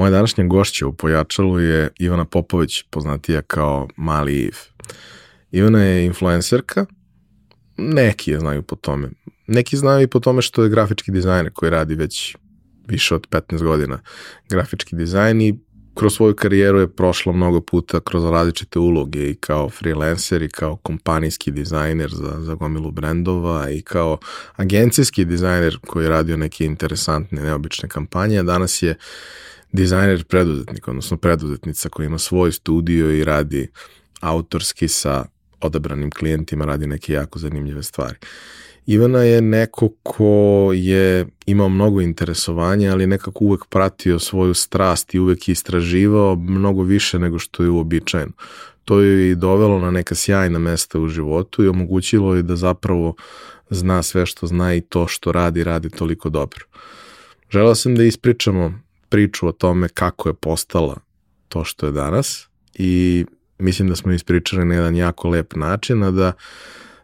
Moja današnja gošća u Pojačalu je Ivana Popović, poznatija kao Mali Iv. Ivana je influencerka, neki je znaju po tome. Neki znaju i po tome što je grafički dizajner koji radi već više od 15 godina grafički dizajn i kroz svoju karijeru je prošla mnogo puta kroz različite uloge i kao freelancer i kao kompanijski dizajner za, za gomilu brendova i kao agencijski dizajner koji je radio neke interesantne, neobične kampanje, danas je dizajner preduzetnik, odnosno preduzetnica koja ima svoj studio i radi autorski sa odabranim klijentima, radi neke jako zanimljive stvari. Ivana je neko ko je imao mnogo interesovanja, ali nekako uvek pratio svoju strast i uvek istraživao mnogo više nego što je uobičajeno. To je i dovelo na neka sjajna mesta u životu i omogućilo je da zapravo zna sve što zna i to što radi, radi toliko dobro. Želeo sam da ispričamo priču o tome kako je postala to što je danas i mislim da smo ispričali na jedan jako lep način, a da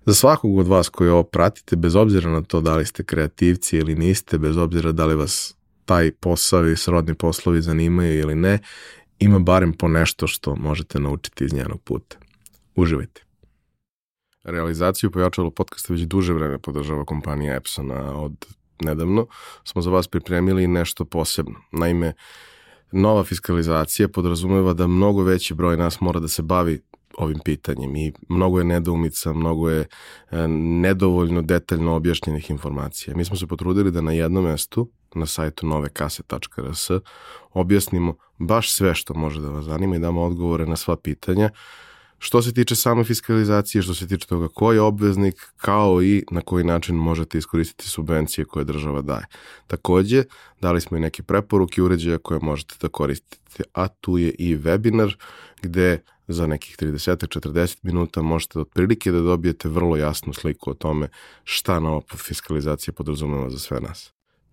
za svakog od vas koji ovo pratite, bez obzira na to da li ste kreativci ili niste, bez obzira da li vas taj posao i srodni poslovi zanimaju ili ne, ima barem po nešto što možete naučiti iz njenog puta. Uživajte. Realizaciju pojačalo podcasta već duže vreme podržava kompanija Epsona. Od nedavno smo za vas pripremili nešto posebno. Naime, nova fiskalizacija podrazumeva da mnogo veći broj nas mora da se bavi ovim pitanjem i mnogo je nedoumica, mnogo je e, nedovoljno detaljno objašnjenih informacija. Mi smo se potrudili da na jednom mestu, na sajtu novekase.rs, objasnimo baš sve što može da vas zanima i damo odgovore na sva pitanja, što se tiče same fiskalizacije, što se tiče toga ko je obveznik, kao i na koji način možete iskoristiti subvencije koje država daje. Takođe, dali smo i neke preporuke uređaja koje možete da koristite, a tu je i webinar gde za nekih 30-40 minuta možete otprilike da dobijete vrlo jasnu sliku o tome šta nova fiskalizacija podrazumeva za sve nas.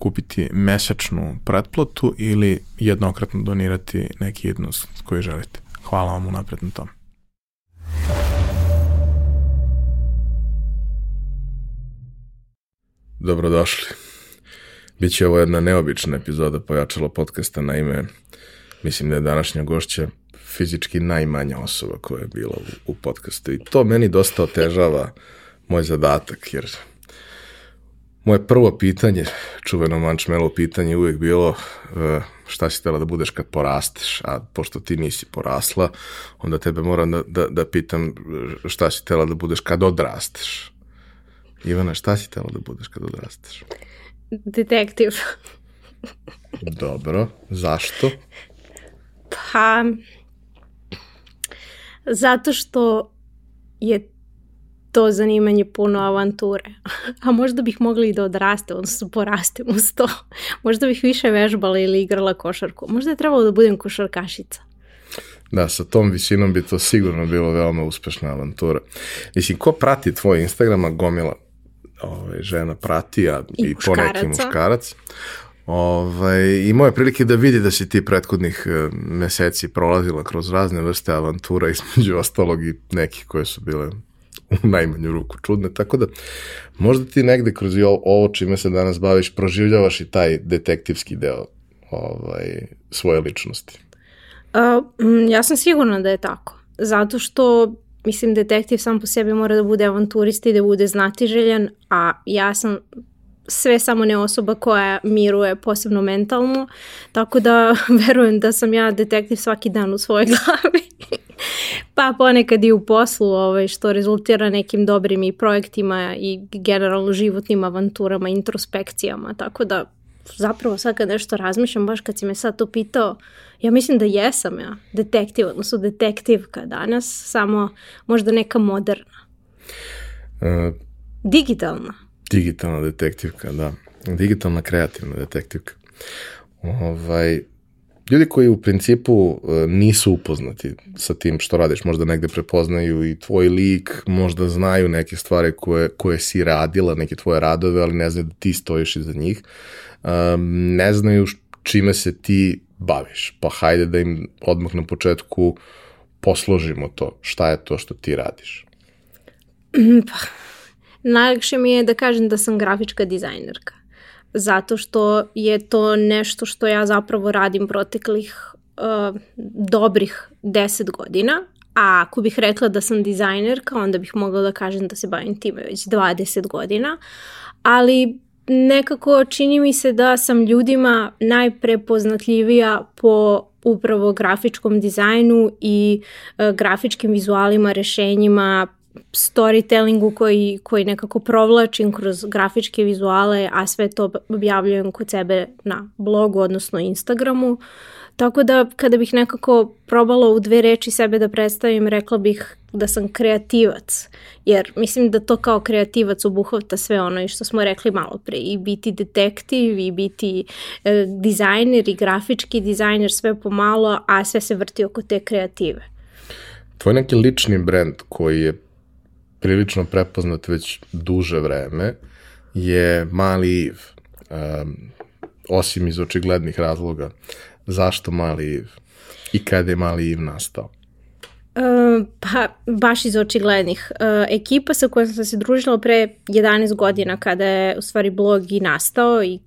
kupiti mesečnu pretplatu ili jednokratno donirati neki jednost koji želite. Hvala vam unapred na tome. Dobrodošli. Biće ovo jedna neobična epizoda pojačalo podcasta, naime mislim da je današnja gošća fizički najmanja osoba koja je bila u, u podcastu i to meni dosta otežava moj zadatak, jer moje prvo pitanje, čuveno mančmelo pitanje uvijek bilo uh, šta si tela da budeš kad porasteš, a pošto ti nisi porasla, onda tebe moram da, da, da pitam šta si tela da budeš kad odrasteš. Ivana, šta si tela da budeš kad odrasteš? Detektiv. Dobro, zašto? Pa, zato što je to zanimanje puno avanture. A možda bih mogla i da odraste, odnosno porastem uz to. Možda bih više vežbala ili igrala košarku. Možda je trebalo da budem košarkašica. Da, sa tom visinom bi to sigurno bilo veoma uspešna avantura. Mislim, ko prati tvoj Instagrama, gomila ovaj, žena prati, a i, i poneki muškarac. Ovaj, imao je prilike da vidi da si ti prethodnih e, meseci prolazila kroz razne vrste avantura, između ostalog i neki koje su bile u najmanju ruku čudne, tako da možda ti negde kroz ovo čime se danas baviš proživljavaš i taj detektivski deo ovaj, svoje ličnosti. Uh, ja sam sigurna da je tako, zato što mislim detektiv sam po sebi mora da bude avanturista i da bude znatiželjan, a ja sam sve samo ne osoba koja miruje posebno mentalno, tako da verujem da sam ja detektiv svaki dan u svojoj glavi. Pa ponekad i u poslu, ovaj, što rezultira nekim dobrim i projektima i generalno životnim avanturama, introspekcijama, tako da zapravo sad kad nešto razmišljam, baš kad si me sad to pitao, ja mislim da jesam ja detektiv, odnosno detektivka danas, samo možda neka moderna. Uh, Digitalna. Digitalna detektivka, da. Digitalna kreativna detektivka. Ovaj, ljudi koji u principu e, nisu upoznati sa tim što radiš, možda negde prepoznaju i tvoj lik, možda znaju neke stvari koje, koje si radila, neke tvoje radove, ali ne znaju da ti stojiš iza njih, um, ne znaju čime se ti baviš, pa hajde da im odmah na početku posložimo to, šta je to što ti radiš. Pa, najlakše mi je da kažem da sam grafička dizajnerka zato što je to nešto što ja zapravo radim proteklih uh, dobrih 10 godina, a ako bih rekla da sam dizajnerka, onda bih mogla da kažem da se bavim time već 20 godina, ali nekako čini mi se da sam ljudima najprepoznatljivija po upravo grafičkom dizajnu i uh, grafičkim vizualima, rešenjima, storytellingu koji, koji nekako provlačim kroz grafičke vizuale, a sve to objavljujem kod sebe na blogu, odnosno Instagramu. Tako da kada bih nekako probala u dve reči sebe da predstavim, rekla bih da sam kreativac. Jer mislim da to kao kreativac obuhvata sve ono i što smo rekli malo pre. I biti detektiv, i biti e, dizajner, i grafički dizajner, sve pomalo, a sve se vrti oko te kreative. Tvoj neki lični brand koji je prilično prepoznat već duže vreme je Mali Iv. Um, osim iz očiglednih razloga. Zašto Mali Iv? I kada je Mali Iv nastao? Uh, pa, baš iz očiglednih. Uh, ekipa sa kojom sam se družila pre 11 godina kada je u stvari blog i nastao i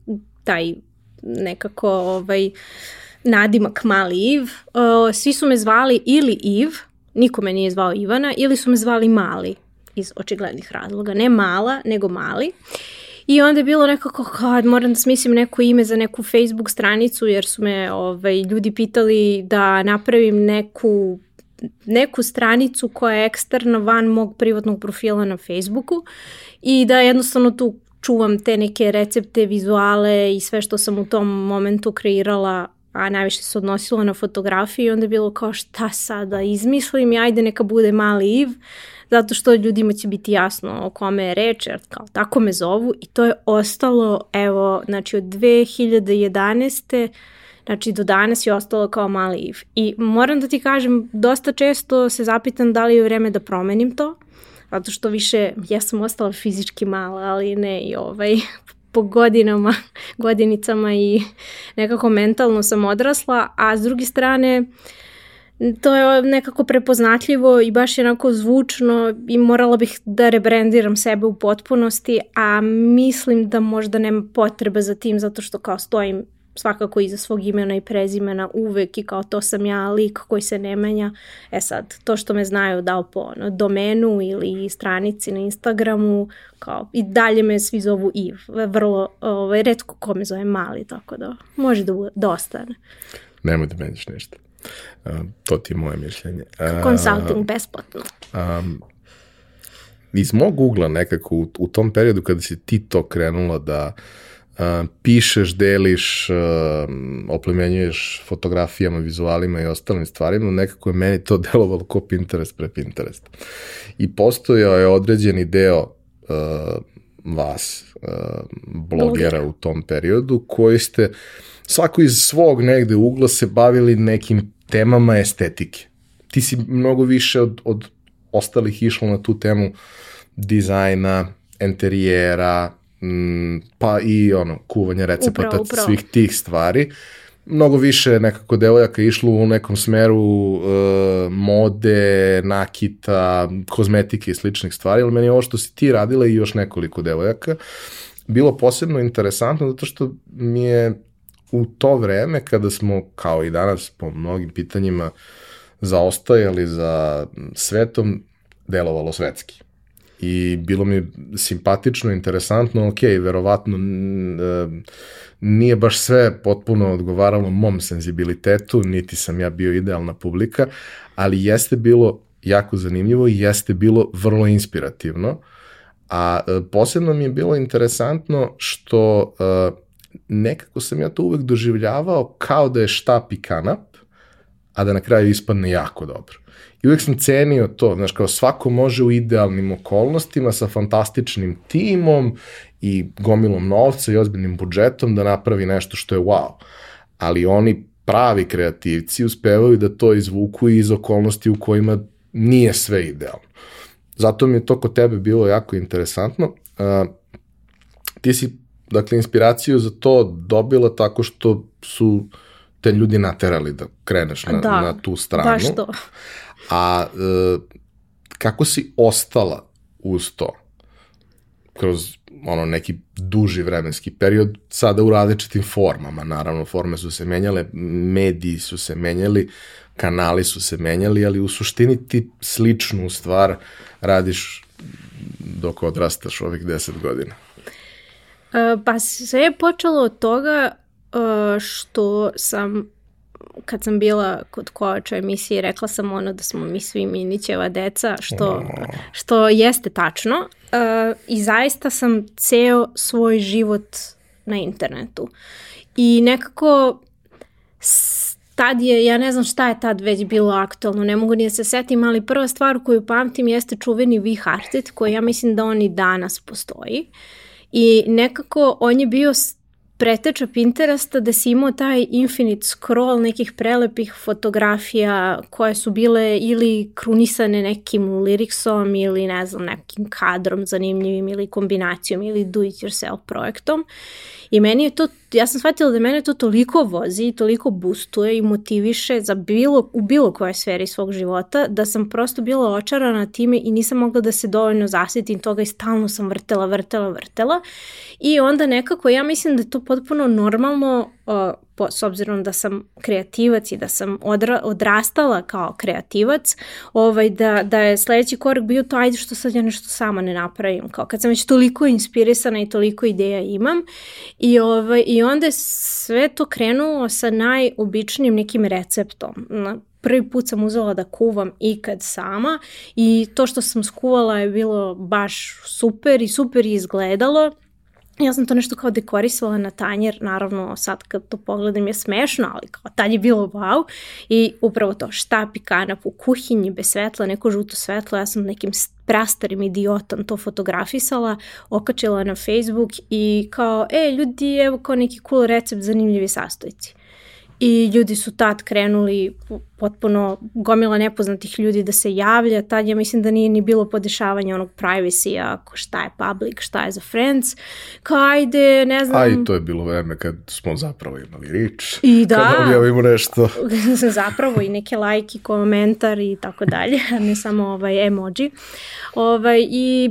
taj nekako ovaj, nadimak Mali Iv, uh, svi su me zvali ili Iv, niko me nije zvao Ivana, ili su me zvali Mali iz očiglednih razloga. Ne mala, nego mali. I onda je bilo nekako, kad moram da smislim neko ime za neku Facebook stranicu, jer su me ovaj, ljudi pitali da napravim neku neku stranicu koja je eksterna van mog privatnog profila na Facebooku i da jednostavno tu čuvam te neke recepte, vizuale i sve što sam u tom momentu kreirala a najviše se odnosilo na fotografiju i onda je bilo kao šta sada izmislim i ajde neka bude mali Iv zato što ljudima će biti jasno o kome je reč, jer kao tako me zovu i to je ostalo, evo, znači od 2011. Znači do danas je ostalo kao mali Iv. I moram da ti kažem, dosta često se zapitam da li je vreme da promenim to, zato što više, ja sam ostala fizički mala, ali ne i ovaj, po godinama, godinicama i nekako mentalno sam odrasla, a s druge strane, uh, to je nekako prepoznatljivo i baš je onako zvučno i morala bih da rebrandiram sebe u potpunosti, a mislim da možda nema potrebe za tim zato što kao stojim svakako iza svog imena i prezimena uvek i kao to sam ja lik koji se ne menja. E sad, to što me znaju da po ono, domenu ili stranici na Instagramu, kao i dalje me svi zovu Iv. Vrlo, ovaj, redko ko me zove mali, tako da može da, da ostane. Nemoj da menjaš nešto. To ti je moje mišljenje. Uh, Consulting besplatno. Um, iz mog ugla nekako u, u tom periodu kada si ti to krenula da uh, pišeš, deliš, uh, oplemenjuješ fotografijama, vizualima i ostalim stvarima, nekako je meni to delovalo ko Pinterest pre Pinterest. I postojao je određeni deo uh, vas, uh, blogera u tom periodu, koji ste svako iz svog negde ugla se bavili nekim temama estetike. Ti si mnogo više od, od ostalih išla na tu temu dizajna, enterijera, m, pa i ono, kuvanja recepata upravo, upravo. svih tih stvari. Mnogo više nekako devojaka išlo u nekom smeru uh, mode, nakita, kozmetike i sličnih stvari, ali meni je ovo što si ti radila i još nekoliko devojaka bilo posebno interesantno zato što mi je u to vreme kada smo, kao i danas po mnogim pitanjima, zaostajali za svetom, delovalo svetski. I bilo mi simpatično, interesantno, ok, verovatno e, nije baš sve potpuno odgovaralo mom senzibilitetu, niti sam ja bio idealna publika, ali jeste bilo jako zanimljivo i jeste bilo vrlo inspirativno. A e, posebno mi je bilo interesantno što uh, nekako sam ja to uvek doživljavao kao da je štap i kanap, a da na kraju ispadne jako dobro. I uvek sam cenio to, znaš, kao svako može u idealnim okolnostima sa fantastičnim timom i gomilom novca i ozbiljnim budžetom da napravi nešto što je wow. Ali oni pravi kreativci uspevaju da to izvuku iz okolnosti u kojima nije sve idealno. Zato mi je to kod tebe bilo jako interesantno. Uh, ti si, dakle, inspiraciju za to dobila tako što su te ljudi naterali da kreneš na, da, na tu stranu. Baš to. A uh, kako si ostala uz to? Kroz ono neki duži vremenski period, sada u različitim formama, naravno forme su se menjale, mediji su se menjali, kanali su se menjali, ali u suštini ti sličnu stvar radiš dok odrastaš ovih deset godina. Pa sve je počelo od toga što sam kad sam bila kod kovača emisije rekla sam ono da smo mi svi Minićeva deca, što, što jeste tačno. Uh, I zaista sam ceo svoj život na internetu. I nekako tad je, ja ne znam šta je tad već bilo aktualno, ne mogu ni da se setim, ali prva stvar koju pamtim jeste čuveni We Hearted, koji ja mislim da on i danas postoji. I nekako on je bio preteča Pinteresta da si imao taj infinite scroll nekih prelepih fotografija koje su bile ili krunisane nekim liriksom ili ne znam nekim kadrom zanimljivim ili kombinacijom ili do it yourself projektom I meni je to, ja sam shvatila da mene to toliko vozi i toliko boostuje i motiviše za bilo, u bilo kojoj sferi svog života, da sam prosto bila očarana time i nisam mogla da se dovoljno zasjetim toga i stalno sam vrtela, vrtela, vrtela. I onda nekako ja mislim da je to potpuno normalno uh, po, s obzirom da sam kreativac i da sam odra, odrastala kao kreativac, ovaj, da, da je sledeći korak bio to ajde što sad ja nešto sama ne napravim, kao kad sam već toliko inspirisana i toliko ideja imam i, ovaj, i onda je sve to krenulo sa najobičnijim nekim receptom. Na, prvi put sam uzela da kuvam ikad sama i to što sam skuvala je bilo baš super i super izgledalo Ja sam to nešto kao dekorisala na tanjer, naravno sad kad to pogledam je smešno, ali kao tad je bilo wow. I upravo to štap i kanap u kuhinji bez svetla, neko žuto svetlo, ja sam nekim prastarim idiotom to fotografisala, okačila na Facebook i kao, e, ljudi, evo kao neki cool recept, zanimljivi sastojci i ljudi su tad krenuli potpuno gomila nepoznatih ljudi da se javlja, tad ja mislim da nije ni bilo podešavanja onog privacy-a, šta je public, šta je za friends, kao ajde, ne znam. A i to je bilo vreme kad smo zapravo imali rič, I da, kad objavimo nešto. zapravo i neke lajki, komentar i tako dalje, ne samo ovaj emoji. Ovaj, I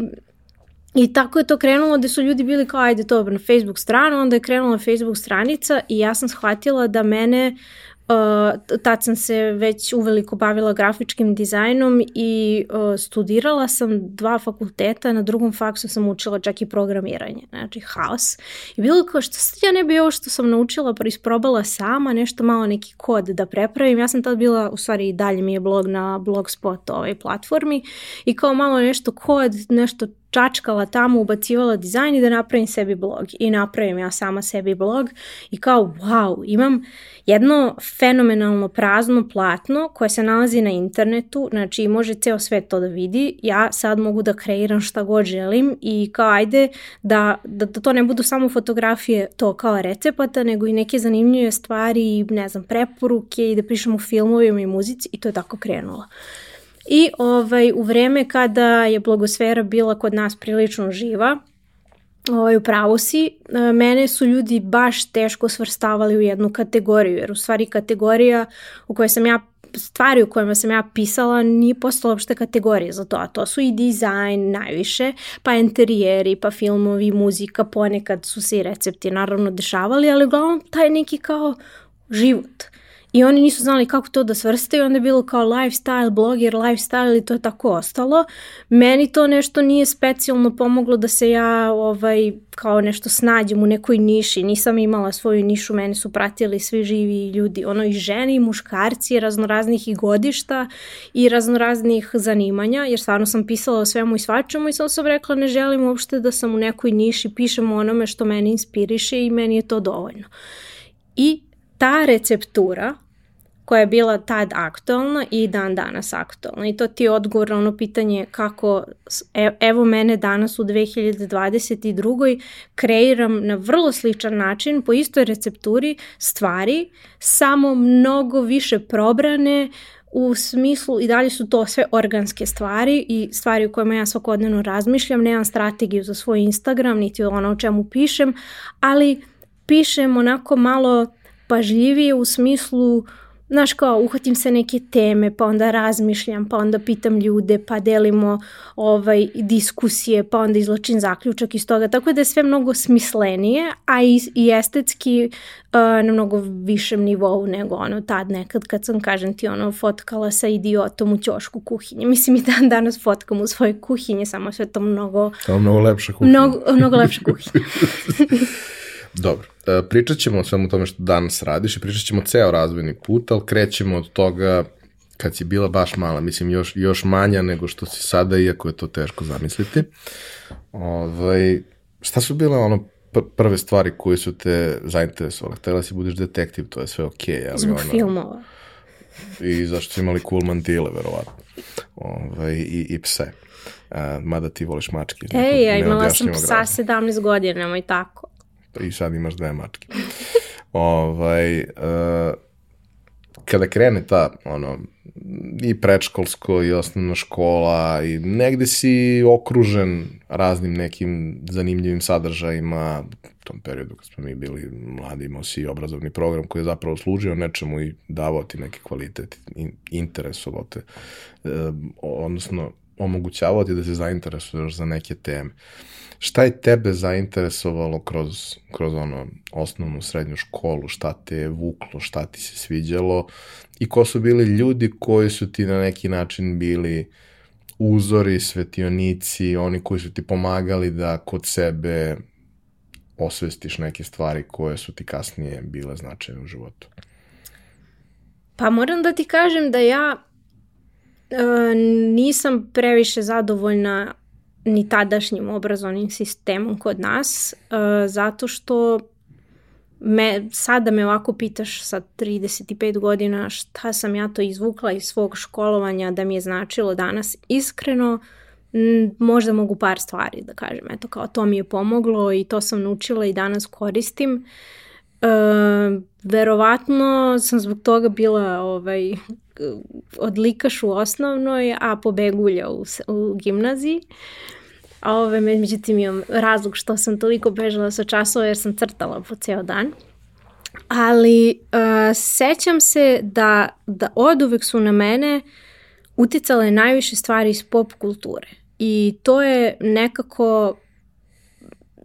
I tako je to krenulo da su ljudi bili kao ajde to na Facebook stranu, onda je krenula Facebook stranica i ja sam shvatila da mene Uh, tad sam se već uveliko bavila grafičkim dizajnom i uh, studirala sam dva fakulteta, na drugom faksu sam učila čak i programiranje, znači haos. I bilo kao što sad ja ne bi ovo što sam naučila pa isprobala sama, nešto malo neki kod da prepravim. Ja sam tad bila, u stvari i dalje mi je blog na Blogspot ovoj platformi i kao malo nešto kod, nešto čačkala tamo, ubacivala dizajn i da napravim sebi blog. I napravim ja sama sebi blog i kao wow, imam jedno fenomenalno prazno platno koje se nalazi na internetu, znači može ceo svet to da vidi. Ja sad mogu da kreiram šta god želim i kao ajde da, da, da to ne budu samo fotografije to kao recepata, nego i neke zanimljive stvari i ne znam, preporuke i da pišem u filmovima i muzici i to je tako krenulo. I ovaj, u vreme kada je blogosfera bila kod nas prilično živa, ovaj, upravo si, e, mene su ljudi baš teško svrstavali u jednu kategoriju, jer u stvari kategorija u kojoj sam ja stvari u kojima sam ja pisala nije postala uopšte kategorija za to, a to su i dizajn najviše, pa interijeri, pa filmovi, muzika, ponekad su se i recepti naravno dešavali, ali uglavnom taj neki kao život. I oni nisu znali kako to da svrstaju, onda je bilo kao lifestyle, blogger, lifestyle i to je tako ostalo. Meni to nešto nije specijalno pomoglo da se ja ovaj, kao nešto snađem u nekoj niši. Nisam imala svoju nišu, mene su pratili svi živi ljudi, ono i žene i muškarci, raznoraznih i godišta i raznoraznih zanimanja, jer stvarno sam pisala o svemu i svačemu i sam sam rekla ne želim uopšte da sam u nekoj niši, pišem o onome što mene inspiriše i meni je to dovoljno. I ta receptura koja je bila tad aktualna i dan danas aktualna. I to ti je odgovor na ono pitanje kako, evo mene danas u 2022. kreiram na vrlo sličan način, po istoj recepturi stvari, samo mnogo više probrane, u smislu i dalje su to sve organske stvari i stvari u kojima ja svakodnevno razmišljam, nemam strategiju za svoj Instagram, niti ono o čemu pišem, ali pišem onako malo pažljivije u smislu znaš kao, uhvatim se neke teme, pa onda razmišljam, pa onda pitam ljude, pa delimo ovaj, diskusije, pa onda izlačim zaključak iz toga. Tako da je sve mnogo smislenije, a i, i estetski uh, na mnogo višem nivou nego ono tad nekad kad sam, kažem ti, ono, fotkala sa idiotom u ćošku kuhinje. Mislim i dan danas fotkam u svoje kuhinje, samo sve to mnogo... Kao mnogo lepša kuhinja. Mnogo, mnogo lepša kuhinja. Dobro, e, pričat ćemo o svemu tome što danas radiš i pričat ćemo ceo razvojni put, ali krećemo od toga kad si bila baš mala, mislim još, još manja nego što si sada, iako je to teško zamisliti. Ovaj, šta su bile ono prve stvari koje su te zainteresovale? Htela si budeš detektiv, to je sve okej. Okay, ali Zbog ono, filmova. I zašto su imali cool mantile, verovatno. Ovaj, i, I pse. Uh, mada ti voliš mačke. Ej, ja imala sam psa 17 godina, nemoj tako i sad imaš dve mačke. ovaj, uh, kada krene ta, ono, i predškolsko i osnovna škola i negde si okružen raznim nekim zanimljivim sadržajima u tom periodu kad smo mi bili mladi imao si obrazovni program koji je zapravo služio nečemu i davao ti neki kvalitet interesovao te e, odnosno omogućavao ti da se zainteresuješ za neke teme. Šta je tebe zainteresovalo kroz, kroz ono osnovnu srednju školu, šta te je vuklo, šta ti se sviđalo i ko su bili ljudi koji su ti na neki način bili uzori, svetionici, oni koji su ti pomagali da kod sebe osvestiš neke stvari koje su ti kasnije bile značajne u životu? Pa moram da ti kažem da ja nisam previše zadovoljna ni tadašnjim obrazovnim sistemom kod nas, uh, zato što me, sada me ovako pitaš sa 35 godina šta sam ja to izvukla iz svog školovanja da mi je značilo danas iskreno, možda mogu par stvari da kažem, eto kao to mi je pomoglo i to sam naučila i danas koristim. E, verovatno sam zbog toga bila ovaj, odlikaš u osnovnoj, a pobegulja u, u gimnaziji. A ove, međutim imam razlog što sam toliko bežala sa časova jer sam crtala po ceo dan. Ali uh, sećam se da, da od uvek su na mene uticale najviše stvari iz pop kulture. I to je nekako,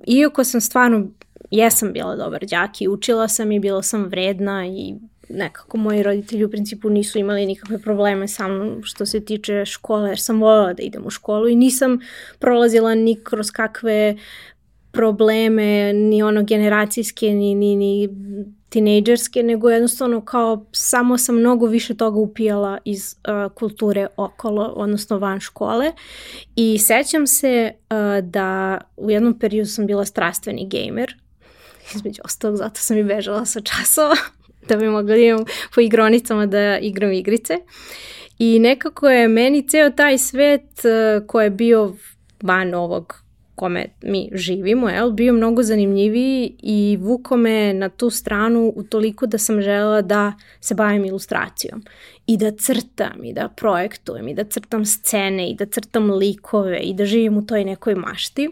iako sam stvarno, jesam bila dobar đak i učila sam i bila sam vredna i nekako moji roditelji u principu nisu imali nikakve probleme sa mnom što se tiče škole, jer sam voljela da idem u školu i nisam prolazila ni kroz kakve probleme, ni ono generacijske, ni, ni, ni tinejdžerske, nego jednostavno kao samo sam mnogo više toga upijala iz uh, kulture okolo, odnosno van škole. I sećam se uh, da u jednom periodu sam bila strastveni gamer, između ostalog zato sam i bežala sa časova da bi mogla da imam po igronicama da igram igrice. I nekako je meni ceo taj svet uh, koji je bio van ovog kome mi živimo, jel, bio mnogo zanimljiviji i vuko me na tu stranu u toliko da sam želela da se bavim ilustracijom i da crtam i da projektujem i da crtam scene i da crtam likove i da živim u toj nekoj mašti.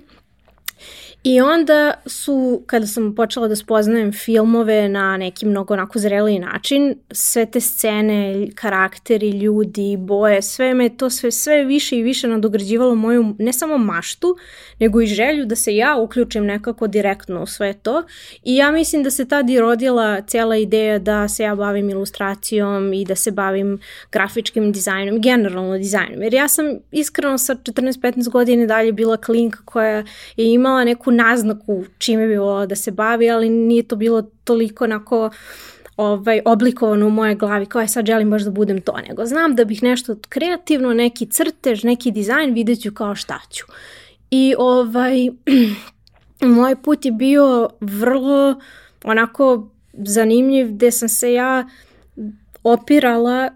I onda su, kada sam počela da spoznajem filmove na neki mnogo onako zreliji način, sve te scene, karakteri, ljudi, boje, sve me to sve, sve više i više nadograđivalo moju ne samo maštu, nego i želju da se ja uključim nekako direktno u sve to. I ja mislim da se tad i rodila cijela ideja da se ja bavim ilustracijom i da se bavim grafičkim dizajnom, generalno dizajnom. Jer ja sam iskreno sa 14-15 godina dalje bila klinka koja je imala neku naznaku čime bi volala da se bavi, ali nije to bilo toliko onako ovaj, oblikovano u moje glavi kao je sad želim baš da budem to, nego znam da bih nešto kreativno, neki crtež, neki dizajn, vidjet ću kao šta ću. I ovaj, moj put je bio vrlo onako zanimljiv gde sam se ja opirala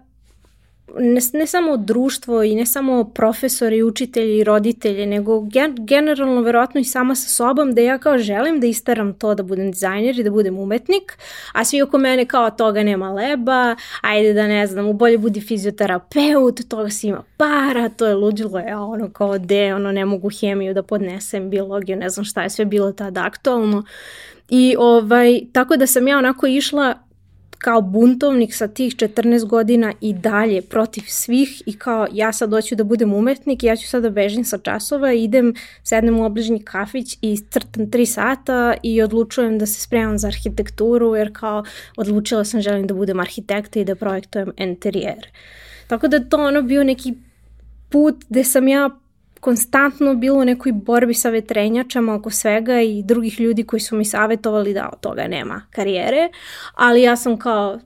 ne, ne samo društvo i ne samo profesori, učitelji i roditelji, nego gen, generalno verovatno i sama sa sobom da ja kao želim da istaram to da budem dizajner i da budem umetnik, a svi oko mene kao toga nema leba, ajde da ne znam, u bolje budi fizioterapeut, toga si ima para, to je ludilo, ja ono kao de, ono ne mogu hemiju da podnesem, biologiju, ne znam šta je sve bilo tada aktualno. I ovaj, tako da sam ja onako išla kao buntovnik sa tih 14 godina i dalje protiv svih i kao ja sad hoću da budem umetnik, ja ću sad da bežim sa časova, idem, sednem u obližnji kafić i crtam 3 sata i odlučujem da se spremam za arhitekturu jer kao odlučila sam želim da budem arhitekta i da projektujem interijere. Tako da to ono bio neki put gde sam ja konstantno bilo u nekoj borbi sa vetrenjačama oko svega i drugih ljudi koji su mi savjetovali da od toga nema karijere, ali ja sam kao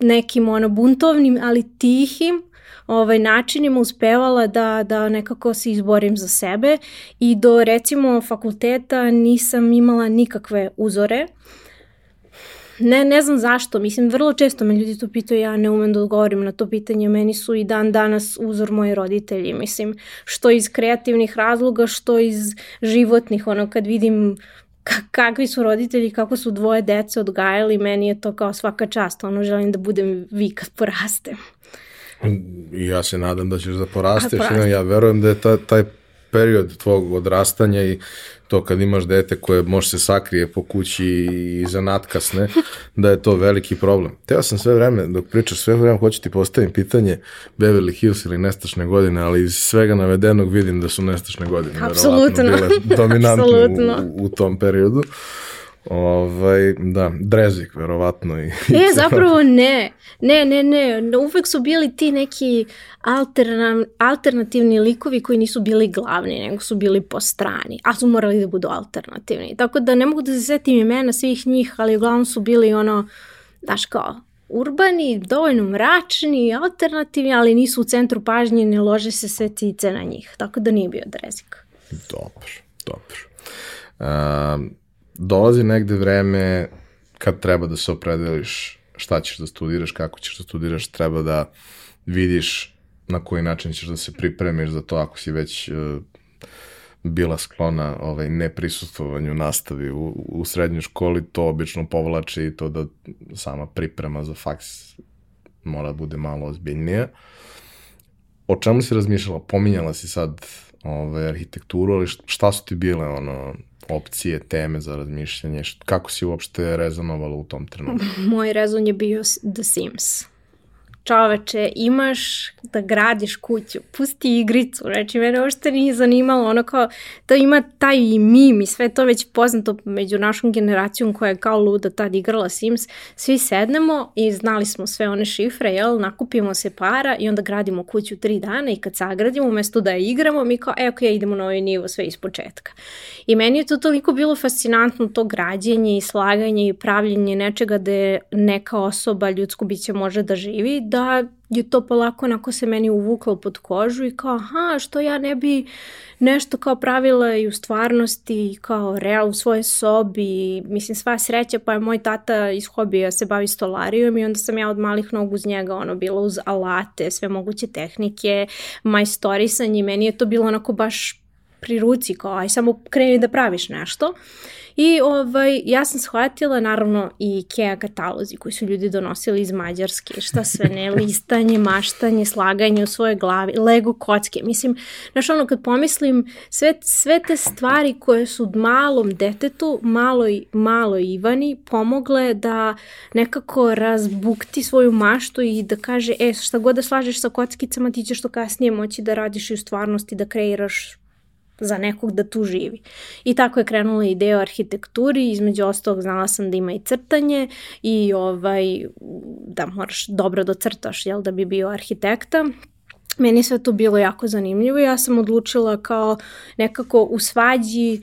nekim ono buntovnim, ali tihim ovaj, načinima uspevala da, da nekako se izborim za sebe i do recimo fakulteta nisam imala nikakve uzore. Uh, ne, ne znam zašto, mislim, vrlo često me ljudi to pitaju, ja ne umem da odgovorim na to pitanje, meni su i dan danas uzor moji roditelji, mislim, što iz kreativnih razloga, što iz životnih, ono, kad vidim kakvi su roditelji, kako su dvoje dece odgajali, meni je to kao svaka čast, ono, želim da budem vi kad porastem. Ja se nadam da ćeš da porasteš, ja verujem da je ta, taj period tvog odrastanja i to kad imaš dete koje može se sakrije po kući i zanatkasne, da je to veliki problem. Teo sam sve vreme, dok pričaš sve vreme, hoću ti postavim pitanje Beverly Hills ili nestašne godine, ali iz svega navedenog vidim da su nestašne godine. Apsolutno. Bile dominantne u, u tom periodu. Ovaj, da, Drezik, verovatno. I, e, zapravo ne. Ne, ne, ne. Uvek su bili ti neki alterna, alternativni likovi koji nisu bili glavni, nego su bili po strani, a su morali da budu alternativni. Tako da ne mogu da se setim imena svih njih, ali uglavnom su bili ono, daš kao, urbani, dovoljno mračni, alternativni, ali nisu u centru pažnje, ne lože se sve cice na njih. Tako da nije bio Drezik. Dobro, dobro. Um, dolazi negde vreme kad treba da se opredeliš šta ćeš da studiraš, kako ćeš da studiraš, treba da vidiš na koji način ćeš da se pripremiš za to ako si već uh, bila sklona ovaj, neprisustovanju nastavi u, u srednjoj školi, to obično povlači i to da sama priprema za faks mora da bude malo ozbiljnija. O čemu si razmišljala? Pominjala si sad ovaj, arhitekturu, ali šta su ti bile ono, opcije, teme za razmišljanje? Kako si uopšte rezonovala u tom trenutku? Moj rezon je bio The Sims čoveče, imaš da gradiš kuću, pusti igricu, reči, mene uopšte nije zanimalo, ono kao, to ima taj i mim i sve to već poznato među našom generacijom koja je kao luda tad igrala Sims, svi sednemo i znali smo sve one šifre, jel, nakupimo se para i onda gradimo kuću tri dana i kad sagradimo, umesto da je igramo, mi kao, e, ok, idemo na ovaj nivo sve iz početka. I meni je to toliko bilo fascinantno, to građenje i slaganje i pravljenje nečega da neka osoba, ljudsko biće može da živi, da je to polako onako se meni uvuklo pod kožu i kao aha što ja ne bi nešto kao pravila i u stvarnosti i kao real u svojoj sobi mislim sva sreća pa je moj tata iz hobija se bavi stolarijom i onda sam ja od malih nogu uz njega ono bila uz alate sve moguće tehnike majstorisanje i meni je to bilo onako baš pri ruci kao aj samo kreni da praviš nešto I ovaj, ja sam shvatila naravno i IKEA katalozi koji su ljudi donosili iz Mađarske, šta sve ne, listanje, maštanje, slaganje u svojoj glavi, Lego kocke. Mislim, znaš ono kad pomislim, sve, sve te stvari koje su malom detetu, maloj, maloj Ivani pomogle da nekako razbukti svoju maštu i da kaže, e, šta god da slažeš sa kockicama, ti ćeš to kasnije moći da radiš i u stvarnosti, da kreiraš za nekog da tu živi. I tako je krenula ideja o arhitekturi, između ostalog znala sam da ima i crtanje i ovaj, da moraš dobro da crtaš jel, da bi bio arhitekta. Meni sve to bilo jako zanimljivo i ja sam odlučila kao nekako u svađi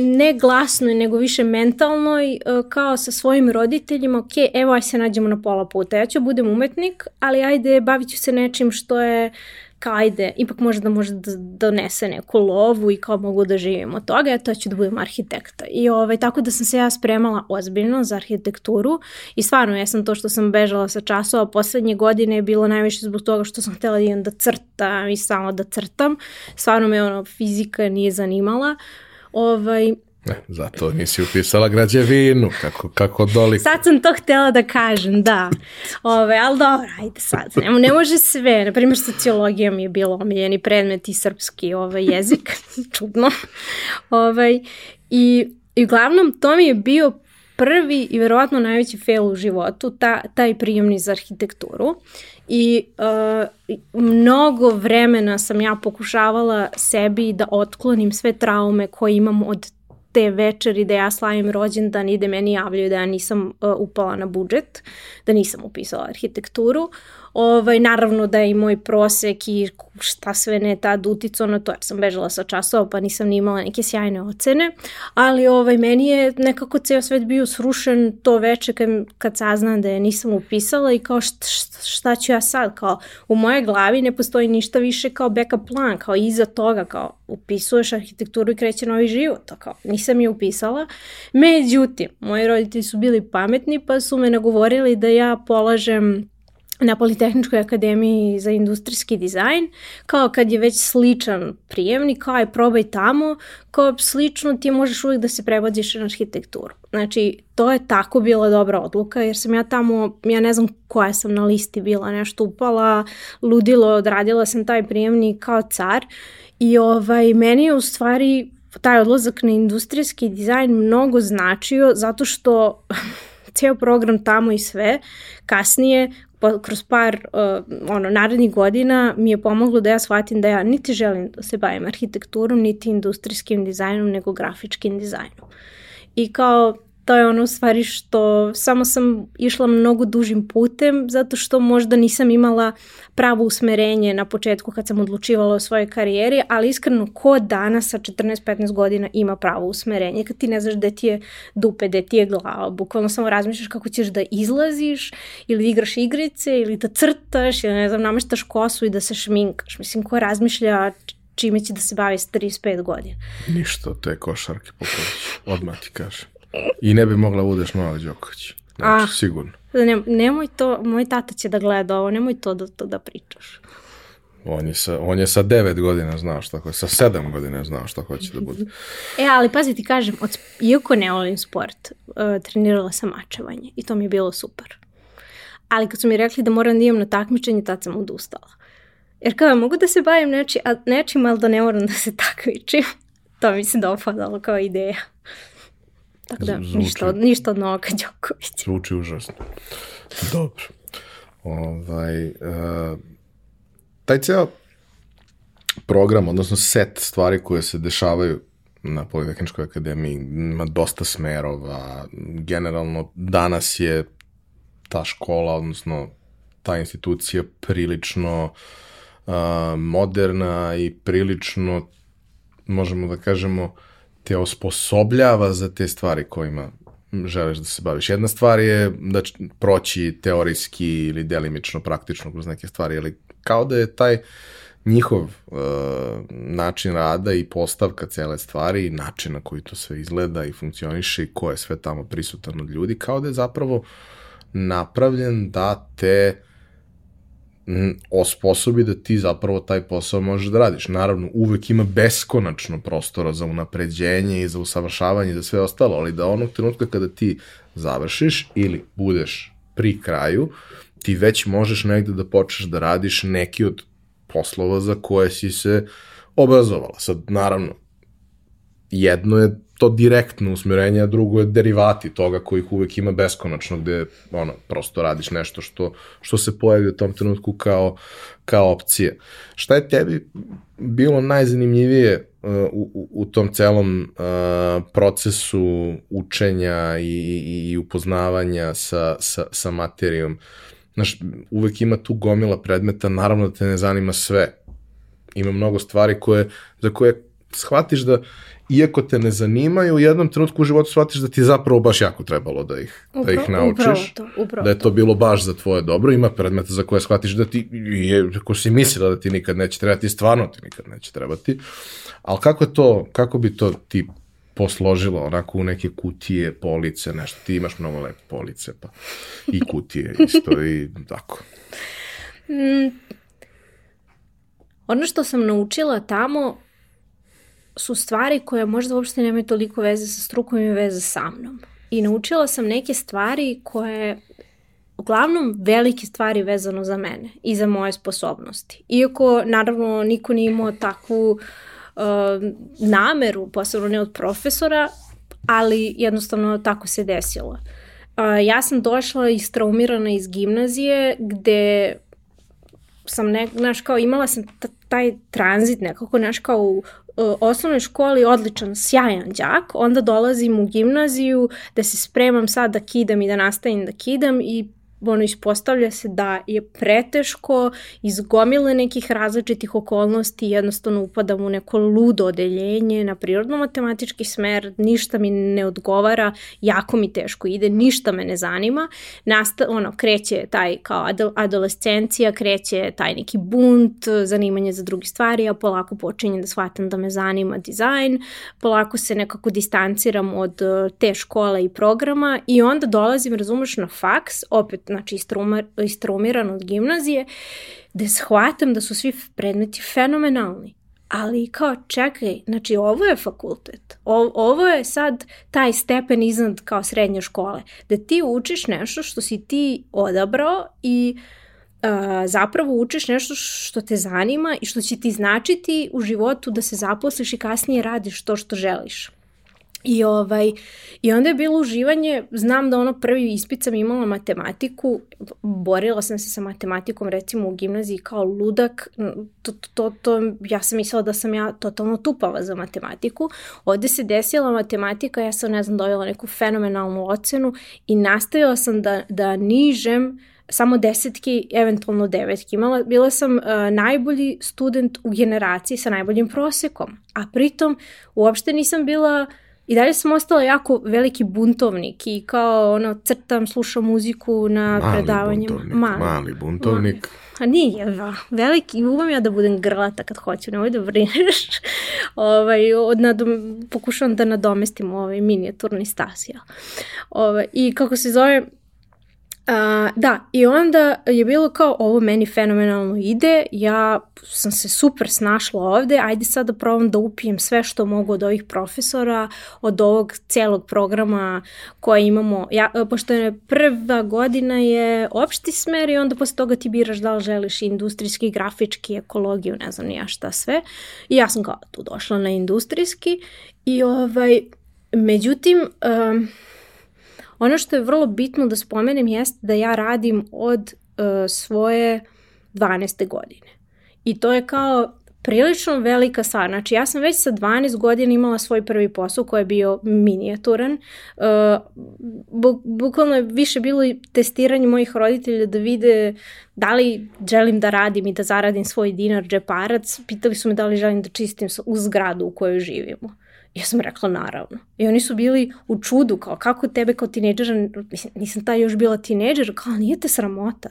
ne glasnoj, nego više mentalnoj, kao sa svojim roditeljima, ok, evo aj se nađemo na pola puta, ja ću budem umetnik, ali ajde bavit ću se nečim što je kao ajde, ipak može da može da donese neku lovu i kao mogu da živim od toga, ja to ću da budem arhitekta. I ovaj, tako da sam se ja spremala ozbiljno za arhitekturu i stvarno ja sam to što sam bežala sa časova poslednje godine je bilo najviše zbog toga što sam htela da idem da crtam i samo da crtam. Stvarno me ono fizika nije zanimala. Ovaj, Ne, zato nisi upisala građevinu, kako, kako doli. Sad sam to htela da kažem, da. Ove, ali dobro, ajde sad. Ne, ne može sve. Naprimjer, sociologija mi je bilo omiljeni predmet i srpski ovaj, jezik. Čudno. Ovaj, i, I uglavnom, to mi je bio prvi i verovatno najveći fail u životu, ta, taj prijemni za arhitekturu. I uh, mnogo vremena sam ja pokušavala sebi da otklonim sve traume koje imam od te večeri da ja slavim rođendan i da meni javljaju da ja nisam uh, upala na budžet, da nisam upisala arhitектuru. Ovaj, naravno da je i moj prosek i šta sve ne tad uticao na to, jer sam bežala sa časova pa nisam ni imala neke sjajne ocene, ali ovaj, meni je nekako ceo svet bio srušen to veče kad, kad saznam da je nisam upisala i kao šta, šta ću ja sad, kao u moje glavi ne postoji ništa više kao backup plan, kao iza toga, kao upisuješ arhitekturu i kreće novi život, kao nisam je upisala. Međutim, moji roditelji su bili pametni pa su me nagovorili da ja polažem na Politehničkoj akademiji za industrijski dizajn, kao kad je već sličan prijemnik, kao je probaj tamo, kao slično ti možeš uvijek da se prebodiš na arhitekturu. Znači, to je tako bila dobra odluka, jer sam ja tamo, ja ne znam koja sam na listi bila, nešto upala, ludilo, odradila sam taj prijemnik kao car i ovaj, meni je u stvari taj odlazak na industrijski dizajn mnogo značio zato što ceo program tamo i sve, kasnije kroz par uh, ono, narednih godina mi je pomoglo da ja shvatim da ja niti želim da se bavim arhitekturom, niti industrijskim dizajnom, nego grafičkim dizajnom. I kao to je ono u stvari što samo sam išla mnogo dužim putem zato što možda nisam imala pravo usmerenje na početku kad sam odlučivala o svojoj karijeri, ali iskreno ko danas sa 14-15 godina ima pravo usmerenje kad ti ne znaš gde ti je dupe, gde ti je glava, bukvalno samo razmišljaš kako ćeš da izlaziš ili igraš igrice ili da crtaš ili ne znam nameštaš kosu i da se šminkaš. Mislim ko razmišlja čime će da se bavi sa 35 godina. Ništa te košarke Popović, odmah ti kažem. I ne bi mogla budeš Novak Đoković. Znači, ah, sigurno. Ne, nemoj to, moj tata će da gleda ovo, nemoj to da, to da pričaš. On je, sa, on je sa devet godina znao šta hoće, sa sedam godina znao šta hoće da bude. E, ali pazi ti kažem, od, iako ne volim sport, uh, trenirala sam mačevanje i to mi je bilo super. Ali kad su mi rekli da moram da imam na takmičenje, tad sam odustala. Jer kao, mogu da se bavim neči, a, nečim, ali da ne moram da se takmičim. To mi se dopadalo kao ideja. Tako da, Zvuči, ništa, od, ništa od Novaka Đokovića. Zvuči užasno. Dobro. Ovaj, uh, taj ceo program, odnosno set stvari koje se dešavaju na Politehničkoj akademiji ima dosta smerova. Generalno danas je ta škola, odnosno ta institucija prilično uh, moderna i prilično, možemo da kažemo, uh, te osposobljava za te stvari kojima želiš da se baviš. Jedna stvar je da proći teorijski ili delimično praktično kroz neke stvari, ali kao da je taj njihov uh, način rada i postavka cele stvari i način na koji to sve izgleda i funkcioniše i ko je sve tamo prisutan od ljudi, kao da je zapravo napravljen da te osposobi da ti zapravo taj posao možeš da radiš. Naravno, uvek ima beskonačno prostora za unapređenje i za usavršavanje i za sve ostalo, ali da onog trenutka kada ti završiš ili budeš pri kraju, ti već možeš negde da počneš da radiš neki od poslova za koje si se obrazovala. Sad, naravno, jedno je to direktno usmjerenje, a drugo je derivati toga kojih uvek ima beskonačno, gde ono, prosto radiš nešto što, što se pojavi u tom trenutku kao, kao opcija. Šta je tebi bilo najzanimljivije uh, u, u tom celom uh, procesu učenja i, i, i upoznavanja sa, sa, sa materijom? Znaš, uvek ima tu gomila predmeta, naravno da te ne zanima sve. Ima mnogo stvari koje, za koje shvatiš da iako te ne zanimaju, u jednom trenutku u životu shvatiš da ti je zapravo baš jako trebalo da ih, upravo, da ih naučiš. Upravo to, upravo da je to bilo baš za tvoje dobro. Ima predmeta za koje shvatiš da ti, je, ako si mislila da ti nikad neće trebati, stvarno ti nikad neće trebati. Ali kako to, kako bi to ti posložilo onako u neke kutije, police, nešto. Ti imaš mnogo lepe police, pa i kutije isto i tako. Mm, ono što sam naučila tamo su stvari koje možda uopšte nemaju toliko veze sa strukom i veze sa mnom. I naučila sam neke stvari koje uglavnom velike stvari vezano za mene i za moje sposobnosti. Iako, naravno, niko nije imao takvu uh, nameru, posebno ne od profesora, ali jednostavno tako se desilo. Uh, ja sam došla istraumirana iz gimnazije gde sam, ne, znaš, kao imala sam taj tranzit nekako, znaš, kao u osnovnoj školi odličan, sjajan đak, onda dolazim u gimnaziju da se spremam sad da kidam i da nastavim da kidam i ono ispostavlja se da je preteško iz gomile nekih različitih okolnosti jednostavno upadam u neko ludo odeljenje na prirodno-matematički smer, ništa mi ne odgovara, jako mi teško ide, ništa me ne zanima, Nasta, ono, kreće taj kao adolescencija, kreće taj neki bunt, zanimanje za druge stvari, a polako počinjem da shvatam da me zanima dizajn, polako se nekako distanciram od te škole i programa i onda dolazim, razumeš, na faks, opet znači istrumiran od gimnazije, gde shvatam da su svi predmeti fenomenalni. Ali kao čekaj, znači ovo je fakultet, o, ovo je sad taj stepen iznad kao srednje škole, da ti učiš nešto što si ti odabrao i uh, zapravo učiš nešto što te zanima i što će ti značiti u životu da se zaposliš i kasnije radiš to što želiš. I, ovaj, I onda je bilo uživanje, znam da ono prvi ispit sam imala matematiku, borila sam se sa matematikom recimo u gimnaziji kao ludak, to, to, to, ja sam mislila da sam ja totalno tupava za matematiku. Ovde se desila matematika, ja sam ne znam dojela neku fenomenalnu ocenu i nastavila sam da, da nižem samo desetki, eventualno devetki. Imala, bila sam uh, najbolji student u generaciji sa najboljim prosekom, a pritom uopšte nisam bila uh, I dalje sam ostala jako veliki buntovnik i kao ono crtam, slušam muziku na mali predavanjima. Buntovnik, mali. mali buntovnik. A nije, va, veliki, umam ja da budem grlata kad hoću, nemoj da brineš. ovaj, od nadom, pokušavam da nadomestim ovaj minijaturni stas, ja. Ovaj, I kako se zove, Uh, da, i onda je bilo kao ovo meni fenomenalno ide, ja sam se super snašla ovde, ajde sad da probam da upijem sve što mogu od ovih profesora, od ovog celog programa koje imamo, ja, pošto je prva godina je opšti smer i onda posle toga ti biraš da li želiš industrijski, grafički, ekologiju, ne znam ja šta sve. I ja sam kao tu došla na industrijski i ovaj, međutim, um, Ono što je vrlo bitno da spomenem jeste da ja radim od uh, svoje 12. godine. I to je kao prilično velika stvar. Znači ja sam već sa 12 godina imala svoj prvi posao koji je bio minijaturan. Uh, bu, bukvalno je više bilo testiranje mojih roditelja da vide da li želim da radim i da zaradim svoj dinar džeparac. Pitali su me da li želim da čistim u zgradu u kojoj živimo. Ja sam rekla naravno. I oni su bili u čudu, kao kako tebe kao tineđera, mislim, nisam ta još bila tineđer, kao nije te sramota.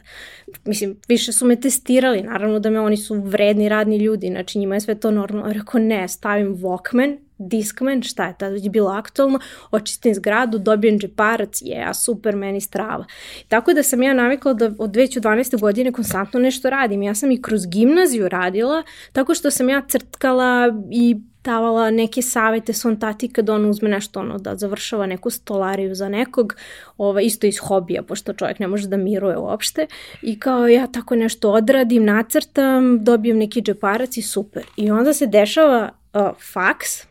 Mislim, više su me testirali, naravno da me oni su vredni, radni ljudi, znači njima je sve to normalno. Rekao ne, stavim Walkman, Discman, šta je tada već bilo aktualno, očistim zgradu, dobijem džeparac, je, yeah, super, meni strava. Tako da sam ja navikla da od već u 12. godine konstantno nešto radim. Ja sam i kroz gimnaziju radila, tako što sam ja crtkala i davala neke savete svom tati kad on uzme nešto ono da završava neku stolariju za nekog, ovaj, isto iz hobija, pošto čovjek ne može da miruje uopšte. I kao ja tako nešto odradim, nacrtam, dobijem neki džeparac i super. I onda se dešava uh, faks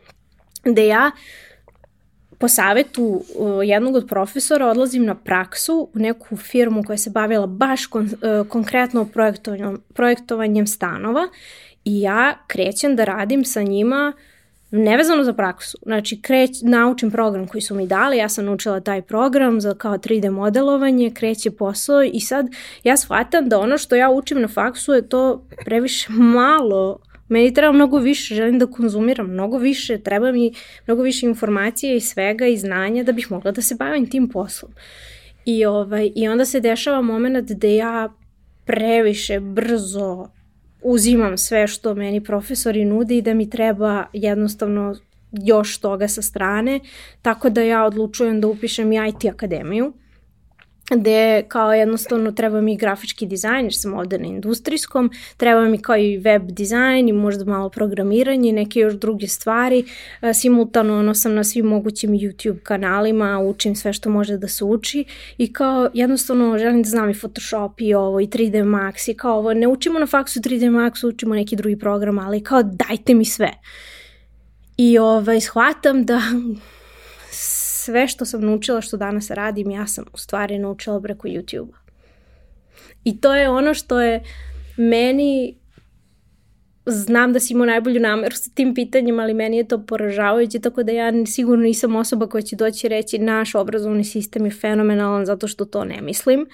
gde ja po savetu jednog od profesora odlazim na praksu u neku firmu koja se bavila baš kon, uh, konkretno projektovanjem, projektovanjem stanova i ja krećem da radim sa njima nevezano za praksu. Znači, kreć, naučim program koji su mi dali, ja sam naučila taj program za kao 3D modelovanje, kreće posao i sad ja shvatam da ono što ja učim na faksu je to previše malo Meni treba mnogo više, želim da konzumiram mnogo više, treba mi mnogo više informacije i svega i znanja da bih mogla da se bavim tim poslom. I, ovaj, I onda se dešava moment da ja previše brzo uzimam sve što meni profesori nude i da mi treba jednostavno još toga sa strane, tako da ja odlučujem da upišem i IT akademiju gde kao jednostavno treba mi grafički dizajn, jer sam ovde na industrijskom, treba mi kao i web dizajn i možda malo programiranje i neke još druge stvari. E, simultano ono sam na svim mogućim YouTube kanalima, učim sve što može da se uči i kao jednostavno želim da znam i Photoshop i ovo i 3D Max i kao ovo, ne učimo na faksu 3D Max, učimo neki drugi program, ali kao dajte mi sve. I ovaj, shvatam da sve što sam naučila što danas radim, ja sam u stvari naučila preko YouTube-a. I to je ono što je meni znam da si imao najbolju nameru sa tim pitanjem, ali meni je to poražavajuće, tako da ja sigurno nisam osoba koja će doći reći naš obrazovni sistem je fenomenalan zato što to ne mislim. Uh,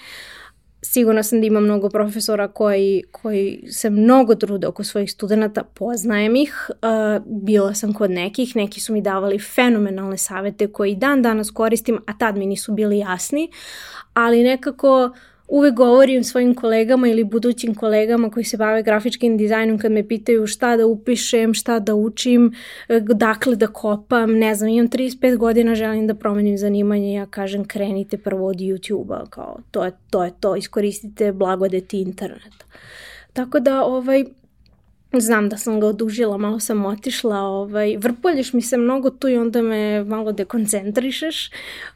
sigurno sam da ima mnogo profesora koji, koji se mnogo trude oko svojih studenta, poznajem ih, uh, bila sam kod nekih, neki su mi davali fenomenalne savete koje dan danas koristim, a tad mi nisu bili jasni, ali nekako uvek govorim svojim kolegama ili budućim kolegama koji se bave grafičkim dizajnom kad me pitaju šta da upišem, šta da učim, dakle da kopam, ne znam, imam 35 godina, želim da promenim zanimanje, ja kažem krenite prvo od YouTube-a, kao to je to, je to iskoristite blagodeti interneta. Tako da, ovaj, Znam da sam ga odužila, malo sam otišla, ovaj, vrpoljiš mi se mnogo tu i onda me malo dekoncentrišeš,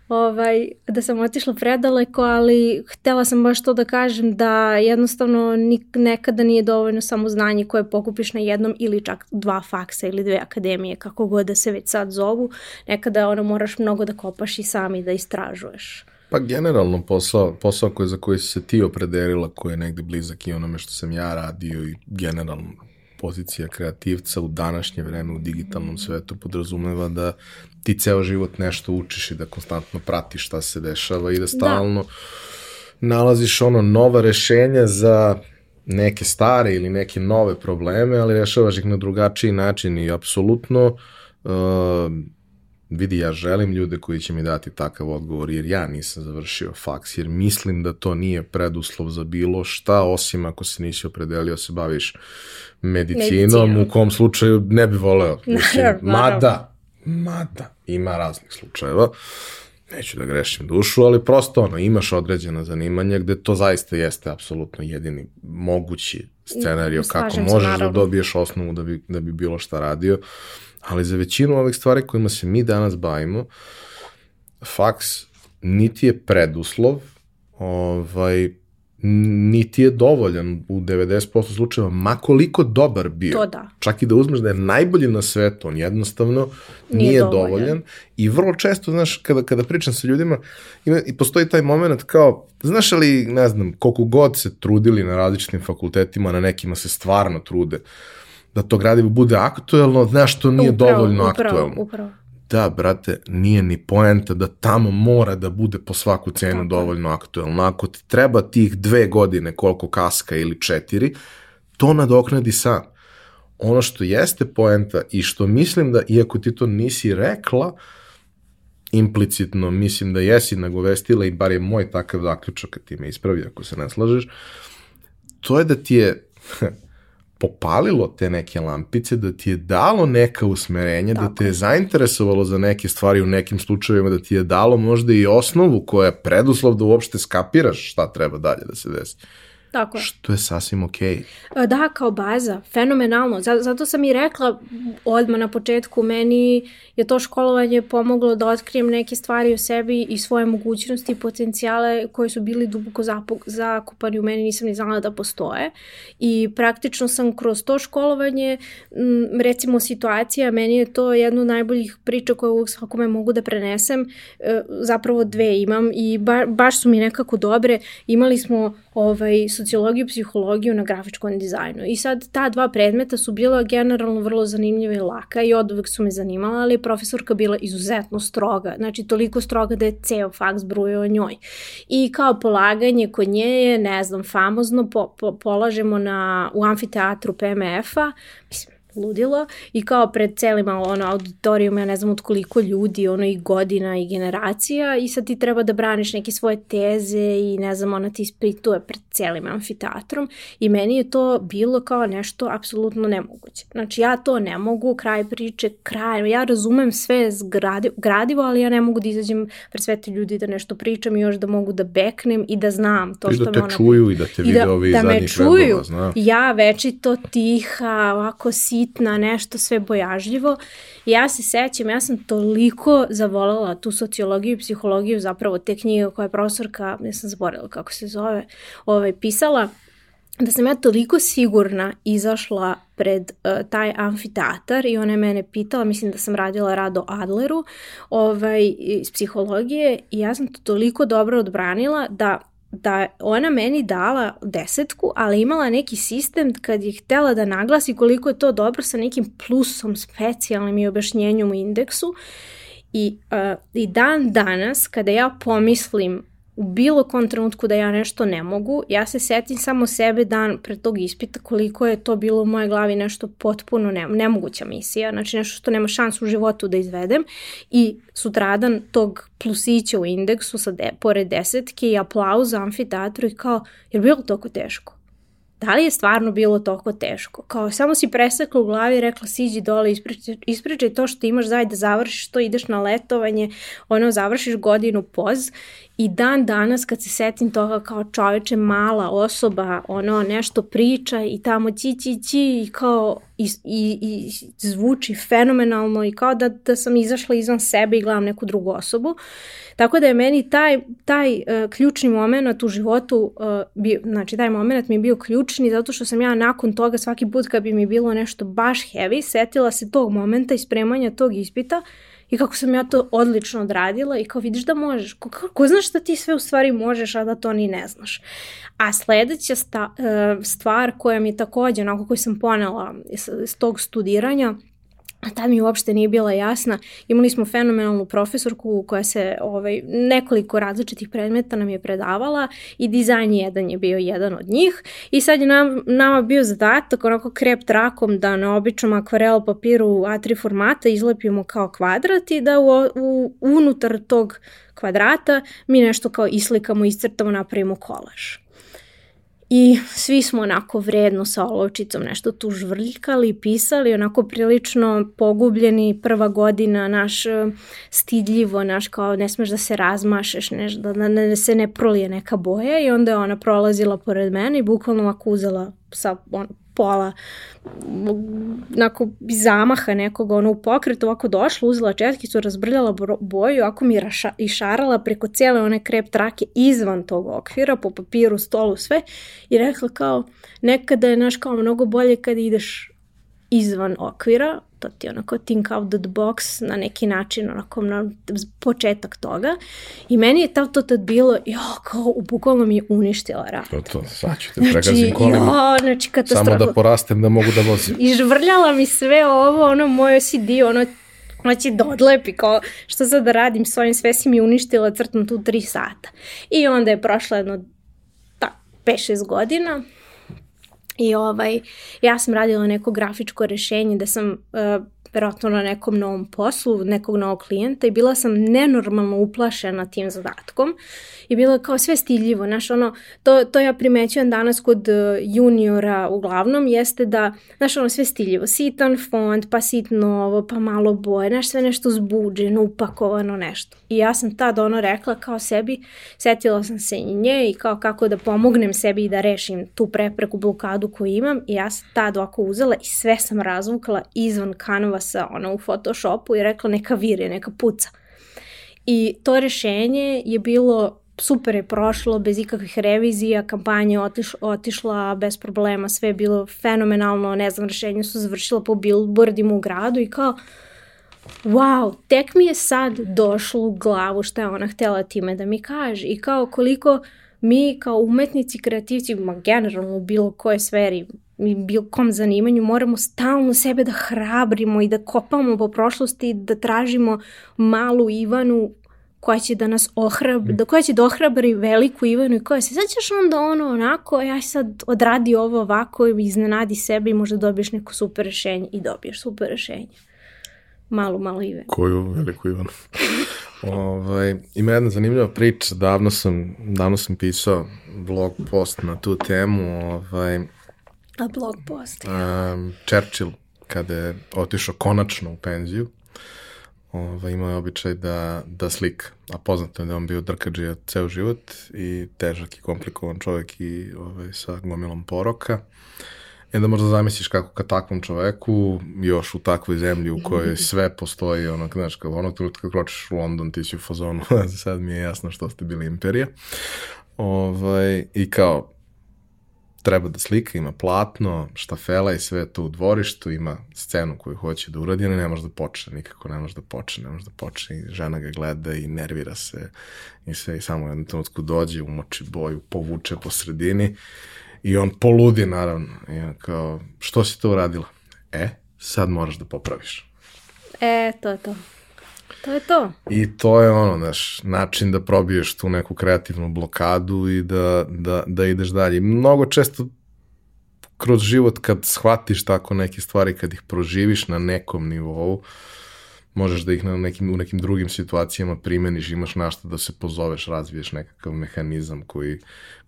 ovaj, da sam otišla predaleko, ali htela sam baš to da kažem da jednostavno nik, nekada nije dovoljno samo znanje koje pokupiš na jednom ili čak dva faksa ili dve akademije, kako god da se već sad zovu, nekada ono moraš mnogo da kopaš i sami da istražuješ. Pa generalno posao, posao koji, za koji se ti opredelila, koji je negde blizak i onome što sam ja radio i generalno pozicija kreativca u današnje vreme u digitalnom svetu podrazumeva da ti ceo život nešto učiš i da konstantno pratiš šta se dešava i da, da. stalno da. nalaziš ono nova rešenja za neke stare ili neke nove probleme, ali rešavaš ih na drugačiji način i apsolutno uh, vidi, ja želim ljude koji će mi dati takav odgovor, jer ja nisam završio faks, jer mislim da to nije preduslov za bilo šta, osim ako se nisi opredelio da se baviš medicinom, Medicina. u kom slučaju ne bi voleo. Mislim, mada, mada, ima raznih slučajeva, neću da grešim dušu, ali prosto ono, imaš određena zanimanja gde to zaista jeste apsolutno jedini mogući scenario kako možeš da dobiješ osnovu da bi, da bi bilo šta radio. Ali za većinu ovih stvari kojima se mi danas bavimo, faks niti je preduslov, ovaj, niti je dovoljan u 90% slučajeva, makoliko dobar bio. To da. Čak i da uzmeš da je najbolji na svetu, on jednostavno nije, nije dovoljan. dovoljan. I vrlo često, znaš, kada, kada pričam sa ljudima, ima, i postoji taj moment kao, znaš li, ne znam, koliko god se trudili na različitim fakultetima, na nekima se stvarno trude, da to gradivo bude aktuelno, znaš, to nije upravo, dovoljno upravo, aktuelno. Upravo da, brate, nije ni poenta da tamo mora da bude po svaku cenu Tako. dovoljno aktuelno. Ako ti treba tih dve godine koliko kaska ili četiri, to nadoknadi sam. Ono što jeste poenta i što mislim da, iako ti to nisi rekla, implicitno mislim da jesi nagovestila i bar je moj takav zaključak kad ti me ispravi ako se ne slažeš, to je da ti je popalilo te neke lampice, da ti je dalo neka usmerenja, Tako. da te je zainteresovalo za neke stvari u nekim slučajevima, da ti je dalo možda i osnovu koja je preduslov da uopšte skapiraš šta treba dalje da se desi. Tako je. Što je sasvim okej. Okay. Da, kao baza, fenomenalno. Zato sam i rekla odmah na početku, meni je to školovanje pomoglo da otkrijem neke stvari o sebi i svoje mogućnosti i potencijale koje su bili duboko zakupani u meni, nisam ni znala da postoje. I praktično sam kroz to školovanje, recimo situacija, meni je to jedno od najboljih priča koje uvijek svakome mogu da prenesem. E, zapravo dve imam i ba, baš su mi nekako dobre. Imali smo ovaj, sociologiju psihologiju na grafičkom dizajnu. I sad ta dva predmeta su bila generalno vrlo zanimljiva i laka i od uvek su me zanimala, ali je profesorka bila izuzetno stroga. Znači toliko stroga da je ceo faks brujao o njoj. I kao polaganje kod nje je, ne znam, famozno, po, po, polažemo na, u amfiteatru PMF-a, mislim, ludilo i kao pred celim ono, auditorijum, ja ne znam od koliko ljudi, ono i godina i generacija i sad ti treba da braniš neke svoje teze i ne znam, ona ti isprituje pred celim amfiteatrom i meni je to bilo kao nešto apsolutno nemoguće. Znači ja to ne mogu, kraj priče, kraj, ja razumem sve zgradivo, gradivo, ali ja ne mogu da izađem pred sve te ljudi da nešto pričam i još da mogu da beknem i da znam to što I da te me ona... čuju i da te vide da, ovi da zadnjih čuju. redova, zna. Ja večito tiha, ovako sitna, nešto sve bojažljivo. I ja se sećam, ja sam toliko zavolela tu sociologiju i psihologiju, zapravo te knjige koja je profesorka, ja sam zaboravila kako se zove, ovaj, pisala, da sam ja toliko sigurna izašla pred uh, taj amfiteatar i ona je mene pitala, mislim da sam radila rad o Adleru ovaj, iz psihologije i ja sam to toliko dobro odbranila da da ona meni dala desetku, ali imala neki sistem kad je htela da naglasi koliko je to dobro sa nekim plusom specijalnim i objašnjenjom u indeksu. I, uh, I dan danas, kada ja pomislim u bilo kom trenutku da ja nešto ne mogu, ja se setim samo sebe dan pred tog ispita koliko je to bilo u mojoj glavi nešto potpuno ne, nemoguća misija, znači nešto što nema šansu u životu da izvedem i sutradan tog plusića u indeksu sa de, pored desetke i aplauz za amfiteatru i kao, je bilo toliko teško? da li je stvarno bilo toliko teško? Kao samo si presekla u glavi i rekla siđi dole, ispričaj, ispričaj to što imaš, daj da završiš to, ideš na letovanje, ono, završiš godinu poz i dan danas kad se setim toga kao čoveče mala osoba, ono, nešto priča i tamo ći, ći, ći i kao i, i, i zvuči fenomenalno i kao da, da sam izašla izvan sebe i gledam neku drugu osobu. Tako da je meni taj, taj uh, ključni moment u životu, uh, bio, znači taj moment mi je bio ključni zato što sam ja nakon toga svaki put kad bi mi bilo nešto baš heavy, setila se tog momenta i spremanja tog ispita i kako sam ja to odlično odradila i kao vidiš da možeš, ko, ko znaš da ti sve u stvari možeš, a da to ni ne znaš. A sledeća sta, uh, stvar koja mi takođe, onako koju sam ponela iz, iz tog studiranja, a tad mi uopšte nije bila jasna. Imali smo fenomenalnu profesorku koja se ovaj, nekoliko različitih predmeta nam je predavala i dizajn jedan je bio jedan od njih i sad je nam, nama bio zadatak onako krep trakom da na običnom akvarel papiru A3 formata izlepimo kao kvadrat i da u, u, unutar tog kvadrata mi nešto kao islikamo, iscrtamo, napravimo kolaž. I svi smo onako vredno sa olovčicom nešto tu žvrljkali, pisali, onako prilično pogubljeni prva godina, naš e, stidljivo, naš kao ne smeš da se razmašeš, ne, da, da ne, se ne prolije neka boja i onda je ona prolazila pored mene i bukvalno ovako uzela sa on, pola onako zamaha nekog ono u pokretu ovako došla, uzela četkicu, razbrljala boju, ovako mi raša, išarala preko cijele one krep trake izvan tog okvira, po papiru, stolu, sve i rekla kao nekada je naš kao mnogo bolje kad ideš izvan okvira, to ti onako think out the box na neki način, onako na početak toga. I meni je to, to tad bilo, jo, kao, bukvalno mi je uništila rad. To, to, sad ću te pregazim znači, kolima. Jo, znači, katastrofa. Samo da porastem da mogu da vozim. I žvrljala mi sve ovo, ono, moj CD, ono, Znači da odlepi kao što sad da radim s ovim sve si mi uništila crtam tu tri sata. I onda je prošlo jedno ta, 5-6 godina I ovaj, ja sam radila neko grafičko rešenje da sam uh, verovatno na nekom novom poslu, nekog novog klijenta i bila sam nenormalno uplašena tim zadatkom i bilo kao sve stiljivo, znaš, ono, to, to ja primećujem danas kod e, juniora uglavnom, jeste da, znaš, ono, sve stiljivo, sitan font, pa sitno ovo, pa malo boje, znaš, sve nešto zbuđeno, upakovano nešto. I ja sam tad ono rekla kao sebi, setila sam se i nje i kao kako da pomognem sebi i da rešim tu prepreku, blokadu koju imam i ja sam tad ovako uzela i sve sam razvukala izvan kanvasa, ono, u Photoshopu i rekla neka vire, neka puca. I to rešenje je bilo super je prošlo, bez ikakvih revizija, kampanja otiš, otišla bez problema, sve je bilo fenomenalno, ne znam, rešenje su završila po billboardima u gradu i kao, wow, tek mi je sad došlo u glavu šta je ona htela time da mi kaže i kao koliko mi kao umetnici, kreativci, ma generalno u bilo kojoj sferi, i bilo kom zanimanju, moramo stalno sebe da hrabrimo i da kopamo po prošlosti, da tražimo malu Ivanu koja će da nas ohrabri, da koja će da ohrabri veliku Ivanu i koja se, sad ćeš onda ono onako, ja sad odradi ovo ovako i iznenadi sebe i možda dobiješ neko super rešenje i dobiješ super rešenje. Malu, malu Ivanu. Koju veliku Ivanu? ovaj, ima jedna zanimljiva priča, davno sam, davno sam pisao blog post na tu temu, ovaj, A blog post. um, Churchill, kada je otišao konačno u penziju, ovaj, imao je običaj da, da slika. A poznato je da on bio drkađija ceo život i težak i komplikovan čovjek i ovaj, sa gomilom poroka. I onda možda zamisliš kako ka takvom čoveku, još u takvoj zemlji u kojoj sve postoji, ono, znaš, kao onog trenutka kročiš u London, ti si u fazonu, sad mi je jasno što ste bili imperija. Ovaj, I kao, treba da slika, ima platno, štafela i sve to u dvorištu, ima scenu koju hoće da uradi, ali ne može da počne, nikako ne može da počne, ne može da počne i žena ga gleda i nervira se i sve i samo u jednom trenutku dođe, umoči boju, povuče po sredini i on poludi naravno i on kao, što si to uradila? E, sad moraš da popraviš. E, to je to. To je to. I to je ono, znaš, način da probiješ tu neku kreativnu blokadu i da, da, da ideš dalje. Mnogo često kroz život kad shvatiš tako neke stvari, kad ih proživiš na nekom nivou, možeš da ih na nekim, u nekim drugim situacijama primeniš, imaš našta da se pozoveš, razviješ nekakav mehanizam koji,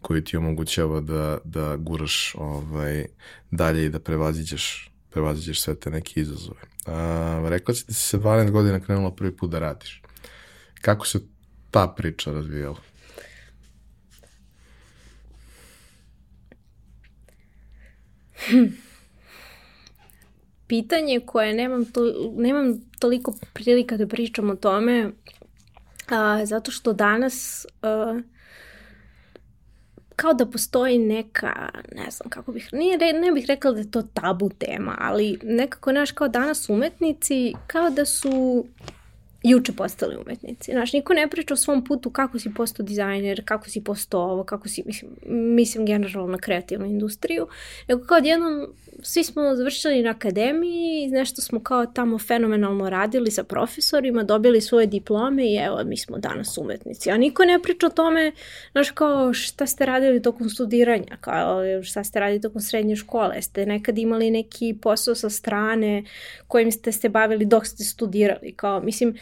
koji ti omogućava da, da guraš ovaj, dalje i da prevaziđeš prevaziđeš sve te neke izazove. A, rekla si da si se 12 godina krenula prvi put da radiš. Kako se ta priča razvijala? Pitanje koje nemam, to, nemam toliko prilika da pričam o tome, a, zato što danas a, kao da postoji neka, ne znam kako bih, nije, ne bih rekla da je to tabu tema, ali nekako, znaš, kao danas umetnici, kao da su juče postali umetnici. Znaš, niko ne priča o svom putu kako si postao dizajner, kako si postao ovo, kako si, mislim, mislim generalno na kreativnu industriju, nego kao odjednom svi smo završili na akademiji, nešto smo kao tamo fenomenalno radili sa profesorima, dobili svoje diplome i evo, mi smo danas umetnici. A niko ne priča o tome, znaš, kao šta ste radili tokom studiranja, kao šta ste radili tokom srednje škole, ste nekad imali neki posao sa strane kojim ste se bavili dok ste studirali, kao, mislim,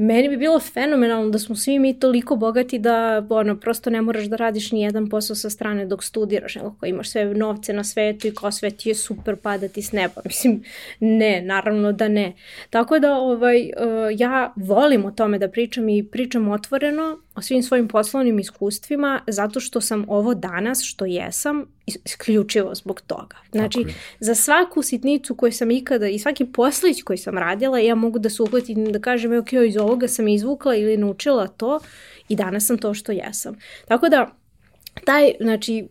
meni bi bilo fenomenalno da smo svi mi toliko bogati da ono, prosto ne moraš da radiš ni jedan posao sa strane dok studiraš, nego ko imaš sve novce na svetu i kao sve ti je super padati s neba. Mislim, ne, naravno da ne. Tako da ovaj, uh, ja volim o tome da pričam i pričam otvoreno o svim svojim poslovnim iskustvima zato što sam ovo danas što jesam isključivo zbog toga. Znači, za svaku sitnicu koju sam ikada i svaki poslić koji sam radila, ja mogu da se uhvatim da kažem, ok, iz ovoga sam izvukla ili naučila to i danas sam to što jesam. Tako da, taj, znači,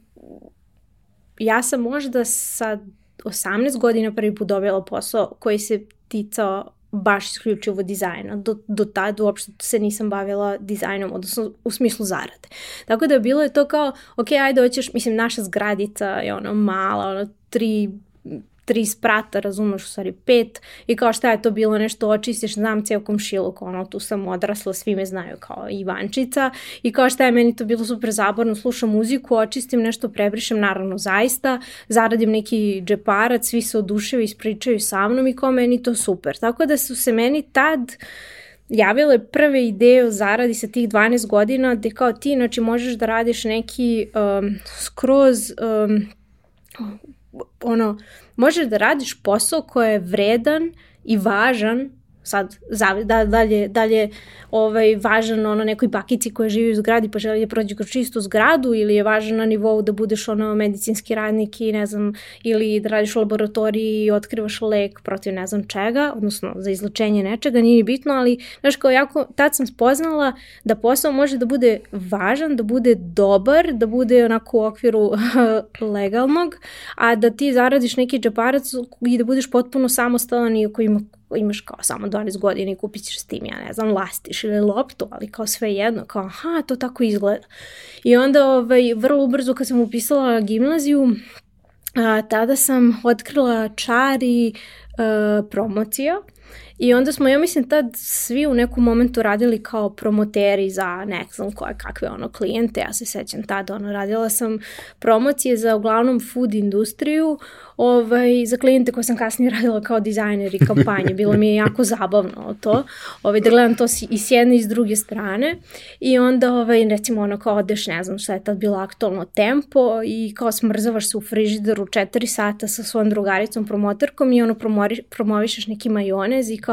ja sam možda sa 18 godina prvi put dobila posao koji se ticao baš isključivo dizajna. Do, do tad uopšte se nisam bavila dizajnom, odnosno u smislu zarade. Tako da bilo je to kao, ok, ajde, hoćeš, mislim, naša zgradica je ono mala, ono tri tri sprata, razumeš, u stvari pet, i kao šta je to bilo nešto očistiš, znam cijel komšiluk, ono, tu sam odrasla, svi me znaju kao Ivančica, i kao šta je meni to bilo super zaborno, slušam muziku, očistim nešto, prebrišem, naravno zaista, zaradim neki džeparac, svi se oduševi, ispričaju sa mnom i kao meni to super. Tako da su se meni tad javile prve ideje o zaradi sa tih 12 godina, gde kao ti, znači, možeš da radiš neki um, skroz um, ono, možeš da radiš posao koji je vredan i važan sad da, dalje, dalje ovaj, važan ono nekoj bakici koja živi u zgradi pa želi da prođe kroz čistu zgradu ili je važan na nivou da budeš ono medicinski radnik i ne znam, ili da radiš u laboratoriji i otkrivaš lek protiv ne znam čega, odnosno za izlečenje nečega, nije bitno, ali znaš kao jako, tad sam spoznala da posao može da bude važan, da bude dobar, da bude onako u okviru legalnog, a da ti zaradiš neki džeparac i da budeš potpuno samostalan i ako ima imaš kao samo 12 godina i kupit ćeš s tim, ja ne znam, lastiš ili loptu, ali kao sve jedno, kao aha, to tako izgleda. I onda ovaj, vrlo ubrzo kad sam upisala gimnaziju, a, tada sam otkrila čari a, promocija I onda smo, ja mislim, tad svi u nekom momentu radili kao promoteri za ne znam koje, kakve ono klijente. Ja se sećam tada, ono, radila sam promocije za uglavnom food industriju, ovaj, za klijente koje sam kasnije radila kao dizajner i kampanje. Bilo mi je jako zabavno to, ovaj, da gledam to i s jedne i s druge strane. I onda, ovaj, recimo, ono, kao odeš, ne znam šta je tad bilo aktualno tempo i kao smrzavaš se u frižideru 4 sata sa svojom drugaricom promoterkom i ono promori, promovišeš neki majonez i kao,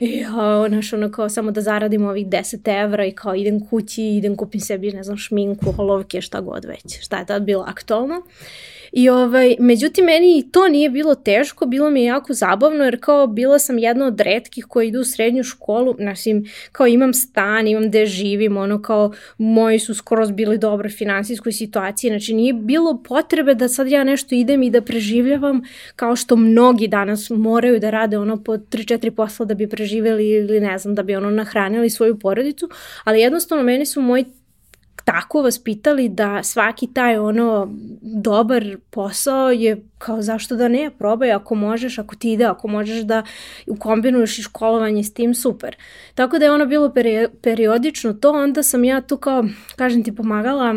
ja, znaš, ono, kao samo da zaradim ovih 10 evra i kao idem kući, idem kupim sebi, ne znam, šminku, olovke, šta god već. Šta je tad bilo aktualno. I ovaj, međutim, meni i to nije bilo teško, bilo mi je jako zabavno, jer kao bila sam jedna od redkih koja idu u srednju školu, znači, kao imam stan, imam gde živim, ono kao moji su skoro bili dobre finansijskoj situaciji, znači nije bilo potrebe da sad ja nešto idem i da preživljavam kao što mnogi danas moraju da rade ono po 3-4 posla da bi preživeli ili ne znam, da bi ono nahranili svoju porodicu, ali jednostavno meni su moji tako vaspitali da svaki taj ono dobar posao je kao zašto da ne, probaj ako možeš, ako ti ide, ako možeš da ukombinuješ i školovanje s tim, super. Tako da je ono bilo periodično to, onda sam ja tu kao, kažem ti, pomagala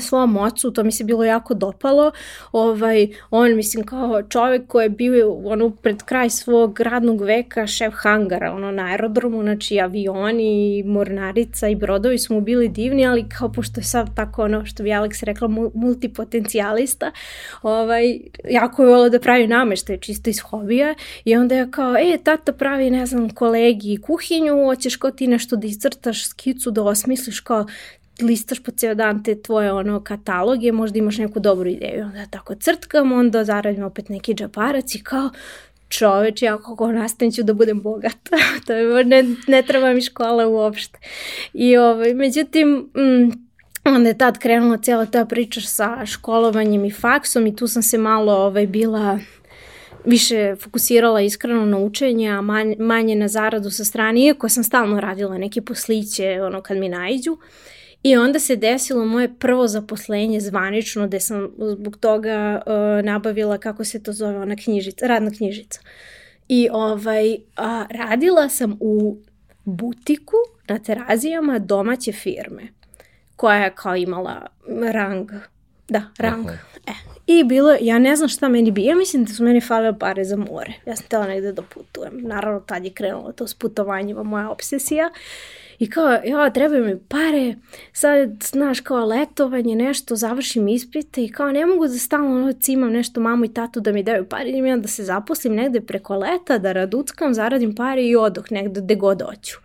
svom ocu, to mi se bilo jako dopalo. Ovaj, on, mislim, kao čovek koji je bio ono, pred kraj svog radnog veka šef hangara ono, na aerodromu, znači avioni i mornarica i brodovi su mu bili divni, ali kao pošto je sad tako ono što bi Alex rekla multipotencijalista, ovaj, jako je volio da pravi nameštaj čisto iz hobija i onda je kao, e, tata pravi, ne znam, kolegi kuhinju, hoćeš kao ti nešto da iscrtaš skicu, da osmisliš kao listaš po ceo dan te tvoje ono kataloge, možda imaš neku dobru ideju. Onda tako crtkam, onda zaradim opet neki džaparac i kao čoveč, ja kako nastavim ću da budem bogata. to je, ne, ne treba mi škola uopšte. I ovaj, međutim, mm, onda je tad krenula cijela ta priča sa školovanjem i faksom i tu sam se malo ovaj, bila više fokusirala iskreno na učenje, a manje, manje na zaradu sa strane, iako sam stalno radila neke posliće ono kad mi najđu. Uh, I onda se desilo moje prvo zaposlenje zvanično gde sam zbog toga uh, nabavila, kako se to zove, ona knjižica, radna knjižica. I ovaj, a, radila sam u butiku na terazijama domaće firme koja je kao imala rang, da, rang. Aha. E, I bilo, ja ne znam šta meni bi, ja mislim da su meni falile pare za more. Ja sam tela negde da putujem. Naravno, tad je krenulo to s putovanjima, moja obsesija. I kao, ja, trebaju mi pare, sad, znaš, kao letovanje, nešto, završim ispite i kao, ne mogu da stalno ono, cimam nešto mamu i tatu da mi daju pare, idem ja da se zaposlim negde preko leta, da raduckam, zaradim pare i odoh negde gde god hoću.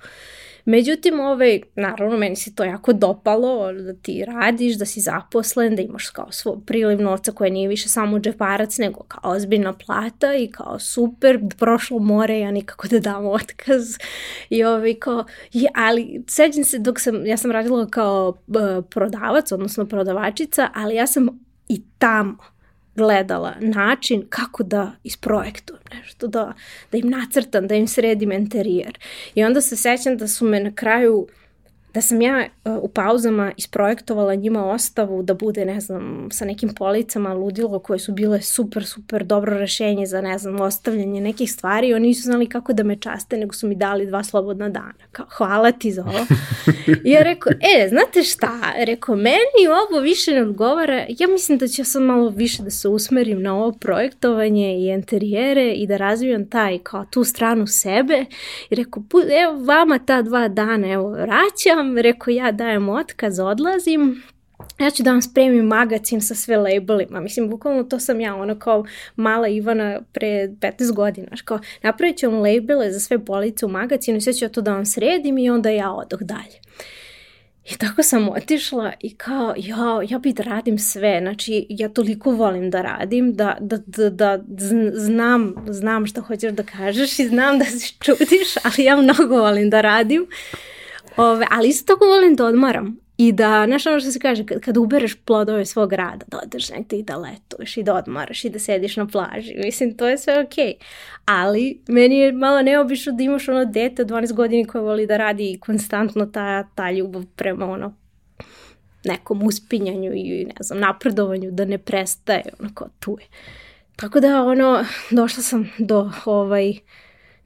Međutim, ovaj, naravno, meni se to jako dopalo, da ti radiš, da si zaposlen, da imaš kao svoj priliv novca koja nije više samo džeparac, nego kao ozbiljna plata i kao super, prošlo more, ja nikako da dam otkaz. I ovaj, kao, je, ali sećam se dok sam, ja sam radila kao uh, prodavac, odnosno prodavačica, ali ja sam i tamo gledala način kako da isprojektujem nešto, da, da im nacrtam, da im sredim interijer. I onda se sećam da su me na kraju da sam ja uh, u pauzama isprojektovala njima ostavu da bude, ne znam, sa nekim policama ludilo koje su bile super, super dobro rešenje za, ne znam, ostavljanje nekih stvari oni nisu znali kako da me časte, nego su mi dali dva slobodna dana. Kao, hvala ti za ovo. I ja rekao, e, znate šta? Rekao, meni ovo više ne odgovara. Ja mislim da ću sad malo više da se usmerim na ovo projektovanje i interijere i da razvijam taj, kao tu stranu sebe. I rekao, evo vama ta dva dana, evo, vraćam vam, rekao ja dajem otkaz, odlazim, ja ću da vam spremim magazin sa sve labelima. Mislim, bukvalno to sam ja, ono kao mala Ivana pre 15 godina. Kao, napravit ću vam labele za sve police u magazinu i sve ću ja to da vam sredim i onda ja odoh dalje. I tako sam otišla i kao, ja, ja bi da radim sve, znači ja toliko volim da radim, da, da, da, da znam, znam što hoćeš da kažeš i znam da se čudiš, ali ja mnogo volim da radim. Ove, ali isto tako volim da odmaram. I da, znaš ono što se kaže, kad, kad ubereš plodove svog rada, da odeš negde i da letuješ i da odmaraš i da sediš na plaži. Mislim, to je sve okej. Okay. Ali, meni je malo neobično da imaš ono dete od 12 godina koje voli da radi i konstantno ta, ta ljubav prema ono nekom uspinjanju i ne znam, napredovanju, da ne prestaje, onako, tu je. Tako da, ono, došla sam do ovaj,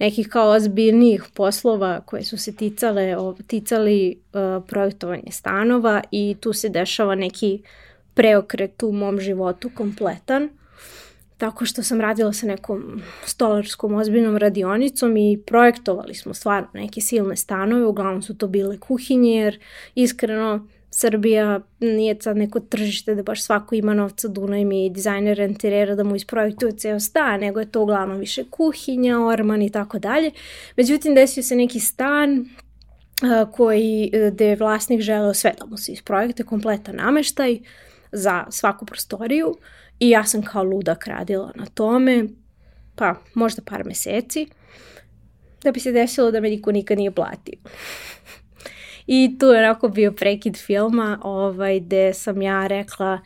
nekih kao ozbiljnijih poslova koje su se ticale, ticali uh, projektovanje stanova i tu se dešava neki preokret u mom životu kompletan. Tako što sam radila sa nekom stolarskom ozbiljnom radionicom i projektovali smo stvarno neke silne stanove, uglavnom su to bile kuhinje jer iskreno Srbija nije sad neko tržište da baš svako ima novca da unajmi dizajner interiera da mu isprojektuje ceo stan, nego je to uglavnom više kuhinja, orman i tako dalje. Međutim, desio se neki stan koji, gde je vlasnik želeo sve da mu se isprojekte, kompletan nameštaj za svaku prostoriju i ja sam kao ludak radila na tome, pa možda par meseci, da bi se desilo da me niko nikad nije platio. I tu je onako bio prekid filma ovaj, gde sam ja rekla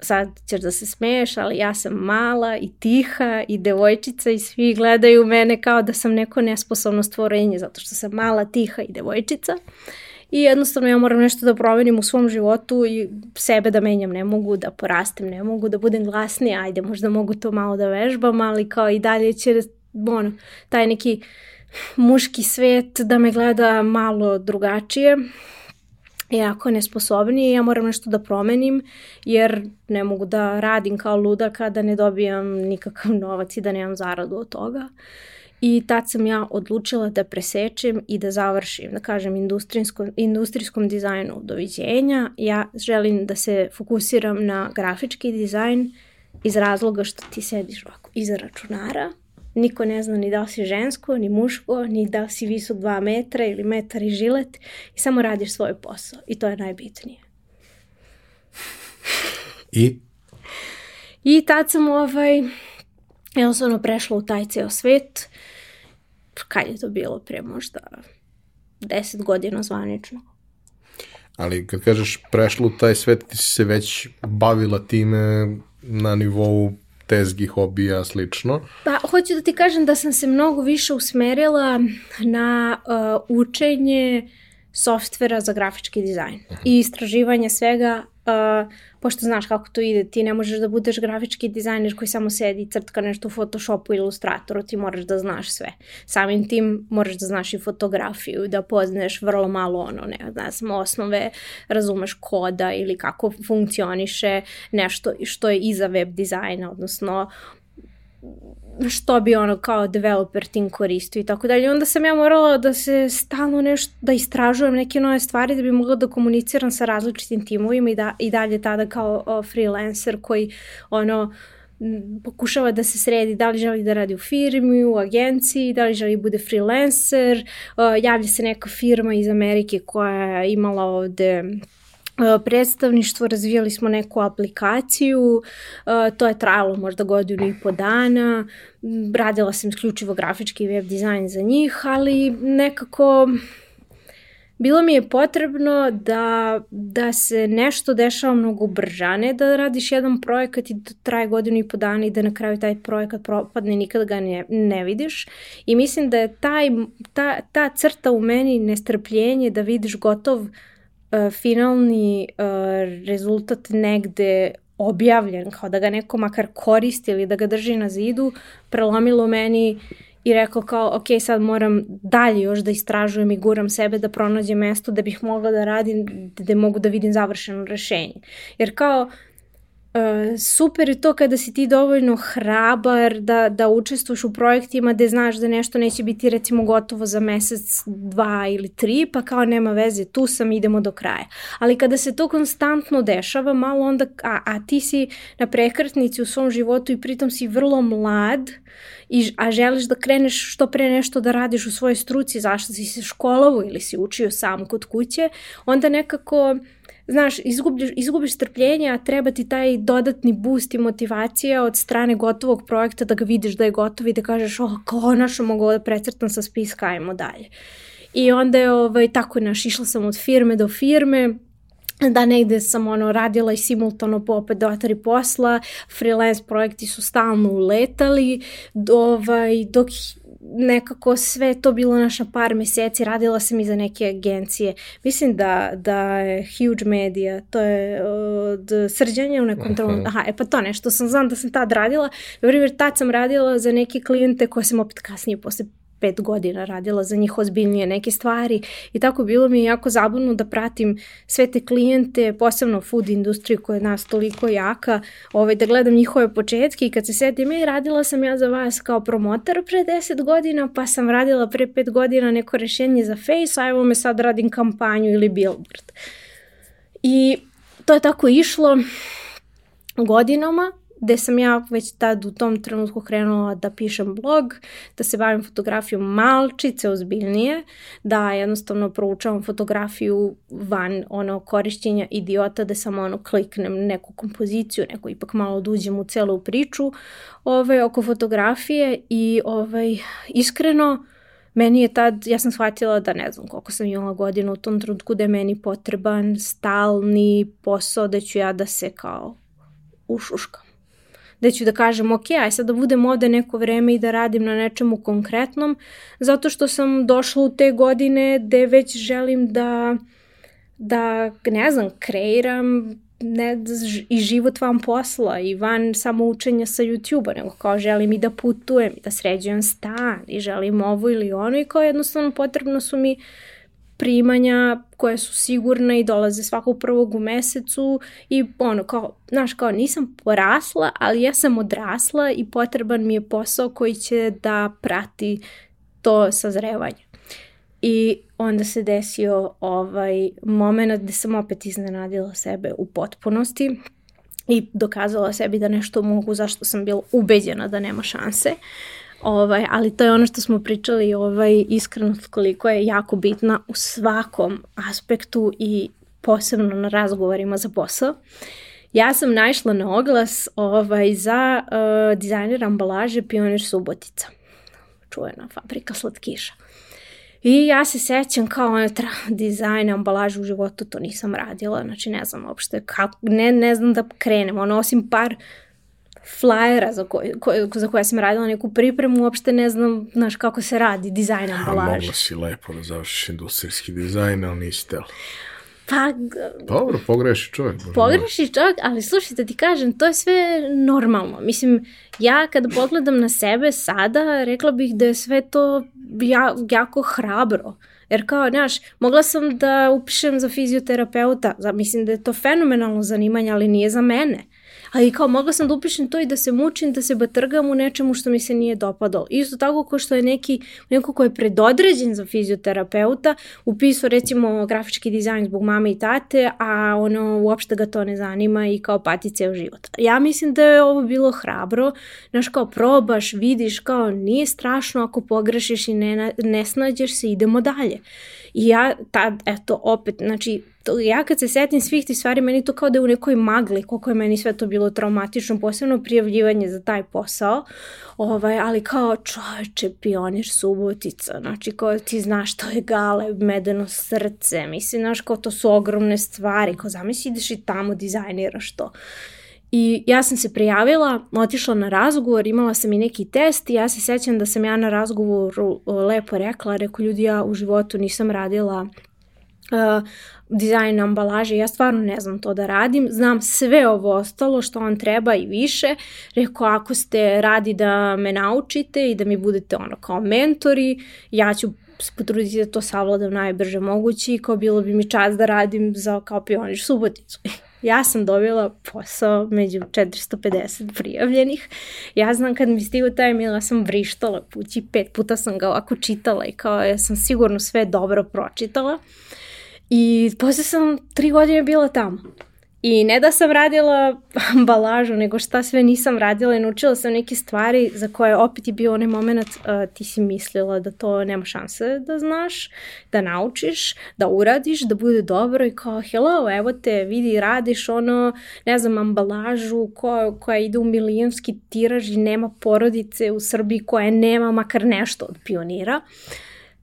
sad ćeš da se smeješ, ali ja sam mala i tiha i devojčica i svi gledaju mene kao da sam neko nesposobno stvorenje zato što sam mala, tiha i devojčica. I jednostavno ja moram nešto da promenim u svom životu i sebe da menjam ne mogu, da porastem ne mogu, da budem glasnija, ajde možda mogu to malo da vežbam, ali kao i dalje će ono, taj neki uh, muški svet da me gleda malo drugačije jako nesposobnije, ja moram nešto da promenim jer ne mogu da radim kao luda kada ne dobijam nikakav novac i da nemam zaradu od toga. I tad sam ja odlučila da presečem i da završim, da kažem, industrijskom, industrijskom dizajnu doviđenja. Ja želim da se fokusiram na grafički dizajn iz razloga što ti sediš ovako iza računara Niko ne zna ni da li si žensko, ni muško, ni da li si visok dva metra ili metar i žilet i samo radiš svoj posao i to je najbitnije. I? I tad sam ovaj, jednostavno prešla u taj ceo svet. Kad je to bilo pre možda deset godina zvanično. Ali kad kažeš prešla u taj svet, ti si se već bavila time na nivou tezgi, hobija, slično? Pa, hoću da ti kažem da sam se mnogo više usmerila na uh, učenje softvera za grafički dizajn i istraživanje svega uh, pošto znaš kako to ide, ti ne možeš da budeš grafički dizajner koji samo sedi i crtka nešto u Photoshopu ili Illustratoru, ti moraš da znaš sve. Samim tim moraš da znaš i fotografiju, da poznaješ vrlo malo ono, ne znam, osnove, razumeš koda ili kako funkcioniše nešto što je iza web dizajna, odnosno što bi ono kao developer tim koristio i tako dalje. Onda sam ja morala da se stalno nešto, da istražujem neke nove stvari da bi mogla da komuniciram sa različitim timovima i, da, i dalje tada kao o, freelancer koji ono pokušava da se sredi da li želi da radi u firmi, u agenciji, da li želi da bude freelancer, javlja se neka firma iz Amerike koja je imala ovde predstavništvo, razvijali smo neku aplikaciju, e, to je trajalo možda godinu i po dana, radila sam isključivo grafički web dizajn za njih, ali nekako bilo mi je potrebno da, da se nešto dešava mnogo bržane, da radiš jedan projekat i da traje godinu i po dana i da na kraju taj projekat propadne i nikada ga ne, ne vidiš. I mislim da je taj, ta, ta crta u meni nestrpljenje da vidiš gotov uh, finalni uh, rezultat negde objavljen, kao da ga neko makar koristi ili da ga drži na zidu, prelomilo meni i rekao kao, ok, sad moram dalje još da istražujem i guram sebe da pronađem mesto da bih mogla da radim, da mogu da vidim završeno rešenje. Jer kao, Uh, super je to kada si ti dovoljno hrabar da, da učestvuješ u projektima gde znaš da nešto neće biti recimo gotovo za mesec, dva ili tri, pa kao nema veze, tu sam, idemo do kraja. Ali kada se to konstantno dešava, malo onda, a, a ti si na prekretnici u svom životu i pritom si vrlo mlad, i, a želiš da kreneš što pre nešto da radiš u svojoj struci, zašto si se školovo ili si učio sam kod kuće, onda nekako znaš, izgubiš, izgubiš strpljenje, a treba ti taj dodatni boost i motivacija od strane gotovog projekta da ga vidiš da je gotov i da kažeš, oh, konačno mogu da precrtam sa spiska, ajmo dalje. I onda je ovaj, tako, naš, išla sam od firme do firme, da negde sam ono radila i simultano po opet dva, tri posla, freelance projekti su stalno uletali, ovaj, dok nekako sve to bilo naša par meseci, radila sam i za neke agencije. Mislim da, da je Huge Media, to je od srđanja u nekom trenutku. Aha, e pa to nešto sam znam da sam tad radila. Dobro, tad sam radila za neke klijente koje sam opet kasnije posle pet godina radila za njih ozbiljnije neke stvari i tako bilo mi jako zabavno da pratim sve te klijente, posebno food industriju koja je nas toliko jaka, ovaj, da gledam njihove početke i kad se setim, i radila sam ja za vas kao promotor pre 10 godina, pa sam radila pre 5 godina neko rešenje za Face, a evo me sad radim kampanju ili billboard. I to je tako išlo godinama gde sam ja već tad u tom trenutku krenula da pišem blog, da se bavim fotografijom malčice ozbiljnije, da jednostavno proučavam fotografiju van ono korišćenja idiota da samo ono kliknem neku kompoziciju, neko ipak malo da uđem u celu priču ovaj, oko fotografije i ovaj, iskreno meni je tad, ja sam shvatila da ne znam koliko sam imala godina u tom trenutku da je meni potreban stalni posao da ću ja da se kao ušuškam da ću da kažem ok, aj sad da budem ovde neko vreme i da radim na nečemu konkretnom, zato što sam došla u te godine gde već želim da, da ne znam, kreiram ne, i život van posla i van samo učenja sa YouTube-a, nego kao želim i da putujem i da sređujem stan i želim ovo ili ono i kao jednostavno potrebno su mi uh, primanja koje su sigurne i dolaze svakog prvog u mesecu i ono kao, znaš kao nisam porasla, ali ja sam odrasla i potreban mi je posao koji će da prati to sazrevanje. I onda se desio ovaj moment gde sam opet iznenadila sebe u potpunosti i dokazala sebi da nešto mogu zašto sam bila ubeđena da nema šanse. Uh, Ovaj, ali to je ono što smo pričali, ovaj, iskrenost koliko je jako bitna u svakom aspektu i posebno na razgovorima za posao. Ja sam naišla na oglas ovaj, za uh, dizajner ambalaže Pionir Subotica. Čuvena fabrika slatkiša. I ja se sećam kao ono tra, dizajn, ambalažu u životu, to nisam radila, znači ne znam uopšte kako, ne, ne znam da krenem, ono osim par flajera za koje, koje, za koje sam radila neku pripremu, uopšte ne znam, znaš, kako se radi dizajn ambalaže. Mogla si lepo da završiš industrijski dizajn, ali nisi tela. Pa... Dobro, pogreši čovjek. Pogreši čovjek, ali slušaj, da ti kažem, to je sve normalno. Mislim, ja kada pogledam na sebe sada, rekla bih da je sve to ja, jako hrabro. Jer kao, znaš, mogla sam da upišem za fizioterapeuta, mislim da je to fenomenalno zanimanje, ali nije za mene ali kao mogla sam da upišem to i da se mučim, da se batrgam u nečemu što mi se nije dopadalo. Isto tako kao što je neki, neko ko je predodređen za fizioterapeuta, upisao recimo grafički dizajn zbog mame i tate, a ono uopšte ga to ne zanima i kao pati ceo život. Ja mislim da je ovo bilo hrabro, znaš kao probaš, vidiš kao nije strašno ako pogrešiš i ne, ne snađeš se, idemo dalje. I ja tad, eto, opet, znači, to, ja kad se setim svih tih stvari, meni to kao da je u nekoj magli, koliko je meni sve to bilo traumatično, posebno prijavljivanje za taj posao, ovaj, ali kao čoveče, pionir Subotica, znači kao ti znaš što je gale, medeno srce, mislim, znaš kao to su ogromne stvari, kao zamisli ideš i tamo dizajniraš to. I ja sam se prijavila, otišla na razgovor, imala sam i neki test i ja se sećam da sam ja na razgovoru lepo rekla, rekao ljudi ja u životu nisam radila uh, dizajn ambalaže, ja stvarno ne znam to da radim, znam sve ovo ostalo što vam treba i više, rekao ako ste radi da me naučite i da mi budete ono kao mentori, ja ću potruditi da to savladam najbrže moguće i kao bilo bi mi čast da radim za kao pioniš Suboticu. Ja sam dobila posao među 450 prijavljenih. Ja znam kad mi stigo taj mail, ja sam vrištala kući, pet puta sam ga ovako čitala i kao ja sam sigurno sve dobro pročitala. I posle sam tri godine bila tamo. I ne da sam radila ambalažu, nego šta sve nisam radila i naučila sam neke stvari za koje opet je bio onaj moment uh, ti si mislila da to nema šanse da znaš, da naučiš, da uradiš, da bude dobro i kao hello, evo te, vidi, radiš ono, ne znam, ambalažu koja, koja ide u milijonski tiraž i nema porodice u Srbiji koja nema makar nešto od pionira.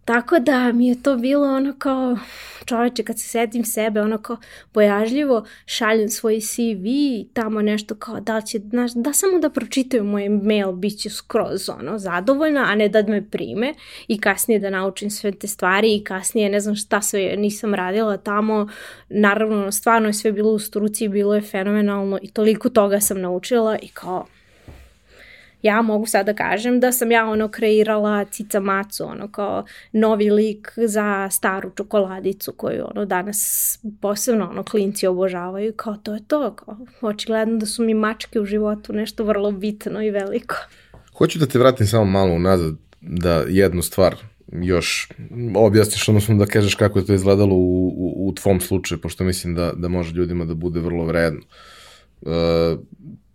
Tako da mi je to bilo ono kao, čoveče, kad se setim sebe, ono kao bojažljivo šaljem svoj CV i tamo nešto kao da će, znaš, da samo da pročitaju moj mail, bit će skroz ono, zadovoljna, a ne da me prime i kasnije da naučim sve te stvari i kasnije ne znam šta sve nisam radila tamo. Naravno, stvarno je sve bilo u struci, bilo je fenomenalno i toliko toga sam naučila i kao ja mogu sad da kažem da sam ja ono kreirala cica macu, ono kao novi lik za staru čokoladicu koju ono danas posebno ono klinci obožavaju, kao to je to, kao očigledno da su mi mačke u životu nešto vrlo bitno i veliko. Hoću da te vratim samo malo unazad da jednu stvar još objasniš, odnosno da kažeš kako je to izgledalo u, u, u tvom slučaju, pošto mislim da, da može ljudima da bude vrlo vredno. Uh,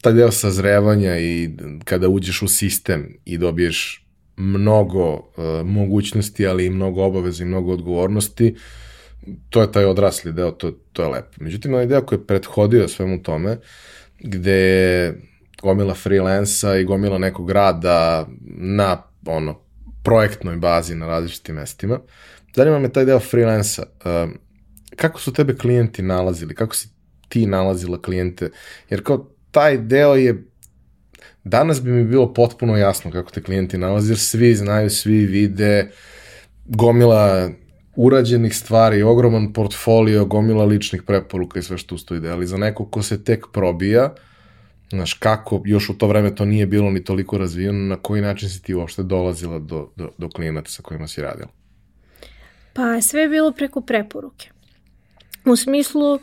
taj deo sazrevanja i kada uđeš u sistem i dobiješ mnogo uh, mogućnosti, ali i mnogo obaveza i mnogo odgovornosti, to je taj odrasli deo, to, to je lepo. Međutim, onaj deo koji je prethodio svemu tome, gde je gomila freelansa i gomila nekog rada na ono, projektnoj bazi na različitim mestima. Zanima me taj deo freelansa. Uh, kako su tebe klijenti nalazili? Kako si ti nalazila klijente? Jer kao taj deo je danas bi mi bilo potpuno jasno kako te klijenti nalaze, jer svi znaju, svi vide, gomila urađenih stvari, ogroman portfolio, gomila ličnih preporuka i sve što usto ide, ali za neko ko se tek probija, znaš, kako, još u to vreme to nije bilo ni toliko razvijeno, na koji način si ti uopšte dolazila do, do, do klijenata sa kojima si radila? Pa sve je bilo preko preporuke. U smislu, um,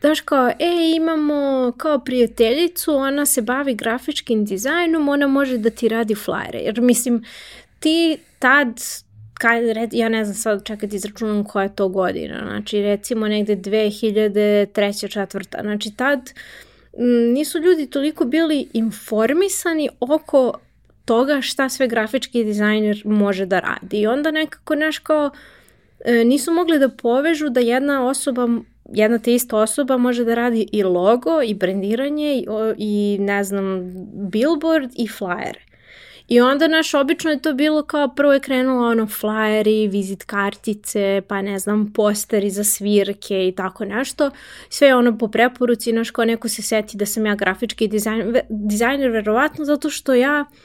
Znaš kao, e, imamo kao prijateljicu, ona se bavi grafičkim dizajnom, ona može da ti radi flajere. Jer mislim, ti tad, kaj, ja ne znam sad čekati izračunam koja je to godina, znači recimo negde 2003. četvrta, znači tad nisu ljudi toliko bili informisani oko toga šta sve grafički dizajner može da radi. I onda nekako, znaš kao, e, nisu mogli da povežu da jedna osoba jedna te ista osoba može da radi i logo i brendiranje i, i ne znam billboard i flyere. I onda naš obično je to bilo kao prvo je krenulo ono flyeri, vizit kartice, pa ne znam posteri za svirke i tako nešto. Sve je ono po preporuci, naš kao neko se seti da sam ja grafički dizajner, dizajner verovatno zato što ja uh,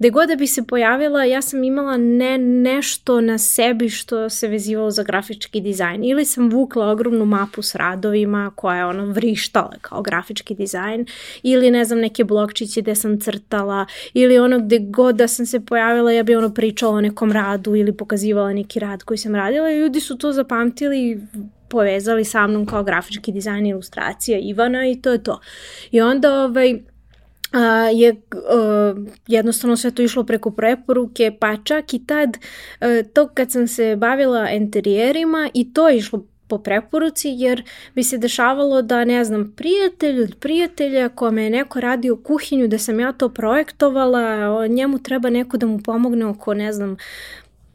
Gde god da bi se pojavila, ja sam imala ne nešto na sebi što se vezivalo za grafički dizajn. Ili sam vukla ogromnu mapu s radovima koja je ono vrištala kao grafički dizajn, ili ne znam neke blokčiće gde sam crtala, ili ono gde god da sam se pojavila ja bi ono pričala o nekom radu ili pokazivala neki rad koji sam radila i ljudi su to zapamtili povezali sa mnom kao grafički dizajn ilustracija Ivana i to je to. I onda ovaj, je a, jednostavno sve to išlo preko preporuke, pa čak i tad, a, to kad sam se bavila interijerima i to je išlo po preporuci, jer bi se dešavalo da, ne znam, prijatelj od prijatelja kome je neko radio kuhinju, da sam ja to projektovala, njemu treba neko da mu pomogne oko, ne znam,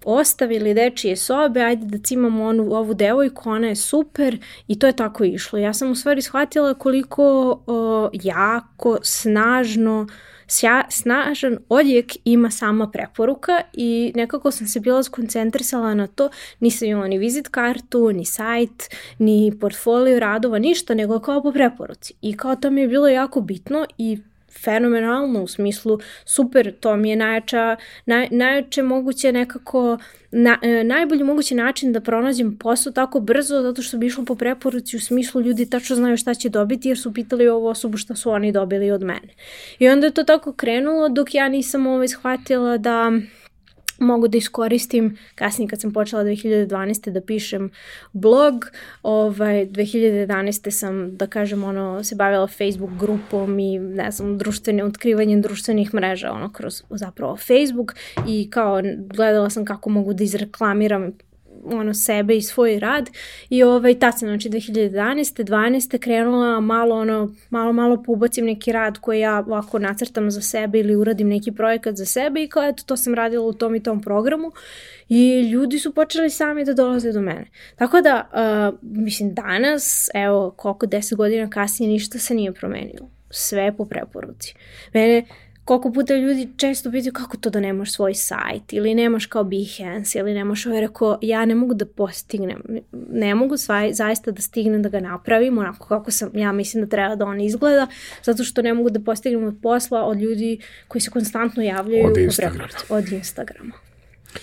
ostavili dečije sobe, ajde da cimamo onu, ovu devojku, ona je super i to je tako išlo. Ja sam u stvari shvatila koliko o, jako, snažno, sja, snažan odjek ima sama preporuka i nekako sam se bila skoncentrisala na to, nisam imala ni vizit kartu, ni sajt, ni portfolio radova, ništa, nego kao po preporuci. I kao to mi je bilo jako bitno i fenomenalno u smislu super, to mi je najjača, naj, najjače moguće nekako, na, e, najbolji mogući način da pronađem posao tako brzo zato što bi išlo po preporuci u smislu ljudi tačno znaju šta će dobiti jer su pitali ovu osobu šta su oni dobili od mene. I onda je to tako krenulo dok ja nisam ovaj shvatila da mogu da iskoristim kasnije kad sam počela 2012. da pišem blog, ovaj, 2011. sam, da kažem, ono, se bavila Facebook grupom i, ne znam, društvene, otkrivanjem društvenih mreža, ono, kroz zapravo Facebook i kao gledala sam kako mogu da izreklamiram ono sebe i svoj rad i ovaj tad sam znači 2011. 12. krenula malo ono malo malo pobacim neki rad koji ja ovako nacrtam za sebe ili uradim neki projekat za sebe i kao eto to sam radila u tom i tom programu i ljudi su počeli sami da dolaze do mene. Tako da uh, mislim danas evo koliko 10 godina kasnije ništa se nije promenilo. Sve po preporuci. Mene koliko puta ljudi često pitaju kako to da nemaš svoj sajt ili nemaš kao Behance ili nemaš ovo, rekao ja ne mogu da postignem, ne mogu svaj, zaista da stignem da ga napravim onako kako sam, ja mislim da treba da on izgleda, zato što ne mogu da postignem od posla od ljudi koji se konstantno javljaju od Instagrama. Od Instagrama.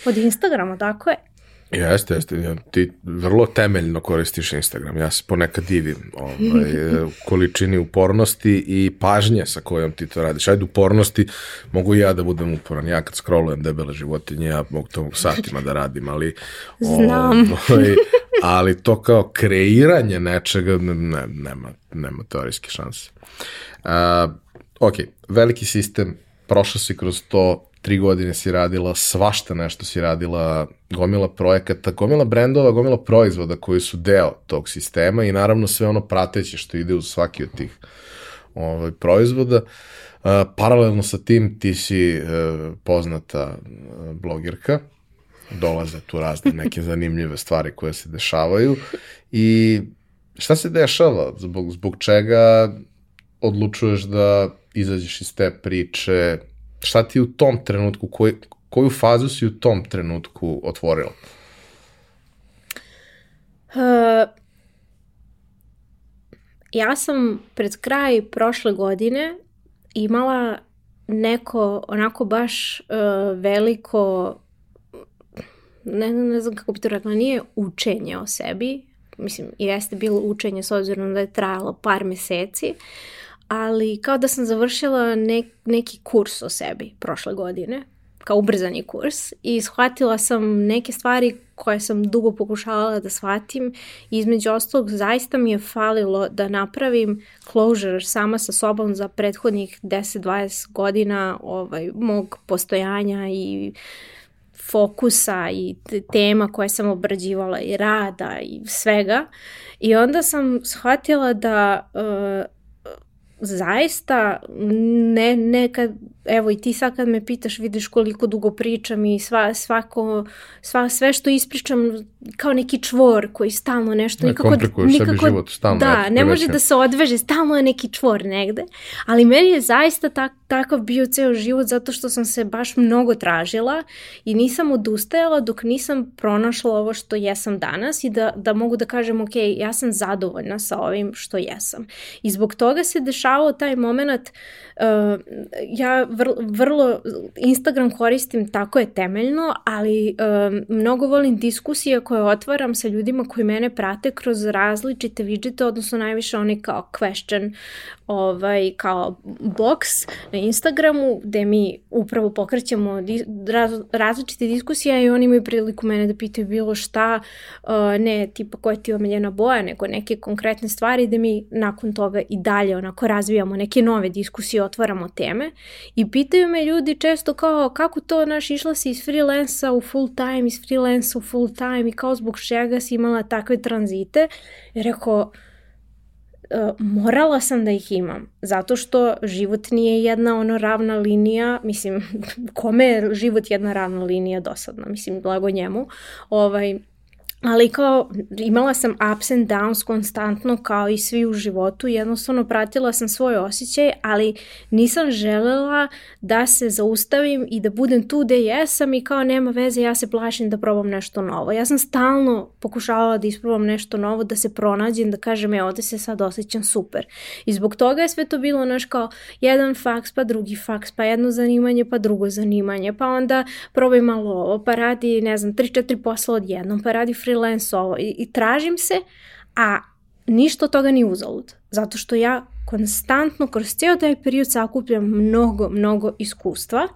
Od Instagrama, tako je. Jeste, jeste. Ti vrlo temeljno koristiš Instagram. Ja se ponekad divim ovaj, količini upornosti i pažnje sa kojom ti to radiš. Ajde, upornosti mogu i ja da budem uporan. Ja kad scrollujem debele životinje, ja mogu to satima da radim, ali... Znam. Ovaj, ali to kao kreiranje nečega, ne, nema, nema teorijske šanse. Uh, ok, veliki sistem, prošao si kroz to, tri godine si radila, svašta nešto si radila, gomila projekata, gomila brendova, gomila proizvoda koji su deo tog sistema i naravno sve ono prateće što ide uz svaki od tih ovaj, proizvoda. Uh, paralelno sa tim ti si uh, poznata uh, blogerka, dolaze tu razne neke zanimljive stvari koje se dešavaju i šta se dešava, zbog, zbog čega odlučuješ da izađeš iz te priče, šta ti u tom trenutku, koj, koju fazu si u tom trenutku otvorila? Uh, ja sam pred kraj prošle godine imala neko onako baš uh, veliko ne, ne znam kako bi to rekla, nije učenje o sebi, mislim, jeste bilo učenje s obzirom da je trajalo par meseci, ali kao da sam završila ne, neki kurs o sebi prošle godine, kao ubrzani kurs i shvatila sam neke stvari koje sam dugo pokušavala da shvatim. I između ostalog zaista mi je falilo da napravim closure sama sa sobom za prethodnih 10-20 godina ovaj, mog postojanja i fokusa i tema koje sam obrađivala i rada i svega. I onda sam shvatila da uh, zaista ne, nekad, evo i ti sad kad me pitaš vidiš koliko dugo pričam i sva, svako, sva, sve što ispričam kao neki čvor koji stalno nešto ne, nikako, nikako život, stalno, da, ne može da se odveže, stalno je neki čvor negde, ali meni je zaista tak, takav bio ceo život zato što sam se baš mnogo tražila i nisam odustajala dok nisam pronašla ovo što jesam danas i da, da mogu da kažem ok, ja sam zadovoljna sa ovim što jesam. I zbog toga se dešavao taj moment uh, ja vrlo, vrlo Instagram koristim tako je temeljno, ali uh, mnogo volim diskusije koje otvaram sa ljudima koji mene prate kroz različite widgete, odnosno najviše oni kao question, ovaj, kao box na Instagramu gde mi upravo pokrećemo raz, različite diskusije i oni imaju priliku mene da pitaju bilo šta, uh, ne tipa koja ti omiljena boja, nego neke konkretne stvari da mi nakon toga i dalje onako razvijamo neke nove diskusije, otvaramo teme i pitaju me ljudi često kao kako to naš išla si iz freelansa u full time, iz freelansa u full time i kao zbog čega si imala takve tranzite. I rekao, morala sam da ih imam, zato što život nije jedna ono ravna linija, mislim, kome je život jedna ravna linija dosadna, mislim, blago njemu, ovaj, ali kao imala sam ups and downs konstantno kao i svi u životu, jednostavno pratila sam svoj osjećaj, ali nisam želela da se zaustavim i da budem tu gde jesam i kao nema veze, ja se plašim da probam nešto novo. Ja sam stalno pokušavala da isprobam nešto novo, da se pronađem, da kažem, ja ovde se sad osjećam super. I zbog toga je sve to bilo, naš kao jedan faks, pa drugi faks, pa jedno zanimanje, pa drugo zanimanje, pa onda probaj malo ovo, pa radi, ne znam, 3-4 posla odjednom, pa radi freelance ovo i, i tražim se, a ništa od toga ni uzalud. Zato što ja konstantno kroz cijel taj period sakupljam mnogo, mnogo iskustva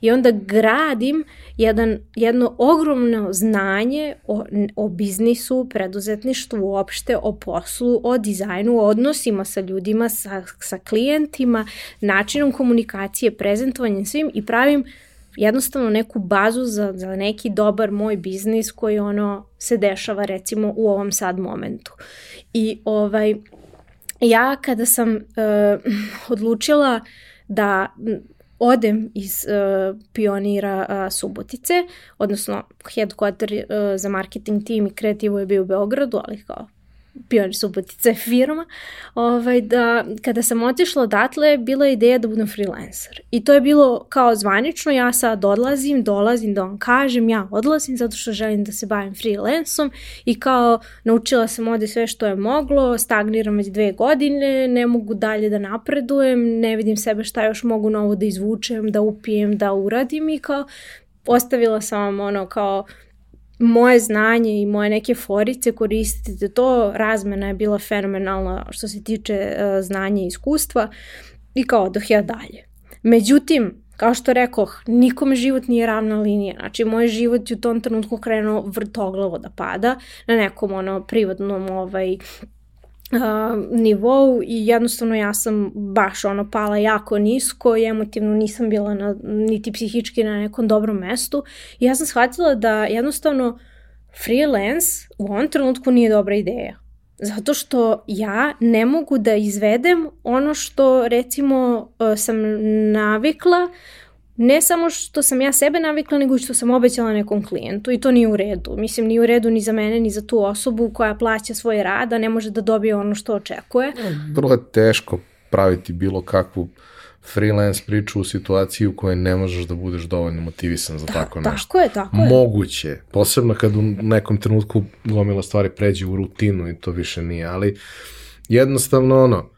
i onda gradim jedan, jedno ogromno znanje o, o biznisu, preduzetništvu uopšte, o poslu, o dizajnu, o odnosima sa ljudima, sa, sa klijentima, načinom komunikacije, prezentovanjem svim i pravim jednostavno neku bazu za, za neki dobar moj biznis koji ono se dešava recimo u ovom sad momentu. I ovaj, ja kada sam uh, odlučila da odem iz uh, pionira uh, Subotice, odnosno headquarter uh, za marketing tim i kreativo je bio u Beogradu, ali kao Pionir Subotica firma, ovaj, da kada sam otišla odatle, bila je ideja da budem freelancer. I to je bilo kao zvanično, ja sad odlazim, dolazim da vam kažem, ja odlazim zato što želim da se bavim freelansom i kao naučila sam ovde sve što je moglo, stagniram već dve godine, ne mogu dalje da napredujem, ne vidim sebe šta još mogu novo da izvučem, da upijem, da uradim i kao ostavila sam vam ono kao moje znanje i moje neke forice koristite to, razmena je bila fenomenalna što se tiče uh, znanja i iskustva i kao odoh ja dalje. Međutim, kao što rekoh, nikome život nije ravna linija. Znači, moj život je u tom trenutku krenuo vrtoglavo da pada na nekom ono privatnom ovaj, nivou i jednostavno ja sam baš ono pala jako nisko i emotivno nisam bila na, niti psihički na nekom dobrom mestu i ja sam shvatila da jednostavno freelance u ovom trenutku nije dobra ideja. Zato što ja ne mogu da izvedem ono što recimo sam navikla ne samo što sam ja sebe navikla, nego što sam obećala nekom klijentu i to nije u redu. Mislim, nije u redu ni za mene, ni za tu osobu koja plaća svoj rad, a ne može da dobije ono što očekuje. Vrlo je teško praviti bilo kakvu freelance priču u situaciji u kojoj ne možeš da budeš dovoljno motivisan za da, tako nešto. Tako je, tako je. Moguće, posebno kad u nekom trenutku gomila stvari pređe u rutinu i to više nije, ali jednostavno ono,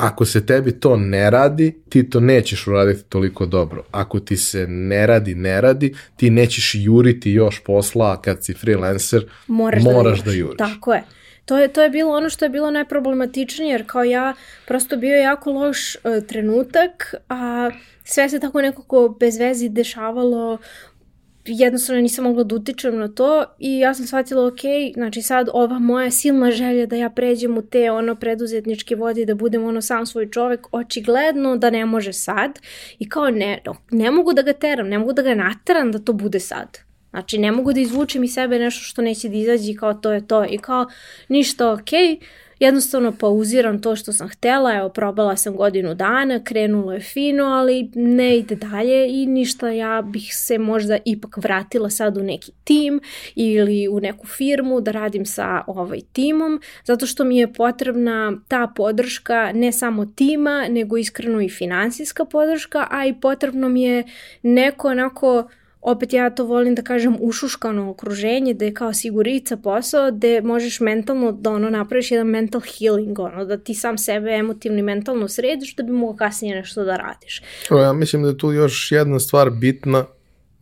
ako se tebi to ne radi, ti to nećeš uraditi toliko dobro. Ako ti se ne radi, ne radi, ti nećeš juriti još posla, a kad si freelancer, moraš, da moraš da, da juriš. Tako je. To je, to je bilo ono što je bilo najproblematičnije, jer kao ja, prosto bio je jako loš uh, trenutak, a sve se tako nekako bez vezi dešavalo jednostavno nisam mogla da utičem na to i ja sam shvatila, ok, znači sad ova moja silna želja da ja pređem u te ono preduzetničke vode i da budem ono sam svoj čovek, očigledno da ne može sad i kao ne, ne mogu da ga teram, ne mogu da ga nateram da to bude sad. Znači ne mogu da izvučem iz sebe nešto što neće da izađe kao to je to i kao ništa ok, jednostavno pauziram to što sam htela, evo probala sam godinu dana, krenulo je fino, ali ne ide dalje i ništa, ja bih se možda ipak vratila sad u neki tim ili u neku firmu da radim sa ovaj timom, zato što mi je potrebna ta podrška ne samo tima, nego iskreno i finansijska podrška, a i potrebno mi je neko onako opet ja to volim da kažem ušuškano okruženje, da je kao sigurica posao, gde možeš mentalno da ono napraviš jedan mental healing, ono, da ti sam sebe emotivno i mentalno središ da bi mogao kasnije nešto da radiš. Ja mislim da je tu još jedna stvar bitna,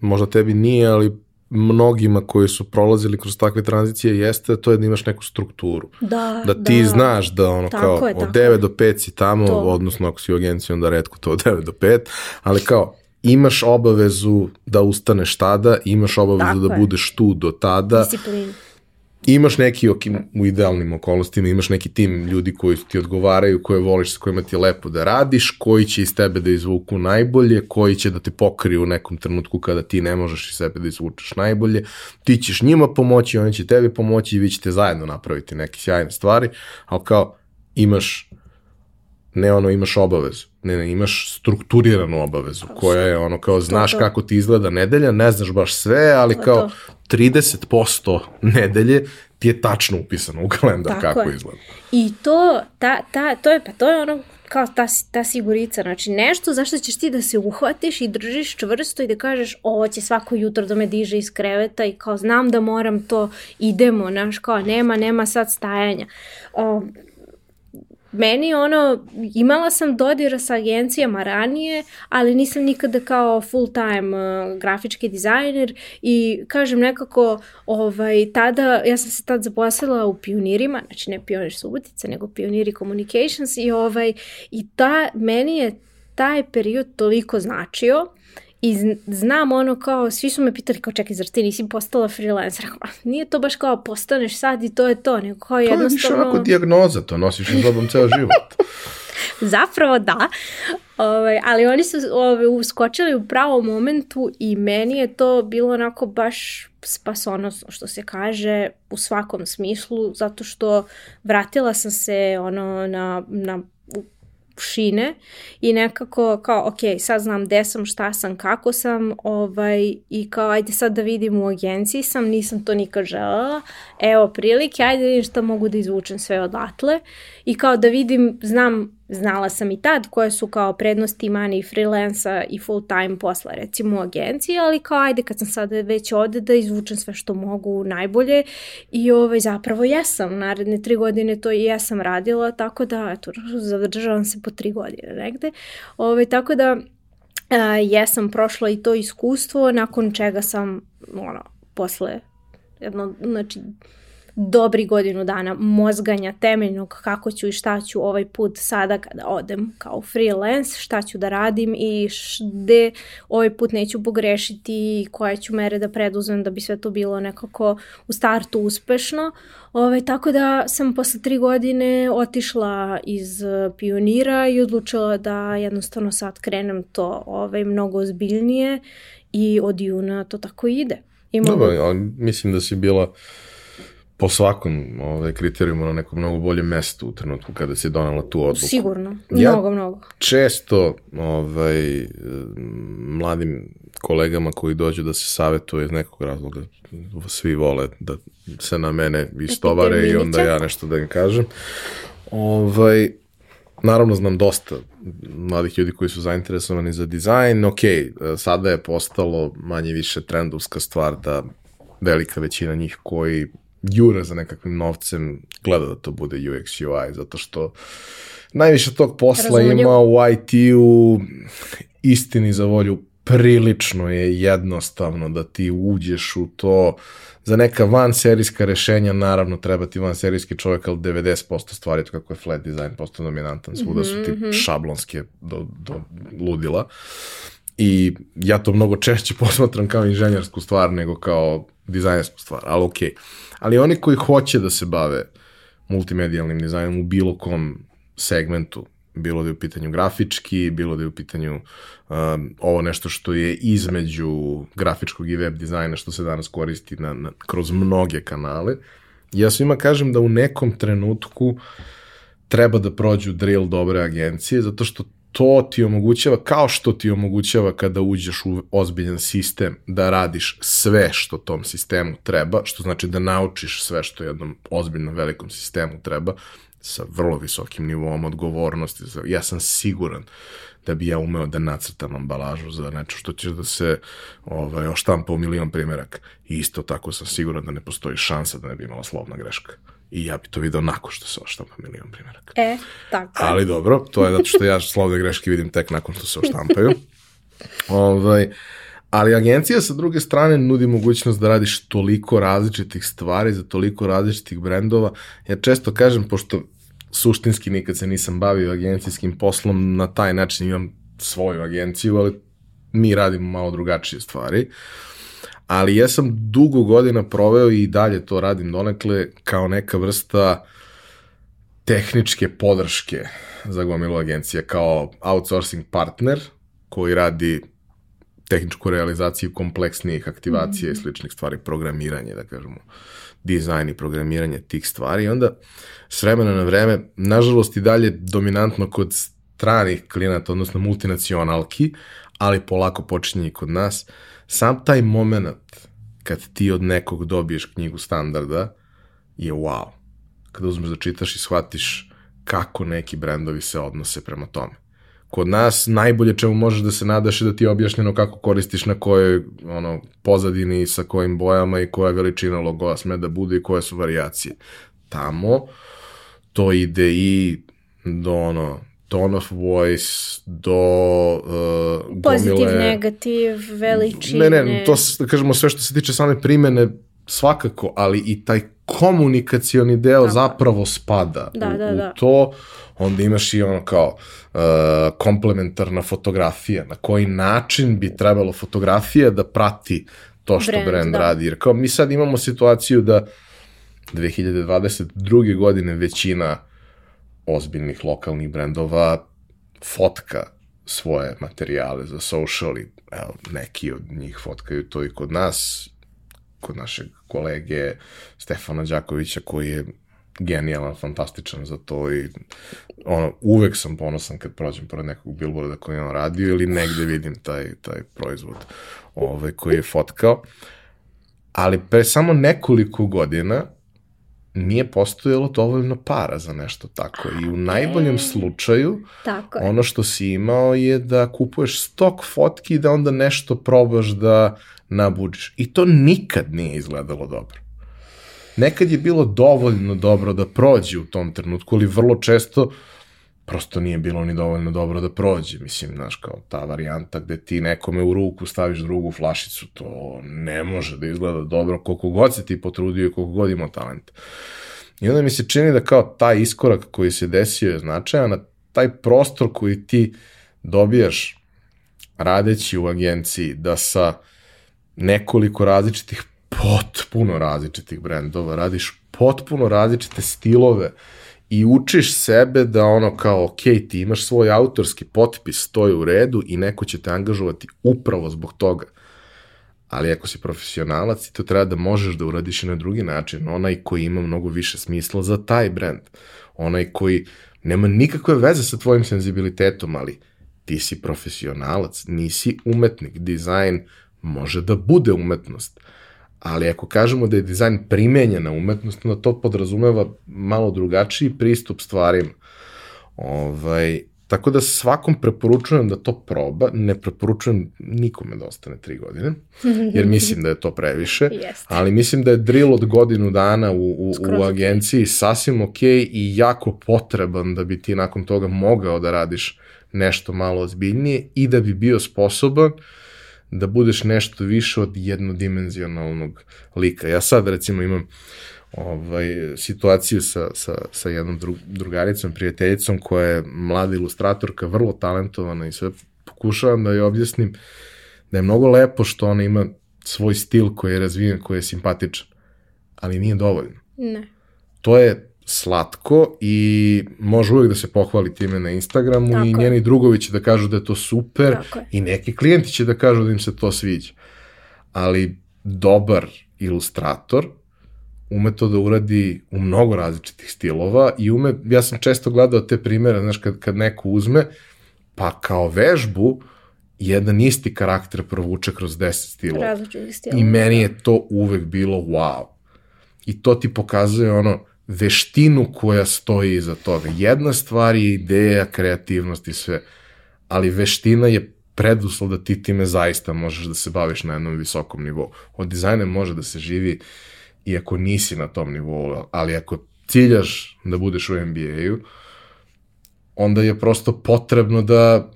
možda tebi nije, ali mnogima koji su prolazili kroz takve tranzicije jeste to je da imaš neku strukturu. Da, da ti da. znaš da ono tako kao je, od 9 do 5 si tamo, to. odnosno ako si u agenciji onda redko to od 9 do 5, ali kao imaš obavezu da ustaneš tada, imaš obavezu Tako da je. budeš tu do tada. Disciplin. Imaš neki, u idealnim okolnostima, imaš neki tim ljudi koji ti odgovaraju, koje voliš, sa kojima ti je lepo da radiš, koji će iz tebe da izvuku najbolje, koji će da te pokriju u nekom trenutku kada ti ne možeš iz sebe da izvučeš najbolje. Ti ćeš njima pomoći, oni će tebi pomoći i vi ćete zajedno napraviti neke sjajne stvari, ali kao imaš ne ono imaš obavezu, ne, ne, imaš strukturiranu obavezu, koja je ono kao znaš to, to. kako ti izgleda nedelja, ne znaš baš sve, ali to, kao to. 30% nedelje ti je tačno upisano u kalendar Tako kako je. izgleda. I to, ta, ta, to je, pa to je ono kao ta, ta sigurica, znači nešto zašto ćeš ti da se uhvatiš i držiš čvrsto i da kažeš ovo će svako jutro da me diže iz kreveta i kao znam da moram to, idemo, znaš, kao nema, nema sad stajanja. Um, meni ono, imala sam dodira sa agencijama ranije, ali nisam nikada kao full time uh, grafički dizajner i kažem nekako ovaj, tada, ja sam se tad zaposlila u pionirima, znači ne pionir Subotica, nego pioniri communications i ovaj, i ta, meni je taj period toliko značio I znam ono kao, svi su me pitali kao čekaj, zar ti nisi postala freelancer? Nije to baš kao postaneš sad i to je to, nego kao jednostavno... To je više onako dijagnoza, to nosiš na sobom ceo život. Zapravo da, ovaj, ali oni su ovaj, uskočili u pravom momentu i meni je to bilo onako baš spasonosno što se kaže u svakom smislu, zato što vratila sam se ono na, na šine i nekako kao, ok, sad znam gde sam, šta sam, kako sam ovaj, i kao, ajde sad da vidim u agenciji sam, nisam to nikad želela, evo prilike, ajde da vidim šta mogu da izvučem sve odatle. I kao da vidim, znam znala sam i tad koje su kao prednosti mani freelansa i full time posla recimo u agenciji, ali kao ajde kad sam sada već ovde da izvučem sve što mogu najbolje. I ovaj, zapravo jesam, naredne tri godine to i jesam radila, tako da eto, zadržavam se po tri godine negde, ovaj, tako da a, jesam prošla i to iskustvo nakon čega sam ono, posle jedno, znači dobri godinu dana mozganja temeljnog kako ću i šta ću ovaj put sada kada odem kao freelance, šta ću da radim i gde ovaj put neću pogrešiti i koje ću mere da preduzmem da bi sve to bilo nekako u startu uspešno. Ovaj, tako da sam posle tri godine otišla iz pionira i odlučila da jednostavno sad krenem to ovaj, mnogo ozbiljnije i od juna to tako ide. Imamo... Dobro, ali mislim da si bila po svakom ovaj, kriterijumu na nekom mnogo boljem mestu u trenutku kada si donala tu odluku. Sigurno, mnogo, ja mnogo. često ovaj, mladim kolegama koji dođu da se savetuje iz nekog razloga, svi vole da se na mene istovare i onda ja nešto da im kažem. Ovaj, naravno znam dosta mladih ljudi koji su zainteresovani za dizajn, ok, sada je postalo manje više trendovska stvar da velika većina njih koji jure za nekakvim novcem, gleda da to bude UX UI, zato što najviše tog posla Razumljiv. ima u IT-u, istini za volju, prilično je jednostavno da ti uđeš u to, za neka van serijska rešenja naravno treba ti van serijski čovjek, ali 90% stvari to kako je flat design postao dominantan, svuda su ti mhm. šablonske do, do ludila. I ja to mnogo češće posmatram kao inženjersku stvar nego kao dizajnersku stvar, ali okej. Okay ali oni koji hoće da se bave multimedijalnim dizajnom u bilo kom segmentu, bilo da je u pitanju grafički, bilo da je u pitanju um, ovo nešto što je između grafičkog i web dizajna što se danas koristi na, na, kroz mnoge kanale. Ja svima kažem da u nekom trenutku treba da prođu drill dobre agencije, zato što to ti omogućava, kao što ti omogućava kada uđeš u ozbiljan sistem, da radiš sve što tom sistemu treba, što znači da naučiš sve što jednom ozbiljnom velikom sistemu treba, sa vrlo visokim nivom odgovornosti. Ja sam siguran da bi ja umeo da nacrtam ambalažu za nešto što će da se ovaj, oštampa u milion primjeraka. I isto tako sam siguran da ne postoji šansa da ne bi imala slovna greška i ja bi to video nakon što se oštampa milion primjeraka. E, tako. Ali dobro, to je zato što ja slovne greške vidim tek nakon što se oštampaju. ovaj, ali agencija sa druge strane nudi mogućnost da radiš toliko različitih stvari za toliko različitih brendova. Ja često kažem, pošto suštinski nikad se nisam bavio agencijskim poslom, na taj način imam svoju agenciju, ali mi radimo malo drugačije stvari. Ali ja sam dugo godina proveo i dalje to radim donekle kao neka vrsta tehničke podrške za gomilu agencija, kao outsourcing partner koji radi tehničku realizaciju kompleksnijih aktivacija mm i sličnih stvari, programiranje, da kažemo, dizajn i programiranje tih stvari. I onda s vremena na vreme, nažalost i dalje dominantno kod stranih klijenata, odnosno multinacionalki, ali polako počinje i kod nas, sam taj moment kad ti od nekog dobiješ knjigu standarda je wow. Kada uzmeš da čitaš i shvatiš kako neki brendovi se odnose prema tome. Kod nas najbolje čemu možeš da se nadaš je da ti je objašnjeno kako koristiš na kojoj ono, pozadini, sa kojim bojama i koja veličina logoa sme da bude i koje su varijacije. Tamo to ide i do ono tone of voice, do uh, Pozitiv, gomile... negativ, veličine. Ne, ne, to da kažemo sve što se tiče same primene svakako, ali i taj komunikacioni deo da. zapravo spada da, u, da, da. u to. Onda imaš i ono kao uh, komplementarna fotografija, na koji način bi trebalo fotografija da prati to što brand, brand da. radi. Jer kao mi sad imamo situaciju da 2022. godine većina ozbiljnih lokalnih brendova fotka svoje materijale za social i evo, neki od njih fotkaju to i kod nas, kod našeg kolege Stefana Đakovića koji je genijalan, fantastičan za to i ono, uvek sam ponosan kad prođem pored nekog billboarda koji je on radio ili negde vidim taj, taj proizvod ovaj, koji je fotkao. Ali pre samo nekoliko godina nije postojalo dovoljno para za nešto tako. I u najboljem slučaju, Tako je. ono što si imao je da kupuješ stok fotki i da onda nešto probaš da nabuđiš. I to nikad nije izgledalo dobro. Nekad je bilo dovoljno dobro da prođe u tom trenutku, ali vrlo često prosto nije bilo ni dovoljno dobro da prođe. Mislim, znaš, kao ta varijanta gde ti nekome u ruku staviš drugu flašicu, to ne može da izgleda dobro koliko god se ti potrudio i koliko god imao talent. I onda mi se čini da kao taj iskorak koji se desio je značajan, a taj prostor koji ti dobijaš radeći u agenciji, da sa nekoliko različitih, potpuno različitih brendova, radiš potpuno različite stilove i učiš sebe da ono kao, ok, ti imaš svoj autorski potpis, to je u redu i neko će te angažovati upravo zbog toga. Ali ako si profesionalac, ti to treba da možeš da uradiš i na drugi način. Onaj koji ima mnogo više smisla za taj brend. Onaj koji nema nikakve veze sa tvojim senzibilitetom, ali ti si profesionalac, nisi umetnik. Dizajn može da bude umetnost. Ali ako kažemo da je dizajn primenjena umetnost, onda to podrazumeva malo drugačiji pristup stvarima. Ovaj, tako da svakom preporučujem da to proba, ne preporučujem nikome da ostane tri godine, jer mislim da je to previše, ali mislim da je drill od godinu dana u, u, Skroz u agenciji sasvim ok i jako potreban da bi ti nakon toga mogao da radiš nešto malo ozbiljnije i da bi bio sposoban da budeš nešto više od jednodimenzionalnog lika. Ja sad recimo imam ovaj, situaciju sa, sa, sa jednom dru, drugaricom, prijateljicom koja je mlada ilustratorka, vrlo talentovana i sve pokušavam da joj objasnim da je mnogo lepo što ona ima svoj stil koji je razvijen, koji je simpatičan, ali nije dovoljno. Ne. To je slatko i može uvijek da se pohvali time na Instagramu Tako i je. njeni drugovi će da kažu da je to super Tako je. i neki klijenti će da kažu da im se to sviđa. Ali dobar ilustrator ume to da uradi u mnogo različitih stilova i ume, ja sam često gledao te primere, znaš, kad, kad neko uzme, pa kao vežbu, jedan isti karakter provuče kroz 10 stilova. Različitih stilova. I meni je to uvek bilo wow. I to ti pokazuje ono veštinu koja stoji iza toga. Jedna stvar je ideja, kreativnost i sve, ali veština je preduslov da ti time zaista možeš da se baviš na jednom visokom nivou. Od dizajna može da se živi i ako nisi na tom nivou, ali ako ciljaš da budeš u NBA-u, onda je prosto potrebno da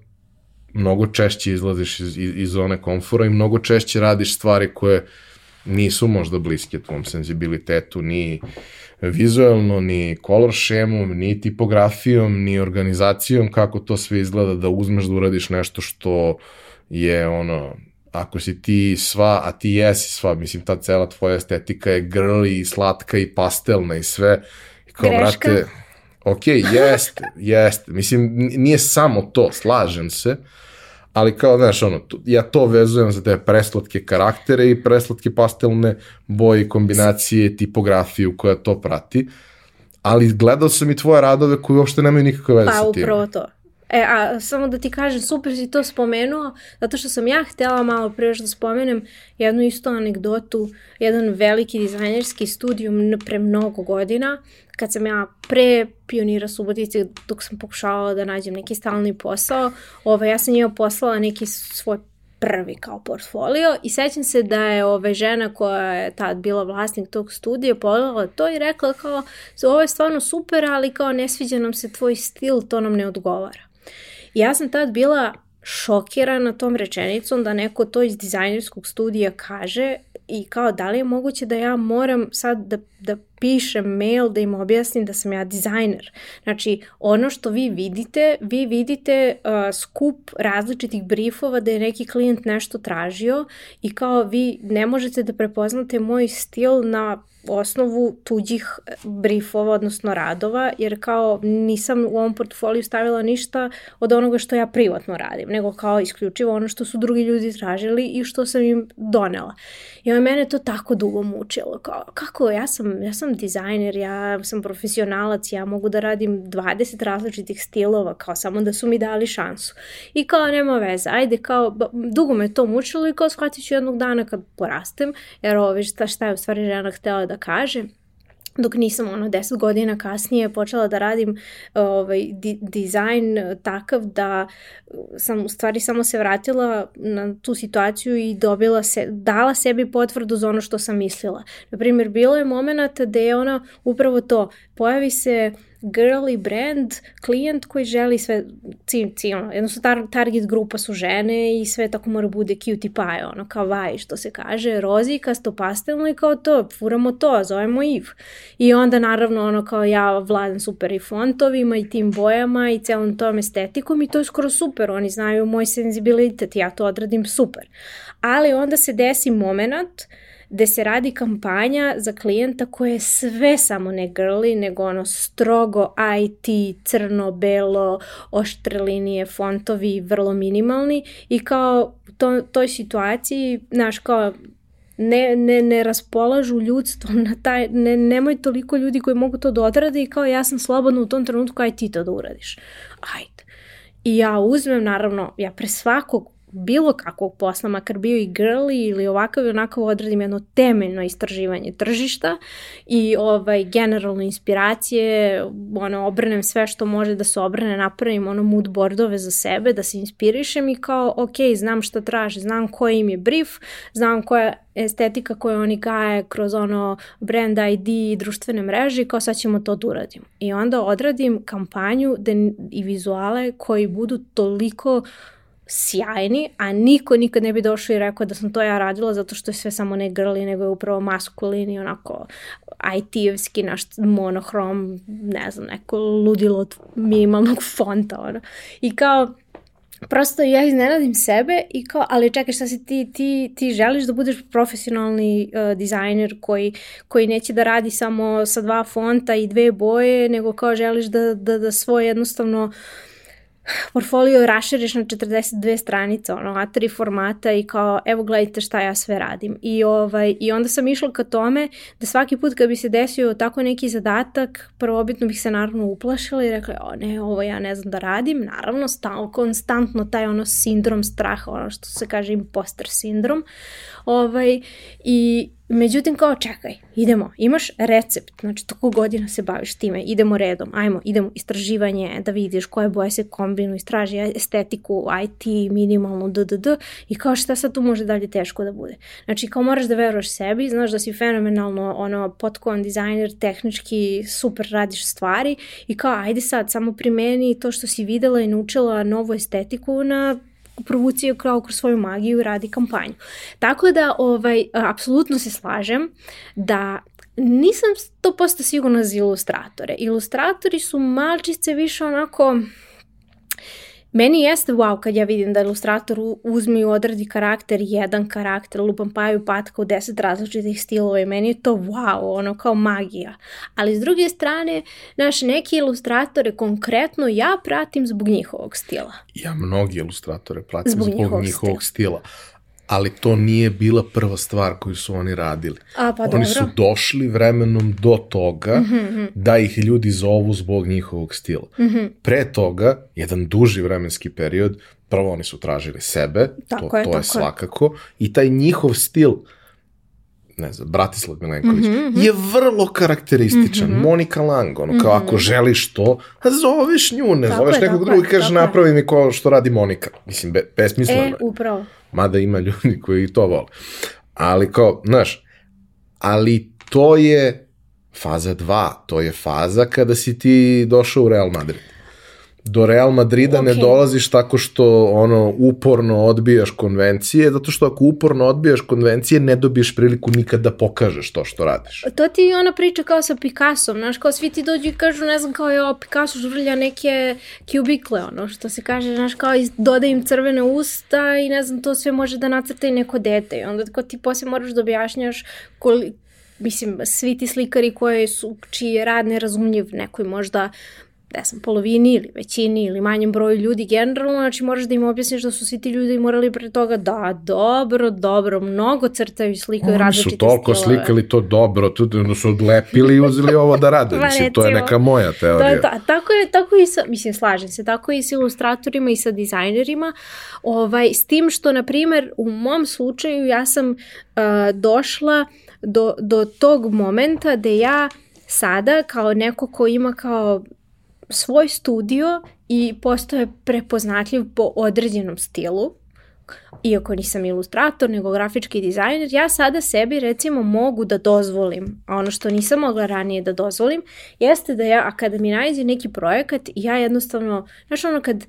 mnogo češće izlaziš iz, iz, iz zone komfora i mnogo češće radiš stvari koje nisu možda bliske tvom senzibilitetu, ni vizualno, ni color šemom, ni tipografijom, ni organizacijom, kako to sve izgleda da uzmeš da uradiš nešto što je ono, ako si ti sva, a ti jesi sva, mislim, ta cela tvoja estetika je grli i slatka i pastelna i sve. I kao, Greška. brate, ok, jeste, jeste. Mislim, nije samo to, slažem se, ali kao, znaš, ono, ja to vezujem za te preslatke karaktere i preslatke pastelne boje kombinacije, tipografiju koja to prati, ali gledao sam i tvoje radove koji uopšte nemaju nikakve veze Pa sa tim. upravo to. E, a samo da ti kažem, super si to spomenuo, zato što sam ja htjela malo pre još da spomenem jednu isto anegdotu, jedan veliki dizajnerski studijum pre mnogo godina, kad sam ja pre pionira Subotice, dok sam pokušavala da nađem neki stalni posao, ovaj, ja sam njima poslala neki svoj prvi kao portfolio i sećam se da je ove žena koja je tad bila vlasnik tog studija pogledala to i rekla kao ovo je stvarno super ali kao ne sviđa nam se tvoj stil, to nam ne odgovara. I ja sam tad bila šokirana tom rečenicom da neko to iz dizajnerskog studija kaže i kao da li je moguće da ja moram sad da, da pišem mail da im objasnim da sam ja dizajner. Znači, ono što vi vidite, vi vidite uh, skup različitih briefova da je neki klijent nešto tražio i kao vi ne možete da prepoznate moj stil na osnovu tuđih briefova, odnosno radova, jer kao nisam u ovom portfoliju stavila ništa od onoga što ja privatno radim, nego kao isključivo ono što su drugi ljudi tražili i što sam im donela. I mene to tako dugo mučilo, kao kako, ja sam, ja sam dizajner, ja sam profesionalac, ja mogu da radim 20 različitih stilova, kao samo da su mi dali šansu. I kao nema veze, ajde kao, dugo me to mučilo i kao shvatit ću jednog dana kad porastem, jer ovo šta, šta je u stvari žena htela da kaže, dok nisam ono 10 godina kasnije počela da radim ovaj, di, dizajn takav da sam u stvari samo se vratila na tu situaciju i dobila se, dala sebi potvrdu za ono što sam mislila. Naprimjer, bilo je moment da je ona upravo to, pojavi se uh, girly brand, klijent koji želi sve, ci, ci, ono, jednostavno tar, target grupa su žene i sve tako mora bude cutie pie, ono, kao vaj, što se kaže, rozikasto, pastelno i kao to, furamo to, zovemo Eve. I onda naravno, ono, kao ja vladam super i fontovima i tim bojama i celom tom estetikom i to je skoro super, oni znaju moj senzibilitet, ja to odradim super. Ali onda se desi moment gde se radi kampanja za klijenta koje je sve samo ne grli, nego ono strogo IT, crno, belo, oštre linije, fontovi vrlo minimalni i kao u to, toj situaciji, znaš, kao ne, ne, ne raspolažu ljudstvom na taj, ne, nemoj toliko ljudi koji mogu to da odrade i kao ja sam slobodna u tom trenutku, aj ti to da uradiš. Ajde. I ja uzmem, naravno, ja pre svakog bilo kakvog posla, makar bio i girly ili ovakav i onakav odradim jedno temeljno istraživanje tržišta i ovaj, generalno inspiracije, ono, obrnem sve što može da se obrne, napravim ono mood boardove za sebe, da se inspirišem i kao, ok, znam šta traže, znam koji im je brief, znam koja estetika koju oni gaje kroz ono brand ID i društvene mreže i kao sad ćemo to da uradimo. I onda odradim kampanju de, i vizuale koji budu toliko sjajni, a niko nikad ne bi došao i rekao da sam to ja radila zato što je sve samo ne grli, nego je upravo maskulini, onako IT-evski, naš monohrom, ne znam, neko ludilo od minimalnog fonta, ono. I kao, prosto ja iznenadim sebe i kao, ali čekaj šta si ti, ti, ti želiš da budeš profesionalni uh, dizajner koji, koji neće da radi samo sa dva fonta i dve boje, nego kao želiš da, da, da svoj jednostavno uh, portfolio raširiš na 42 stranice, ono, A3 formata i kao, evo gledajte šta ja sve radim. I, ovaj, I onda sam išla ka tome da svaki put kad bi se desio tako neki zadatak, prvobitno bih se naravno uplašila i rekla, o ne, ovo ja ne znam da radim. Naravno, stal, konstantno taj ono sindrom straha, ono što se kaže imposter sindrom. Ovaj, I Međutim, kao čekaj, idemo, imaš recept, znači toko godina se baviš time, idemo redom, ajmo, idemo istraživanje, da vidiš koje boje se kombinu, istraži estetiku, IT, minimalno, ddd, i kao šta sad tu može dalje teško da bude. Znači, kao moraš da veruješ sebi, znaš da si fenomenalno, ono, potkovan dizajner, tehnički super radiš stvari i kao, ajde sad, samo primeni to što si videla i naučila novu estetiku na provucije kao kroz svoju magiju i radi kampanju. Tako da, ovaj, apsolutno se slažem da nisam 100% sigurna za ilustratore. Ilustratori su malčice više onako Meni jeste wow kad ja vidim da ilustrator uzme i odradi karakter, jedan karakter, lupam paju patka u deset različitih stilova i meni je to wow, ono kao magija. Ali s druge strane, naš neki ilustratore konkretno ja pratim zbog njihovog stila. Ja mnogi ilustratore pratim zbog, zbog njihovog, njihovog stila. stila ali to nije bila prva stvar koju su oni radili. A, pa oni dobro. su došli vremenom do toga mm -hmm. da ih ljudi zovu zbog njihovog stila. Mm -hmm. Pre toga, jedan duži vremenski period, prvo oni su tražili sebe, tako to, je, to je svakako, je. i taj njihov stil, ne znam, Bratislav Milenković, mm -hmm. je vrlo karakterističan. Mm -hmm. Monika Lang, ono, kao mm -hmm. ako želiš to, zoveš nju, ne tako zoveš je, nekog drugog i kažeš napravi mi ko što radi Monika. Mislim, be, besmisleno E, upravo mada ima ljudi koji to vole. Ali kao, znaš, ali to je faza 2, to je faza kada si ti došao u Real Madrid do Real Madrida okay. ne dolaziš tako što ono uporno odbijaš konvencije, zato što ako uporno odbijaš konvencije ne dobiješ priliku nikad da pokažeš to što radiš. To ti je ona priča kao sa Picassom, znaš, kao svi ti dođu i kažu, ne znam, kao je Picasso žvrlja neke kubikle, ono, što se kaže, znaš, kao doda im crvene usta i ne znam, to sve može da nacrta i neko dete i onda kao ti posle moraš da objašnjaš koliko mislim, svi ti slikari koje su, čiji je rad nerazumljiv nekoj možda ne znam, polovini ili većini ili manjem broju ljudi generalno, znači moraš da im objasniš da su svi ti ljudi morali pre toga da, dobro, dobro, mnogo crtaju i slikaju različite stilove. Oni su toliko stilove. slikali to dobro, tu da su odlepili i uzeli ovo da rade, mislim, to je neka moja teorija. Da, da, tako je, tako i sa, mislim, slažem se, tako i sa ilustratorima i sa dizajnerima, ovaj, s tim što, na primer, u mom slučaju ja sam uh, došla do, do tog momenta da ja sada kao neko ko ima kao svoj studio i postoje prepoznatljiv po određenom stilu, iako nisam ilustrator, nego grafički dizajner, ja sada sebi recimo mogu da dozvolim, a ono što nisam mogla ranije da dozvolim, jeste da ja, a kada mi najde neki projekat, ja jednostavno, znaš ono kad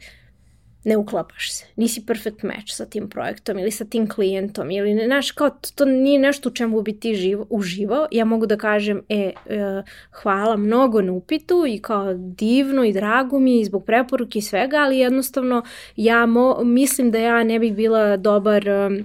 ne uklapaš se, nisi perfect match sa tim projektom ili sa tim klijentom ili ne, znaš, kao to, to nije nešto u čemu bi ti živo, uživao, ja mogu da kažem, e, e, hvala mnogo na upitu i kao divno i drago mi i zbog preporuke i svega, ali jednostavno ja mo, mislim da ja ne bih bila dobar E,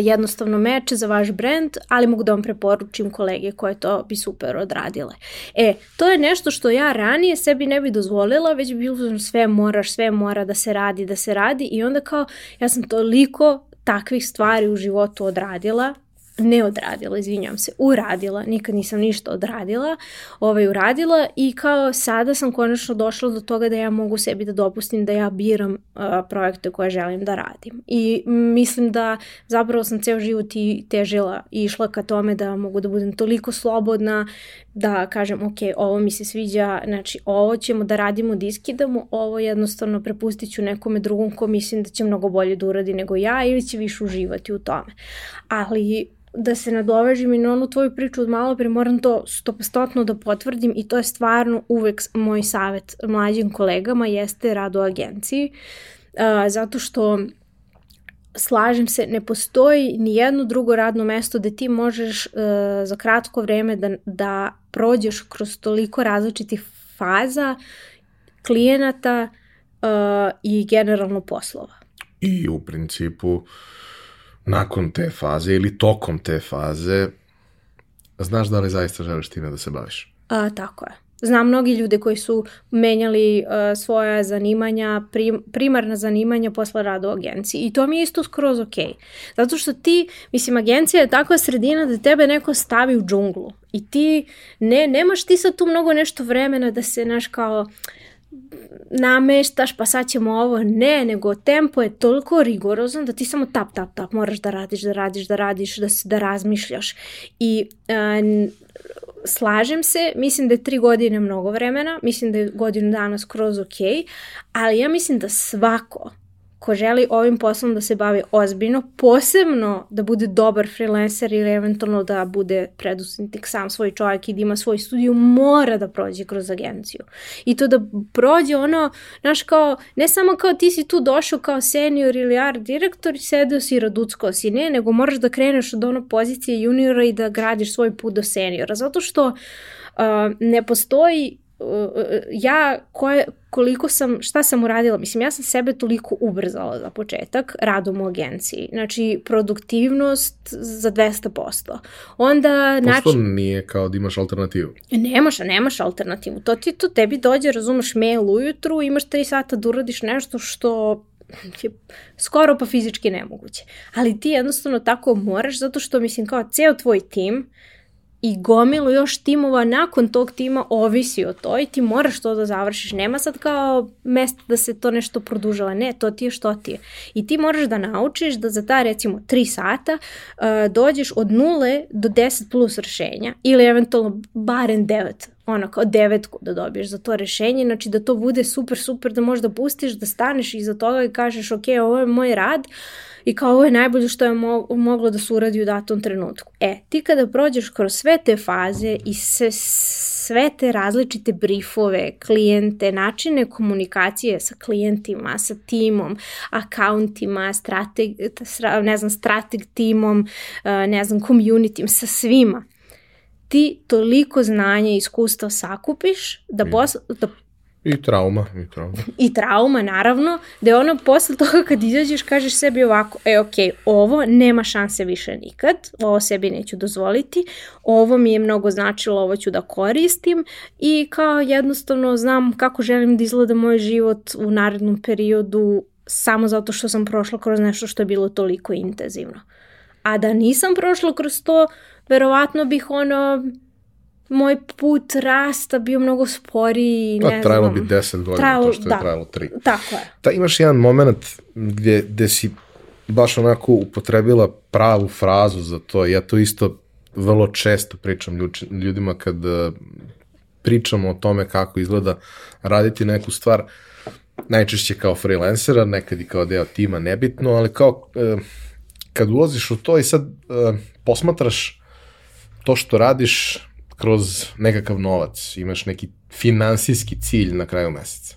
jednostavno meč za vaš brand, ali mogu da vam preporučim kolege koje to bi super odradile. E, to je nešto što ja ranije sebi ne bi dozvolila, već bi bilo sve moraš, sve mora da se radi, da se radi i onda kao ja sam toliko takvih stvari u životu odradila ne odradila, izvinjam se, uradila, nikad nisam ništa odradila, ovaj, uradila i kao sada sam konačno došla do toga da ja mogu sebi da dopustim da ja biram uh, projekte koje želim da radim. I mislim da zapravo sam ceo život i težila i išla ka tome da mogu da budem toliko slobodna, da kažem ok, ovo mi se sviđa, znači ovo ćemo da radimo, da iskidamo, ovo jednostavno prepustit ću nekome drugom ko mislim da će mnogo bolje da uradi nego ja ili će više uživati u tome. Ali da se nadovežim i na onu tvoju priču od malo pre, moram to stopostotno da potvrdim i to je stvarno uvek moj savet mlađim kolegama jeste rad u agenciji, uh, zato što slažem se, ne postoji ni jedno drugo radno mesto gde ti možeš uh, za kratko vreme da, da prođeš kroz toliko različitih faza, klijenata uh, i generalno poslova. I u principu uh, nakon te faze ili tokom te faze znaš da li zaista želiš time da se baviš? A, tako je. Znam mnogi ljude koji su menjali uh, svoja zanimanja, prim, primarna zanimanja posle rada u agenciji i to mi je isto skroz ok. Zato što ti, mislim, agencija je takva sredina da tebe neko stavi u džunglu i ti, ne, nemaš ti sad tu mnogo nešto vremena da se, naš kao, nameštaš pa sad ćemo ovo, ne, nego tempo je toliko rigorozan da ti samo tap, tap, tap moraš da radiš, da radiš, da radiš, da, da razmišljaš. I uh, slažem se, mislim da je tri godine mnogo vremena, mislim da je godinu dana skroz ok, ali ja mislim da svako ko želi ovim poslom da se bavi ozbiljno, posebno da bude dobar freelancer ili eventualno da bude predusnitik sam svoj čovjek i da ima svoj studiju, mora da prođe kroz agenciju. I to da prođe ono, znaš kao, ne samo kao ti si tu došao kao senior ili art direktor i sedeo si raducko si, ne, nego moraš da kreneš od ono pozicije juniora i da gradiš svoj put do seniora. Zato što uh, ne postoji ja koje, koliko sam, šta sam uradila, mislim ja sam sebe toliko ubrzala za početak radom u agenciji, znači produktivnost za 200%. Onda, Pošto način... nije kao da imaš alternativu? Nemaš, nemaš alternativu, to ti to tebi dođe, razumeš mail ujutru, imaš 3 sata da uradiš nešto što je skoro pa fizički nemoguće. Ali ti jednostavno tako moraš zato što mislim kao ceo tvoj tim i gomilu još timova nakon tog tima ovisi o to i ti moraš to da završiš. Nema sad kao mesta da se to nešto produžava. Ne, to ti je što ti je. I ti moraš da naučiš da za ta recimo 3 sata uh, dođeš od nule do 10 plus rešenja ili eventualno barem 9 ono kao devetku da dobiješ za to rešenje, znači da to bude super, super, da možda pustiš, da staneš iza toga i kažeš ok, ovo je moj rad, uh, i kao ovo je najbolje što je mo moglo da se uradi u datom trenutku. E, ti kada prođeš kroz sve te faze i se, sve te različite briefove, klijente, načine komunikacije sa klijentima, sa timom, akauntima, strateg, ne znam, strateg timom, ne znam, community, sa svima, ti toliko znanja i iskustva sakupiš da, mm. bos, da I trauma, i trauma. I trauma, naravno, da je ono posle toga kad izađeš kažeš sebi ovako, e ok, ovo nema šanse više nikad, ovo sebi neću dozvoliti, ovo mi je mnogo značilo, ovo ću da koristim i kao jednostavno znam kako želim da izgleda moj život u narednom periodu samo zato što sam prošla kroz nešto što je bilo toliko intenzivno. A da nisam prošla kroz to, verovatno bih ono moj put rasta bio mnogo sporiji. Ne A trajalo znam. bi 10 godina, Trajalo- to što da. je trajalo 3. Tako je. Ta, imaš jedan moment gdje, gdje si baš onako upotrebila pravu frazu za to. Ja to isto vrlo često pričam ljudima kad eh, pričamo o tome kako izgleda raditi neku stvar, najčešće kao freelancera, nekad i kao deo tima, nebitno, ali kao eh, kad ulaziš u to i sad eh, posmatraš to što radiš kroz nekakav novac, imaš neki finansijski cilj na kraju meseca.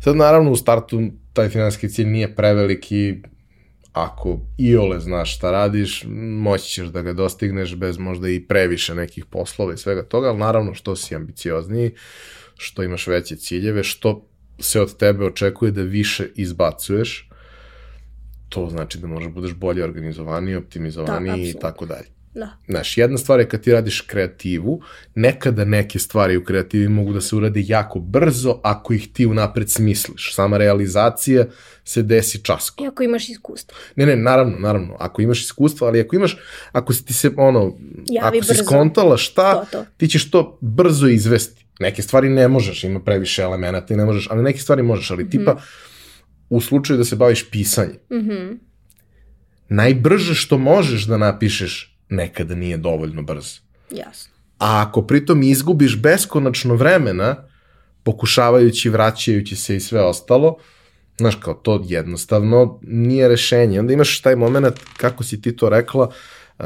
Sad naravno u startu taj finansijski cilj nije preveliki, ako iole znaš šta radiš, moći ćeš da ga dostigneš bez možda i previše nekih poslova i svega toga, ali naravno što si ambiciozniji, što imaš veće ciljeve, što se od tebe očekuje da više izbacuješ, to znači da možeš budeš bolje organizovaniji, optimizovaniji i apsolutno. tako dalje. Da. Znaš, jedna stvar je kad ti radiš kreativu, nekada neke stvari u kreativi mogu da se urade jako brzo ako ih ti unapred smisliš. Sama realizacija se desi časko. Iako imaš iskustvo. Ne, ne, naravno, naravno, ako imaš iskustva, ali ako imaš, ako si ti se, ono, Javi ako si brzo. skontala šta, To, to. ti ćeš to brzo izvesti. Neke stvari ne možeš, ima previše elemenata i ne možeš, ali neke stvari možeš, ali tipa, u slučaju da se baviš pisanjem, Mhm. najbrže što možeš da napišeš nekada nije dovoljno brzo. Jasno. A ako pritom izgubiš beskonačno vremena, pokušavajući, vraćajući se i sve ostalo, znaš, kao to jednostavno nije rešenje. Onda imaš taj moment, kako si ti to rekla, uh,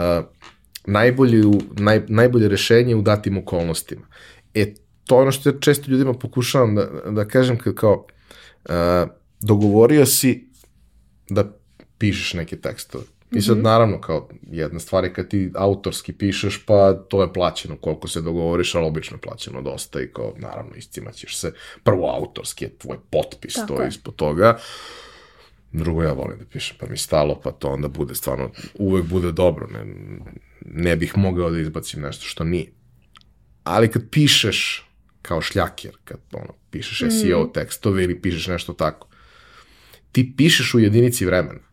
najbolje, u- naj, najbolje rešenje u datim okolnostima. E, to je ono što ja često ljudima pokušavam da, da kažem, kad kao uh, dogovorio si da pišeš neke tekstove. I sad naravno kao jedna stvar je kad ti autorski pišeš pa to je plaćeno koliko se dogovoriš, ali obično je plaćeno dosta i kao naravno iscimaćeš se. Prvo autorski je tvoj potpis, Tako to je ispod toga. Drugo ja volim da pišem pa mi stalo pa to onda bude stvarno uvek bude dobro. Ne, ne bih mogao da izbacim nešto što nije. Ali kad pišeš kao šljaker, kad ono, pišeš SEO tekstove ili pišeš nešto tako, ti pišeš u jedinici vremena.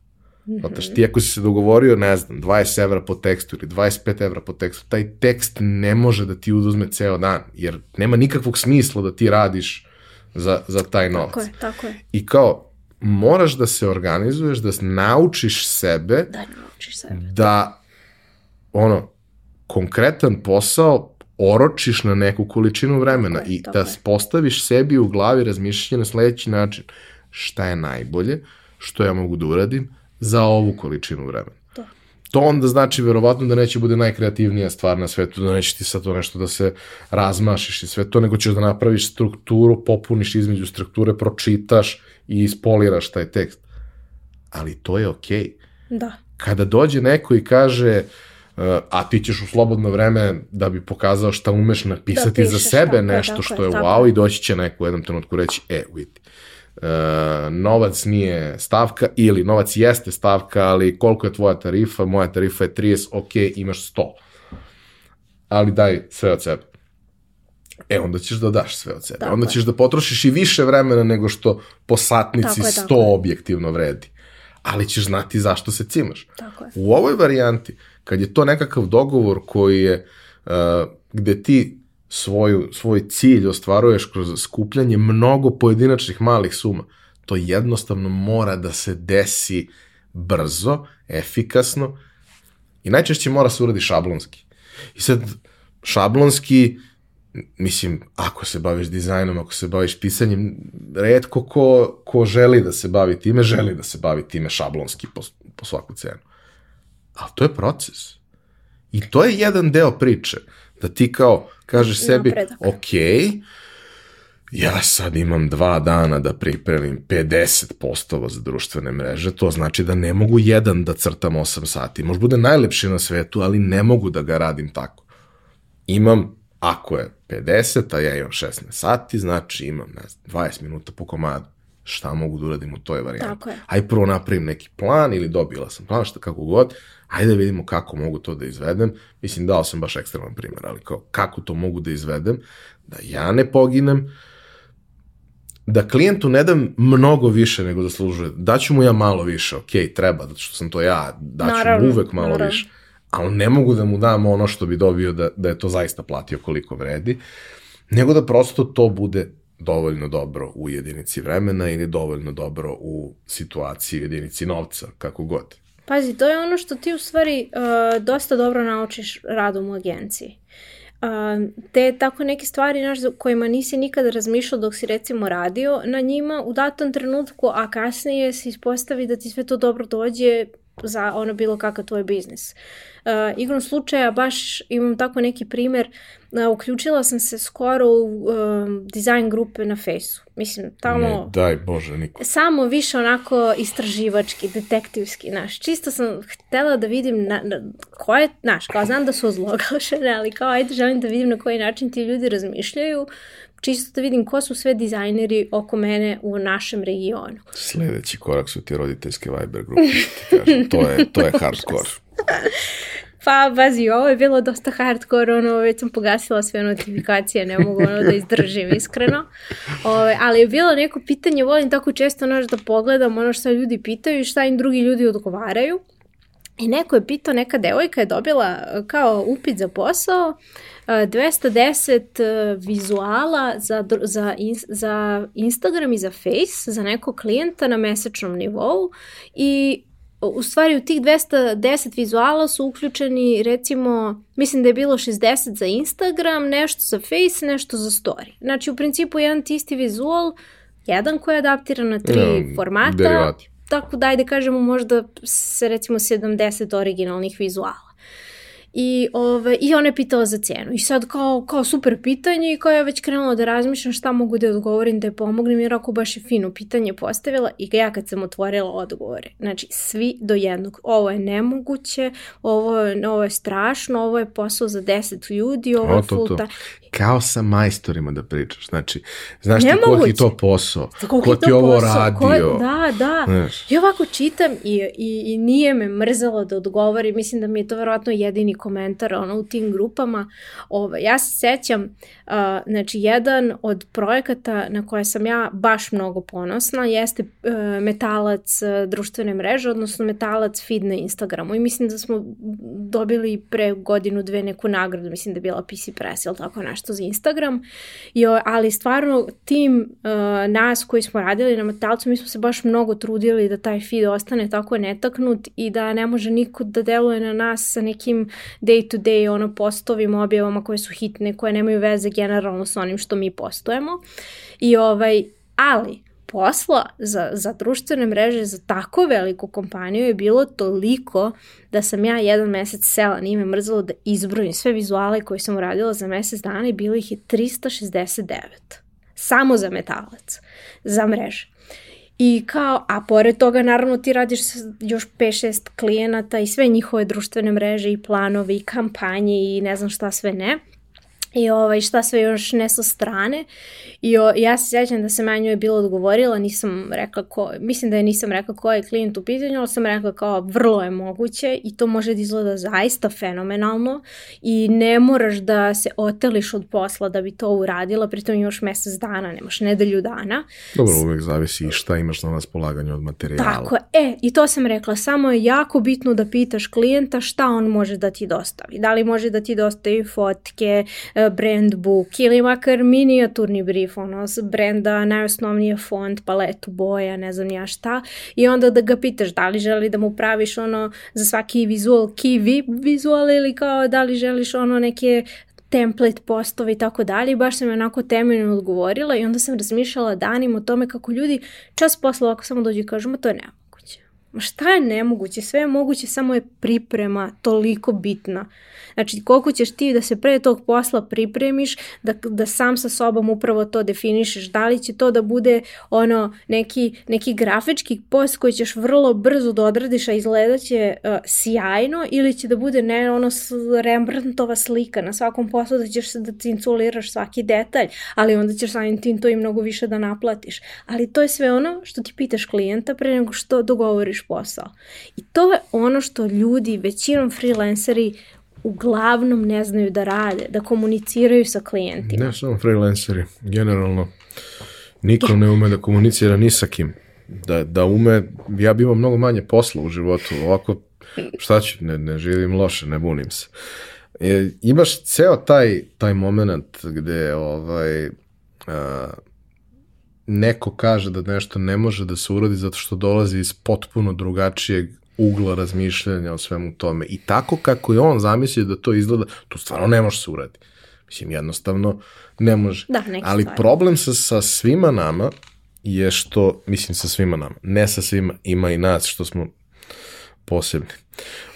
Znataš, ti ako si se dogovorio, ne znam, 20 evra po tekstu ili 25 evra po tekstu, taj tekst ne može da ti uduzme ceo dan, jer nema nikakvog smisla da ti radiš za, za taj novac. Tako je, tako je. I kao, moraš da se organizuješ, da naučiš sebe Da naučiš sebe. da ono konkretan posao oročiš na neku količinu vremena Tako je, i tako da je. postaviš sebi u glavi razmišljanje na sledeći način. Šta je najbolje, što ja mogu da uradim za ovu količinu vremena. To. To onda znači verovatno da neće bude najkreativnija stvar na svetu, da neće ti sad to nešto da se razmašiš i sve to, nego ćeš da napraviš strukturu, popuniš između strukture, pročitaš i ispoliraš taj tekst. Ali to je okej. Okay Da. kada dođe neko i kaže a ti ćeš u slobodno vreme da bi pokazao šta umeš napisati Da za pišeš, sebe tako nešto tako što je, tako wow i doći će neko u jednom trenutku reći e, vidi, uh, novac nije stavka ili novac jeste stavka, ali koliko je tvoja tarifa, moja tarifa je 30, ok, imaš 100. Ali daj sve od sebe. E, onda ćeš da daš sve od sebe. Tako onda je. ćeš da potrošiš i više vremena nego što po satnici Tako je, 100 tako je. objektivno vredi. Ali ćeš znati zašto se cimaš. Tako je. U ovoj varijanti, kad je to nekakav dogovor koji je, uh, gde ti svoju, svoj cilj ostvaruješ kroz skupljanje mnogo pojedinačnih malih suma, to jednostavno mora da se desi brzo, efikasno i najčešće mora se uradi šablonski. I sad, šablonski, mislim, ako se baviš dizajnom, ako se baviš pisanjem, redko ko, ko želi da se bavi time, želi da se bavi time šablonski po, po svaku cenu. Ali to je proces. I to je jedan deo priče. Da ti kao kažeš sebi, Napredak. ok, ja sad imam dva dana da pripremim 50 postova za društvene mreže, to znači da ne mogu jedan da crtam 8 sati. Možda bude najlepši na svetu, ali ne mogu da ga radim tako. Imam Ako je 50, a ja imam 16 sati, znači imam ne znam, 20 minuta po komadu. Šta mogu da uradim u toj varijanti? Tako je. Aj prvo napravim neki plan ili dobila sam plan, šta kako god, ajde da vidimo kako mogu to da izvedem. Mislim, dao sam baš ekstreman primjer, ali kao, kako to mogu da izvedem, da ja ne poginem, da klijentu ne dam mnogo više nego zaslužuje. Daću mu ja malo više, ok, treba, zato što sam to ja, daću Naravno, mu uvek malo naravno. više. Ali ne mogu da mu dam ono što bi dobio da, da je to zaista platio koliko vredi, nego da prosto to bude dovoljno dobro u jedinici vremena ili dovoljno dobro u situaciji jedinici novca, kako god. Pazi, to je ono što ti u stvari uh, dosta dobro naučiš radom u agenciji. Uh, te tako neke stvari naš, kojima nisi nikada razmišljao dok si recimo radio na njima u datom trenutku, a kasnije se ispostavi da ti sve to dobro dođe za ono bilo kakav tvoj biznis. Uh, igrom slučaja baš imam tako neki primer, uh, uključila sam se skoro u uh, dizajn grupe na fejsu. Mislim, tamo... Ne, daj Bože, niko. samo više onako istraživački, detektivski, znaš. Čisto sam htela da vidim na, na, koje, znaš, kao znam da su ozloglašene, ali kao ajde želim da vidim na koji način ti ljudi razmišljaju, čisto da vidim ko su sve dizajneri oko mene u našem regionu. Sledeći korak su ti roditeljske Viber grupe, ti kažem. To je, to je hardcore. Pa, bazi, ovo je bilo dosta hardcore, ono, već sam pogasila sve notifikacije, ne mogu ono da izdržim, iskreno. Ove, ali je bilo neko pitanje, volim tako često ono da pogledam ono što ljudi pitaju i šta im drugi ljudi odgovaraju. I neko je pitao, neka devojka je dobila e, kao upit za posao, e, 210 e, vizuala za, za, za Instagram i za Face, za nekog klijenta na mesečnom nivou i u stvari u tih 210 vizuala su uključeni recimo, mislim da je bilo 60 za Instagram, nešto za Face, nešto za Story. Znači u principu jedan ti isti vizual, jedan koji je adaptiran na tri Ja, formata, derivati. tako da ajde kažemo možda se recimo 70 originalnih vizuala. I, ove, I ona je pitala za cenu. I sad kao, kao super pitanje i kao ja već krenula da razmišljam šta mogu da odgovorim, da je pomognem jer ako baš je fino pitanje postavila i ja kad sam otvorila odgovore. Znači svi do jednog. Ovo je nemoguće, ovo je, ovo je strašno, ovo je posao za 10 ljudi, ovo je full time. Kao sa majstorima da pričaš. Znači, znaš ti koliki je to posao, ko je ti ovo posao, radio. Ko, da, da. Znaš. I ovako čitam i, i, i nije me mrzelo da odgovori. Mislim da mi je to verovatno jedini komentar ono, u tim grupama. Ove, ja se sećam, uh, znači jedan od projekata na koje sam ja baš mnogo ponosna jeste uh, metalac uh, društvene mreže, odnosno metalac feed na Instagramu. I mislim da smo dobili pre godinu, dve neku nagradu, mislim da je bila PC Press ili tako nešto za Instagram. I, o- ali stvarno tim uh, nas koji smo radili na metalcu, mi smo se baš mnogo trudili da taj feed ostane tako netaknut i da ne može niko da deluje na nas sa nekim day to day ono postovima, objavama koje su hitne, koje nemaju veze generalno sa onim što mi postojemo. I ovaj, ali posla za, za društvene mreže za tako veliku kompaniju je bilo toliko da sam ja jedan mesec sela, nije me mrzalo da izbrojim sve vizuale koje sam uradila za mesec dana i bilo ih je 369. Samo za metalac, za mreže. I kao, a pored toga naravno ti radiš još 5-6 klijenata i sve njihove društvene mreže i planovi i kampanje i ne znam šta sve ne i ovaj, šta sve još ne sa strane. I o, ja se sjećam da sam ja njoj bilo odgovorila, nisam rekla ko, mislim da je nisam rekla ko je klijent u pitanju, ali sam rekla kao vrlo je moguće i to može da izgleda zaista fenomenalno i ne moraš da se oteliš od posla da bi to uradila, pritom još mesec dana, nemaš nedelju dana. Dobro, uvek zavisi i šta imaš na raspolaganju od materijala. Tako. E, i to sam rekla, samo je jako bitno da pitaš klijenta šta on može da ti dostavi. Da li može da ti dostavi fotke, e, brand book ili makar minijaturni brief, ono, s brenda, najosnovnije font, paletu boja, ne znam ja šta. I onda da ga pitaš da li želi da mu praviš ono za svaki vizual vi, vizual ili kao da li želiš ono neke template postove i tako dalje i baš sam je onako temeljno odgovorila i onda sam razmišljala danima o tome kako ljudi čas posla ovako samo dođu i kažu ma to je nemoguće. Ma šta je nemoguće? Sve je moguće, samo je priprema toliko bitna. Znači, koliko ćeš ti da se pre tog posla pripremiš, da, da sam sa sobom upravo to definišeš, da li će to da bude ono neki, neki grafički post koji ćeš vrlo brzo da odradiš, a izgledat će uh, sjajno, ili će da bude ne ono Rembrandtova slika na svakom poslu da ćeš se da cinculiraš svaki detalj, ali onda ćeš samim tim to i mnogo više da naplatiš. Ali to je sve ono što ti pitaš klijenta pre nego što dogovoriš posao. I to je ono što ljudi, većinom freelanceri uglavnom ne znaju da rade, da komuniciraju sa klijentima. Ne samo freelanceri, generalno niko ne ume da komunicira ni sa kim. Da, da ume, ja bi imao mnogo manje posla u životu, ovako šta ću, ne, ne živim loše, ne bunim se. E, imaš ceo taj, taj moment gde ovaj, a, neko kaže da nešto ne može da se uradi zato što dolazi iz potpuno drugačijeg ugla razmišljanja o svemu tome. I tako kako je on zamislio da to izgleda, to stvarno ne može se uradi. Mislim, jednostavno ne može. Da, Ali stvari. problem sa, sa svima nama je što, mislim sa svima nama, ne sa svima, ima i nas što smo posebni.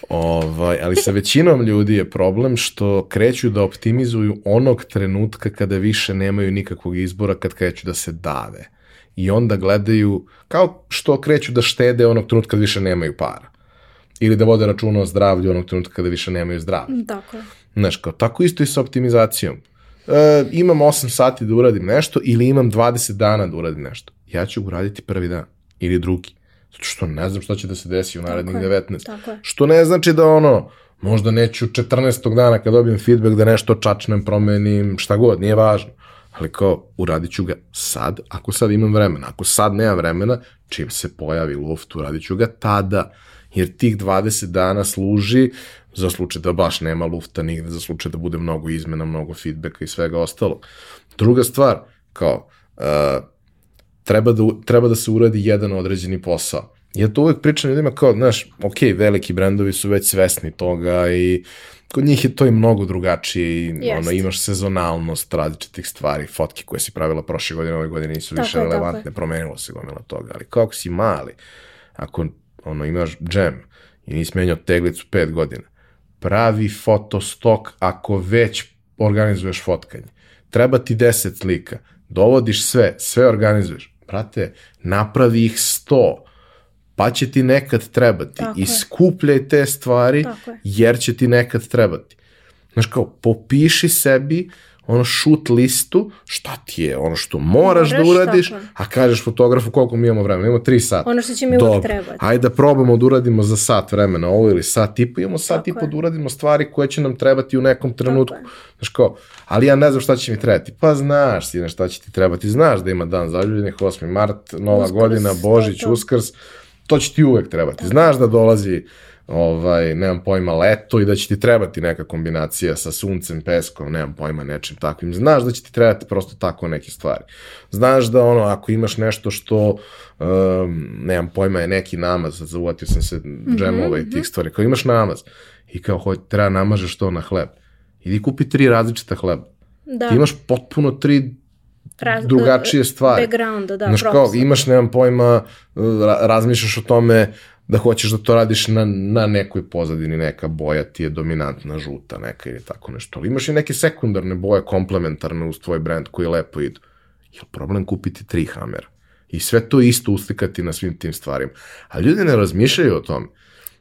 Ovaj, ali sa većinom ljudi je problem što kreću da optimizuju onog trenutka kada više nemaju nikakvog izbora, kad kreću da se dave. I onda gledaju, kao što kreću da štede onog trenutka kad više nemaju para. Ili da vode računa o zdravlju onog trenutka kada više nemaju zdravlja. Tako je. Znaš, kao, tako isto i sa optimizacijom. E, imam 8 sati da uradim nešto ili imam 20 dana da uradim nešto. Ja ću uraditi prvi dan ili drugi. Zato što ne znam šta će da se desi u narednih Tako je, 19. tako je. Što ne znači da ono, možda neću 14. dana kad dobijem feedback da nešto čačnem, promenim, šta god, nije važno. Ali kao, uradit ću ga sad, ako sad imam vremena. Ako sad nemam vremena, čim se pojavi luft, uradit ću ga tada. Jer tih 20 dana služi za slučaj da baš nema lufta nigde, za slučaj da bude mnogo izmena, mnogo feedbacka i svega ostalog. Druga stvar, kao, uh, treba da, treba da se uradi jedan određeni posao. Ja to uvek pričam ljudima kao, znaš, ok, veliki brendovi su već svesni toga i kod njih je to i mnogo drugačije i Jest. ono, imaš sezonalnost različitih stvari, fotke koje si pravila prošle godine, ove godine nisu Tako više tako relevantne, promenilo se gomila toga, ali kako si mali, ako ono, imaš džem i nisi menjao teglicu pet godina, pravi fotostok ako već organizuješ fotkanje. Treba ti 10 slika, dovodiš sve, sve organizuješ. Brate, napravi ih 100, pa će ti nekad trebati. Tako I je. skupljaj te stvari, jer će ti nekad trebati. Znaš kao, popiši sebi ono shoot listu, šta ti je ono što moraš, da Moraš, uradiš, tako a kažeš fotografu koliko mi imamo vremena, imamo 3 sata. Ono što će mi uvek Dobro, trebati. Ajde da probamo da uradimo za sat vremena ovo ili sat i po, imamo sat Tako i po da uradimo stvari koje će nam trebati u nekom trenutku. Znaš kao, ali ja ne znam šta će mi trebati. Pa znaš ti na šta će ti trebati. Znaš da ima dan zaljubljenih, 8. mart, Nova Uskrs, godina, Božić, to. Uskrs. To će ti uvek trebati. Znaš da dolazi ovaj, nemam pojma, leto i da će ti trebati neka kombinacija sa suncem, peskom, nemam pojma, nečim takvim. Znaš da će ti trebati prosto tako neke stvari. Znaš da ono, ako imaš nešto što, um, nemam pojma, je neki namaz, zavuatio sam se džemova i tih stvari, kao imaš namaz i kao hoć, treba namažeš to na hleb. Idi kupi tri različita hleba. Da. Ti imaš potpuno tri Raz- drugačije stvari. Backgrounda, da, Znaš kao, imaš, nemam pojma, ra razmišljaš o tome da hoćeš da to radiš na, na nekoj pozadini, neka boja ti je dominantna, žuta neka ili tako nešto. Ali imaš i neke sekundarne boje, komplementarne uz tvoj brand koji lepo idu. Je problem kupiti tri hamera? I sve to isto uslikati na svim tim stvarima. A ljudi ne razmišljaju o tome.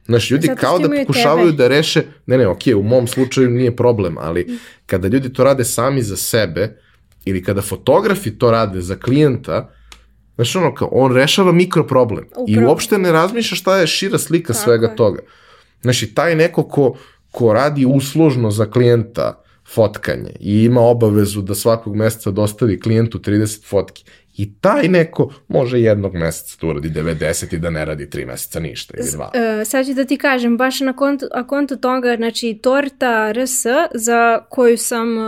Znaš, ljudi Zato kao da pokušavaju tebe. da reše, ne, ne, okej, u mom slučaju nije problem, ali kada ljudi to rade sami za sebe, ili kada fotografi to rade za klijenta, znaš ono, kao, on rešava mikro problem i Upravo. uopšte ne razmišlja šta je šira slika Tako svega je. toga. Znači, taj neko ko, ko radi uslužno za klijenta fotkanje i ima obavezu da svakog meseca dostavi klijentu 30 fotki, i taj neko može jednog meseca da uradi 90 i da ne radi 3 meseca ništa ili dva. E, sad ću da ti kažem, baš na kontu, a kontu toga, znači Torta RS za koju sam e,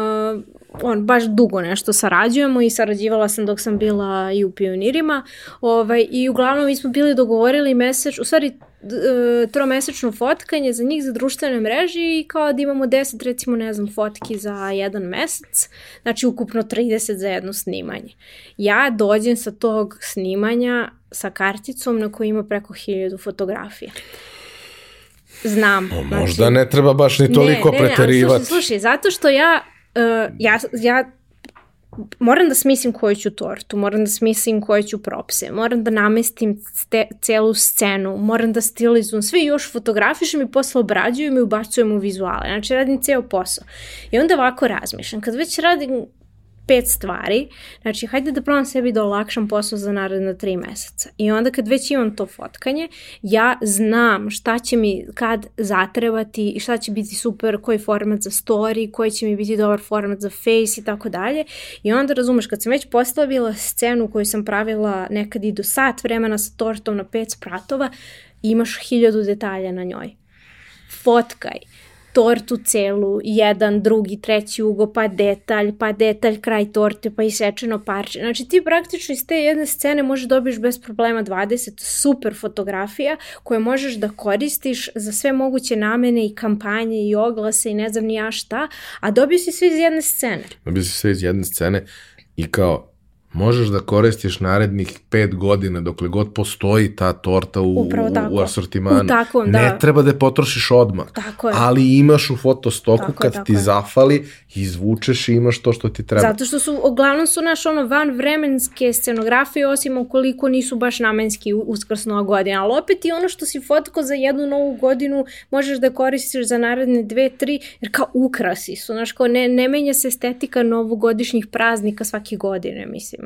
on, baš dugo nešto sarađujemo i sarađivala sam dok sam bila i u pionirima ovaj, i uglavnom mi smo bili dogovorili mesec, u stvari e, tromesečno fotkanje za njih za društvene mreže i kao da imamo 10 recimo ne znam fotki za jedan mesec, znači ukupno 30 za jedno snimanje. Ja dođem sa tog snimanja sa karticom na kojoj ima preko hiljadu fotografija. Znam. O, možda znači, ne treba baš ni toliko ne, ne, preterivati. Ne, slušaj, slušaj, zato što ja, uh, ja, ja moram da smislim koju ću tortu, moram da smislim koje ću propse, moram da namestim ste, celu scenu, moram da stilizujem, sve još fotografišem i posle obrađujem i ubacujem u vizuale. Znači radim ceo posao. I onda ovako razmišljam, kad već radim pet stvari, znači hajde da probam sebi da olakšam posao za naredna tri meseca. I onda kad već imam to fotkanje, ja znam šta će mi kad zatrebati i šta će biti super, koji format za story, koji će mi biti dobar format za face i tako dalje. I onda razumeš, kad sam već postavila scenu koju sam pravila nekad i do sat vremena sa tortom na pet spratova, imaš hiljadu detalja na njoj. Fotkaj, tortu celu, jedan, drugi, treći ugo, pa detalj, pa detalj, kraj torte, pa isečeno parče. Znači ti praktično iz te jedne scene možeš dobiješ bez problema 20 super fotografija koje možeš da koristiš za sve moguće namene i kampanje i oglase i ne znam ni ja šta, a dobio si sve iz jedne scene. Dobio si sve iz jedne scene i kao možeš da koristiš narednih pet godina dokle god postoji ta torta u, u asortimanu. U takvom, da. Ne treba da je potrošiš odmah. Tako je. Ali imaš u fotostoku tako kad je, ti je. zafali, izvučeš i imaš to što ti treba. Zato što su, uglavnom su naš ono van vremenske scenografije, osim ukoliko nisu baš namenski uskrsnova godina. Ali opet i ono što si fotko za jednu novu godinu možeš da koristiš za naredne dve, tri, jer kao ukrasi su. Znaš, kao ne, ne menja se estetika novogodišnjih praznika svake godine, mislim.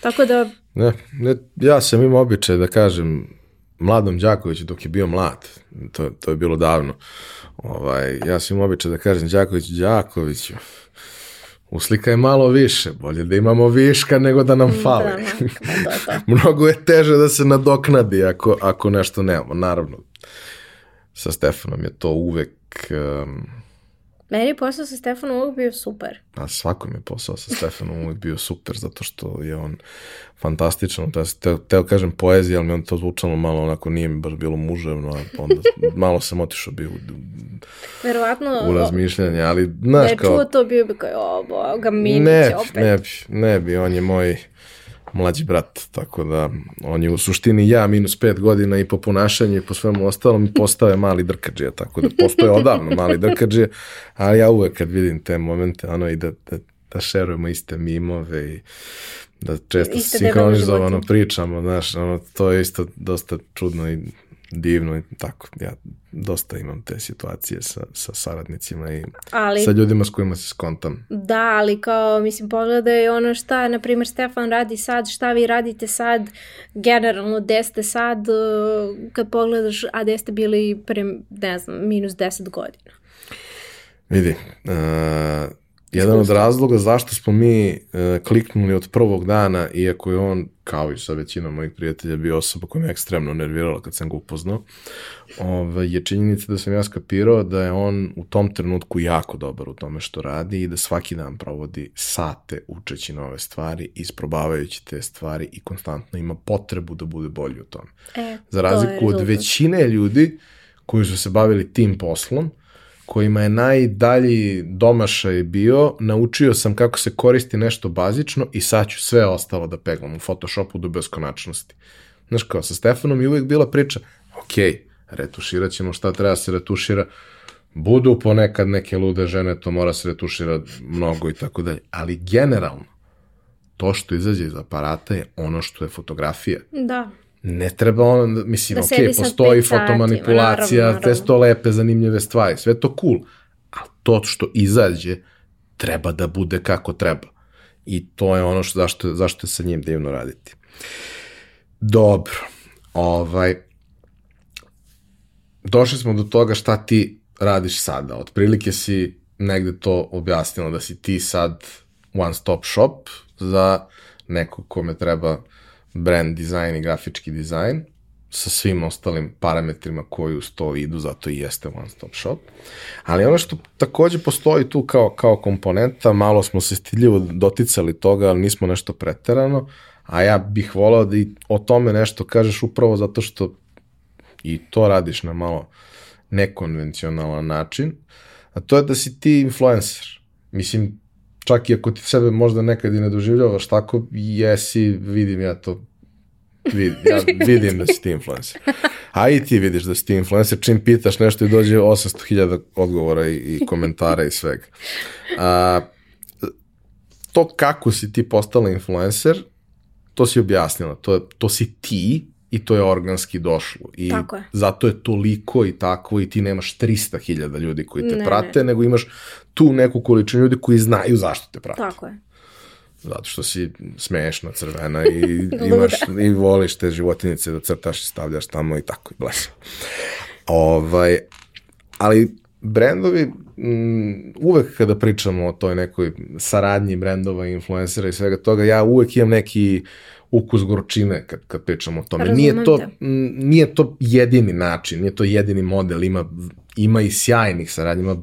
Tako da... Ne, ne, ja sam imao običaj da kažem mladom Đakoviću dok je bio mlad, to, to je bilo davno, ovaj, ja sam imao običaj da kažem Đakoviću, Đakoviću, uslika je malo više, bolje da imamo viška nego da nam mm, fali. Da, da, da, da. Mnogo je teže da se nadoknadi ako, ako nešto nemamo, naravno. Sa Stefanom je to uvek... Um, Meni je posao sa Stefanom uvijek bio super. A svakom je posao sa Stefanom uvijek bio super, zato što je on fantastičan. Da teo, teo kažem poezija, ali mi on to zvučalo malo onako, nije mi baš bilo muževno, a onda malo sam otišao bio u, Verovatno, u razmišljanje, ali znaš kao... Ne čuo to bio bi kao, o boga, Mimić ne, opet. Ne bi, ne bi, on je moj mlađi brat, tako da on je u suštini ja minus pet godina i po ponašanju i po svemu ostalom je mali drkađija, tako da postoje odavno mali drkađije, ali ja uvek kad vidim te momente, ono i da, da, da šerujemo iste mimove i da često sinhronizovano pričamo, znaš, ono, to je isto dosta čudno i divno i tako. Ja dosta imam te situacije sa, sa saradnicima i ali, sa ljudima s kojima se skontam. Da, ali kao, mislim, pogledaj ono šta, na primjer, Stefan radi sad, šta vi radite sad, generalno, gde ste sad, uh, kad pogledaš, a gde ste bili pre, ne znam, minus 10 godina. Vidi, uh, Jedan od razloga zašto smo mi e, kliknuli od prvog dana, iako je on, kao i sa većinom mojih prijatelja, bio osoba koja me ekstremno nervirala kad sam ga upoznao, ove, je činjenica da sam ja skapirao da je on u tom trenutku jako dobar u tome što radi i da svaki dan provodi sate učeći nove stvari, isprobavajući te stvari i konstantno ima potrebu da bude bolji u tome. E, Za razliku od većine ljudi koji su se bavili tim poslom, kojima je najdalji domašaj bio, naučio sam kako se koristi nešto bazično i sad ću sve ostalo da peglam u Photoshopu do beskonačnosti. Znaš kao, sa Stefanom je uvijek bila priča, ok, retuširat ćemo šta treba se retušira, budu ponekad neke lude žene, to mora se retušira mnogo i tako dalje, ali generalno, to što izađe iz aparata je ono što je fotografija. Da ne treba on, mislim, da ok, postoji fotomanipulacija, naravno, naravno. to lepe, zanimljive stvari, sve to cool, ali to što izađe treba da bude kako treba. I to je ono što, zašto, zašto je sa njim divno raditi. Dobro, ovaj, došli smo do toga šta ti radiš sada. Otprilike si negde to objasnila da si ti sad one stop shop za neko kome treba brand dizajn i grafički dizajn sa svim ostalim parametrima koji uz to idu, zato i jeste one stop shop. Ali ono što takođe postoji tu kao, kao komponenta, malo smo se stiljivo doticali toga, ali nismo nešto preterano, a ja bih volao da i o tome nešto kažeš upravo zato što i to radiš na malo nekonvencionalan način, a to je da si ti influencer. Mislim, čak i ako ti sebe možda nekad i ne doživljavaš tako, jesi, vidim ja to Vid, ja vidim da si ti influencer. A i ti vidiš da si ti influencer, čim pitaš nešto i dođe 800.000 odgovora i, i komentara i svega. A, to kako si ti postala influencer, to si objasnila. To, to si ti i to je organski došlo. I Tako je. zato je toliko i tako i ti nemaš 300.000 ljudi koji te Ne, prate, ne. nego imaš tu neku količinu ljudi koji znaju zašto te prate. Tako je. Zato što si smešna, crvena i imaš i voliš te životinice da crtaš i stavljaš tamo i tako i blesa. Ovaj, ali brendovi, m, uvek kada pričamo o toj nekoj saradnji brendova i influencera i svega toga, ja uvek imam neki ukus gorčine kad, kad pričamo o tome. Razumem Nije to, m, nije to jedini način, nije to jedini model, ima, ima i sjajnih saradnji, ima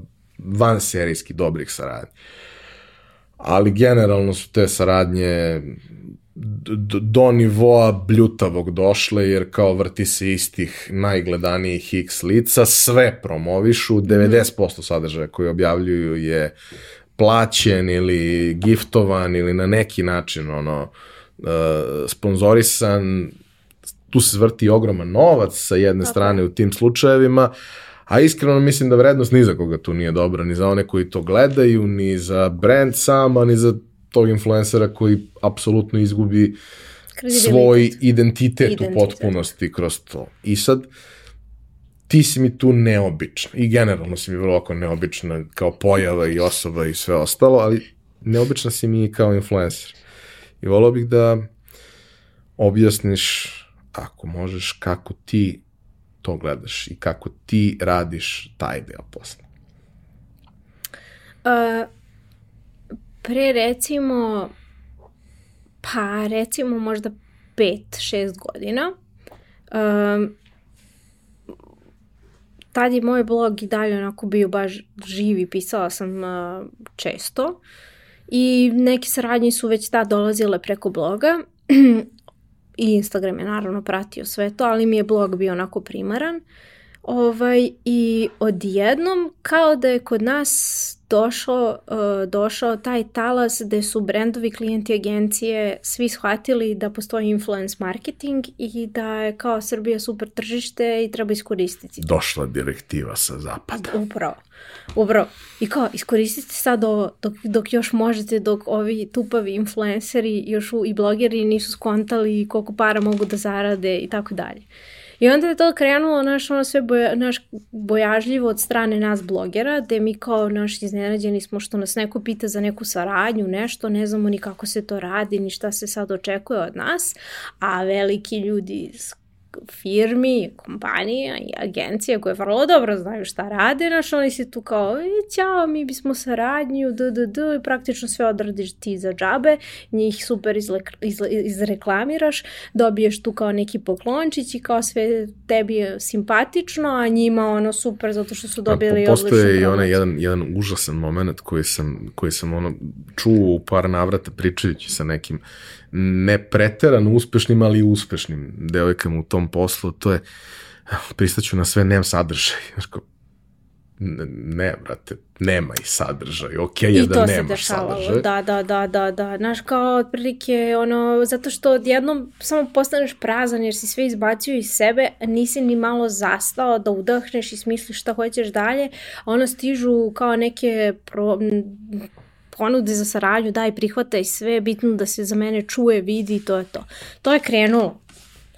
van serijski dobrih saradnji. Ali generalno su te saradnje do nivoa bljutavog došle, jer kao vrti se istih najgledanijih x lica, sve promovišu, 90% sadržaja koji objavljuju je plaćen ili giftovan ili na neki način ono uh, sponzorisan, tu se vrti ogroman novac sa jedne strane u tim slučajevima, a iskreno mislim da vrednost ni za koga tu nije dobra, ni za one koji to gledaju, ni za brand sama, ni za tog influencera koji apsolutno izgubi svoj identitet, u Identitet. potpunosti kroz to. I sad, ti si mi tu neobična i generalno si mi vrlo oko neobična kao pojava i osoba i sve ostalo, ali neobična si mi i kao influencer. I volao bih da objasniš, ako možeš, kako ti to gledaš i kako ti radiš taj deo posla. Uh, pre recimo, pa recimo možda pet, šest godina, um, tad je moj blog i dalje onako bio baš živi, pisala sam uh, često i neke saradnje su već tad dolazile preko bloga i Instagram je naravno pratio sve to, ali mi je blog bio onako primaran. Ovaj, I odjednom kao da je kod nas došao, uh, došao taj talas gde su brendovi, klijenti agencije svi shvatili da postoji influence marketing i da je kao Srbija super tržište i treba iskoristiti. Došla direktiva sa zapada. Upravo. Upravo. I kao, iskoristite sad ovo dok, dok još možete, dok ovi tupavi influenceri još u, i blogeri nisu skontali koliko para mogu da zarade i tako dalje. I onda je to krenulo naš, ono sve boja, naš bojažljivo od strane nas blogera, gde mi kao naš iznenađeni smo što nas neko pita za neku saradnju, nešto, ne znamo ni kako se to radi, ni šta se sad očekuje od nas, a veliki ljudi iz firmi, kompanija i agencija koje vrlo dobro znaju šta rade, znaš, oni si tu kao, e, ćao, mi bismo saradnju, d, d, d, i praktično sve odradiš ti za džabe, njih super izle, izle, izreklamiraš, dobiješ tu kao neki poklončić i kao sve tebi je simpatično, a njima ono super zato što su dobili Pa, odličnu Postoje i onaj jedan, jedan užasan moment koji sam, koji sam ono čuo u par navrata pričajući sa nekim ne preterano uspešnim, ali uspešnim devojkama u tom poslu, to je pristaću na sve, nemam sadržaj. Znaš kao, ne, brate, nema i sadržaj. Ok je I da to se nemaš dešavalo, sadržaj. da, da, da, da, da. Znaš, kao otprilike, ono, zato što odjednom samo postaneš prazan jer si sve izbacio iz sebe, nisi ni malo zastao da udahneš i smisliš šta hoćeš dalje, ono stižu kao neke pro, ponude za saradnju, daj prihvataj sve, bitno da se za mene čuje, vidi i to je to. To je krenulo.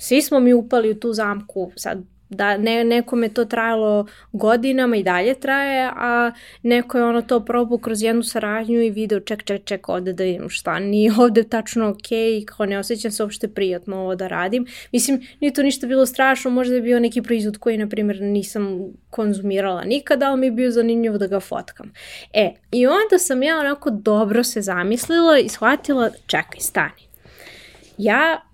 Svi smo mi upali u tu zamku, sad da ne, nekome to trajalo godinama i dalje traje, a neko je ono to probao kroz jednu saradnju i video ček, ček, ček, ovde da vidim šta, nije ovde tačno ok, kao ne osjećam se uopšte prijatno ovo da radim. Mislim, nije to ništa bilo strašno, možda je bio neki proizvod koji, na primjer, nisam konzumirala nikada, ali mi je bio zanimljivo da ga fotkam. E, i onda sam ja onako dobro se zamislila i shvatila, čekaj, stani. Ja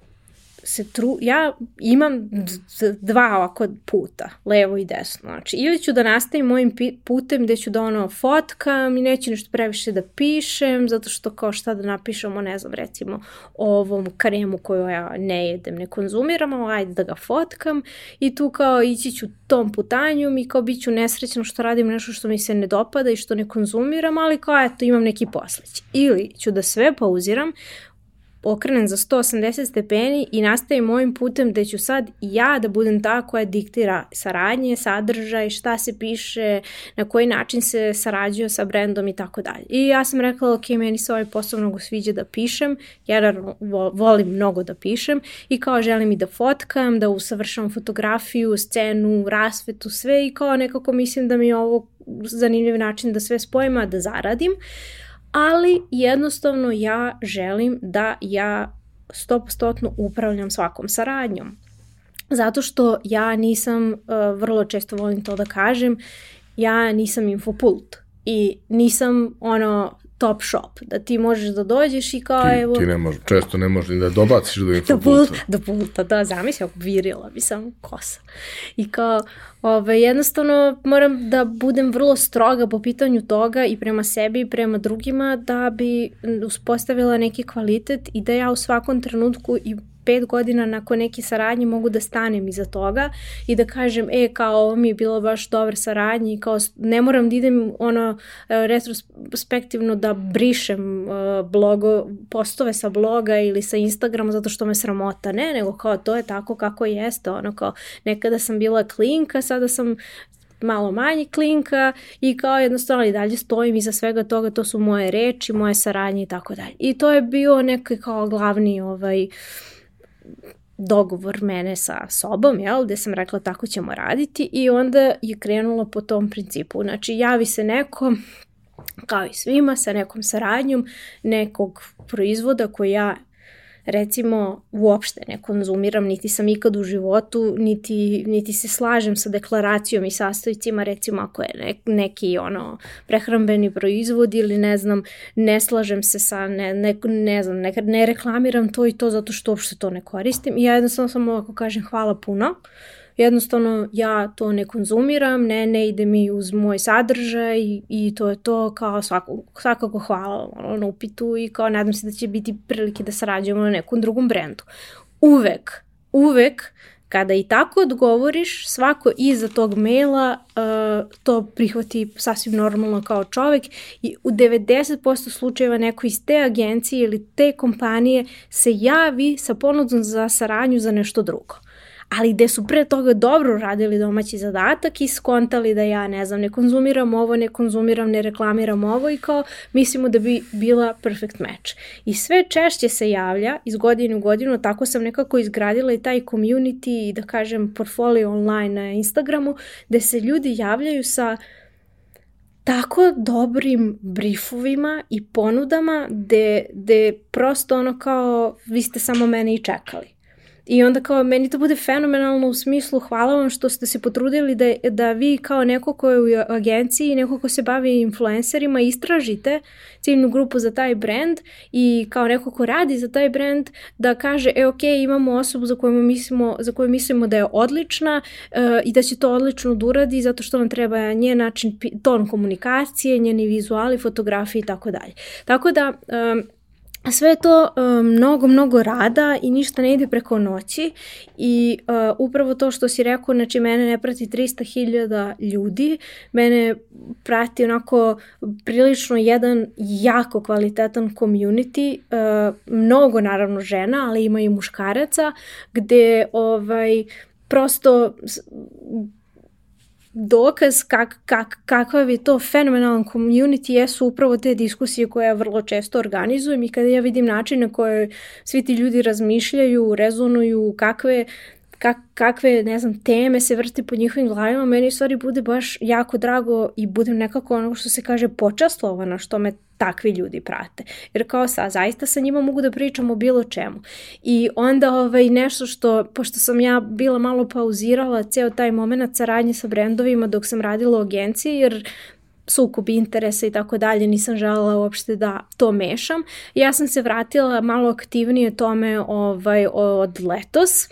se tru, ja imam d- dva ovako puta, levo i desno. Znači, ili ću da nastavim mojim putem gde ću da ono fotkam i neću nešto previše da pišem, zato što kao šta da napišemo, ne znam, recimo o ovom kremu koju ja ne jedem, ne konzumiram, ali ajde da ga fotkam i tu kao ići ću tom putanjom i kao bit ću nesrećna što radim nešto što mi se ne dopada i što ne konzumiram, ali kao eto imam neki posleć. Ili ću da sve pauziram, okrenem za 180 stepeni i nastavim ovim putem da ću sad ja da budem ta koja diktira saradnje, sadržaj, šta se piše, na koji način se sarađuje sa brendom i tako dalje. I ja sam rekla, ok, meni se ovaj posao mnogo sviđa da pišem, jer volim mnogo da pišem i kao želim i da fotkam, da usavršam fotografiju, scenu, rasvetu, sve i kao nekako mislim da mi je ovo zanimljiv način da sve spojim, a da zaradim. Ali jednostavno ja želim da ja 100% upravljam svakom saradnjom. Zato što ja nisam, uh, vrlo često volim to da kažem, ja nisam infopult i nisam ono top shop, da ti možeš da dođeš i kao ti, evo... Ti ne možeš, često ne možeš da dobaciš do infopulta. Do pulta, da, zamisli, ako virila bi sam kosa. I kao, ove, jednostavno moram da budem vrlo stroga po pitanju toga i prema sebi i prema drugima da bi uspostavila neki kvalitet i da ja u svakom trenutku i pet godina nakon neke saradnje mogu da stanem iza toga i da kažem, e, kao ovo mi je bilo baš dobar saradnje i kao ne moram da idem ono e, retrospektivno da brišem uh, blogo, postove sa bloga ili sa Instagrama zato što me sramota, ne, nego kao to je tako kako jeste, ono kao nekada sam bila klinka, sada sam malo manje klinka i kao jednostavno i dalje stojim iza svega toga, to su moje reči, moje saradnje i tako dalje. I to je bio neki kao glavni ovaj uh, dogovor mene sa sobom, jel, gde sam rekla tako ćemo raditi i onda je krenulo po tom principu. Znači, javi se neko, kao i svima, sa nekom saradnjom nekog proizvoda koji ja recimo uopšte ne konzumiram, niti sam ikad u životu, niti, niti se slažem sa deklaracijom i sastojcima, recimo ako je ne, neki ono prehrambeni proizvod ili ne znam, ne slažem se sa, ne, ne, ne znam, ne, ne reklamiram to i to zato što uopšte to ne koristim i ja jednostavno samo ovako kažem hvala puno, jednostavno ja to ne konzumiram, ne, ne ide mi uz moj sadržaj i, i to je to, kao svako, svakako hvala ono, na upitu i kao nadam se da će biti prilike da sarađujemo na nekom drugom brendu. Uvek, uvek kada i tako odgovoriš, svako iza tog maila uh, to prihvati sasvim normalno kao čovek i u 90% slučajeva neko iz te agencije ili te kompanije se javi sa ponudom za saradnju za nešto drugo ali gde su pre toga dobro radili domaći zadatak i skontali da ja, ne znam, ne konzumiram ovo, ne konzumiram, ne reklamiram ovo i kao mislimo da bi bila perfect match. I sve češće se javlja iz godine u godinu, tako sam nekako izgradila i taj community i da kažem portfolio online na Instagramu, gde se ljudi javljaju sa tako dobrim briefovima i ponudama gde, gde prosto ono kao vi ste samo mene i čekali. I onda kao meni to bude fenomenalno u smislu hvala vam što ste se potrudili da, da vi kao neko ko je u agenciji, neko ko se bavi influencerima istražite ciljnu grupu za taj brand i kao neko ko radi za taj brand da kaže e ok imamo osobu za koju mislimo, za koju mislimo da je odlična uh, i da će to odlično da uradi zato što nam treba njen način, ton komunikacije, njeni vizuali, fotografije i tako dalje. Tako da um, sve je to uh, mnogo, mnogo rada i ništa ne ide preko noći i uh, upravo to što si rekao, znači mene ne prati 300.000 ljudi, mene prati onako prilično jedan jako kvalitetan community, uh, mnogo naravno žena, ali ima i muškaraca, gde ovaj, prosto dokaz kak, kak, kakav je to fenomenalan community jesu upravo te diskusije koje ja vrlo često organizujem i kada ja vidim način na koje svi ti ljudi razmišljaju, rezonuju, kakve kak, kakve, ne znam, teme se vrti po njihovim glavima, meni u stvari bude baš jako drago i budem nekako ono što se kaže počastovana što me takvi ljudi prate. Jer kao sa, zaista sa njima mogu da pričam o bilo čemu. I onda ovaj, nešto što, pošto sam ja bila malo pauzirala ceo taj moment saradnje sa brendovima dok sam radila u agenciji, jer sukob interesa i tako dalje, nisam želela uopšte da to mešam. Ja sam se vratila malo aktivnije tome ovaj, od letos,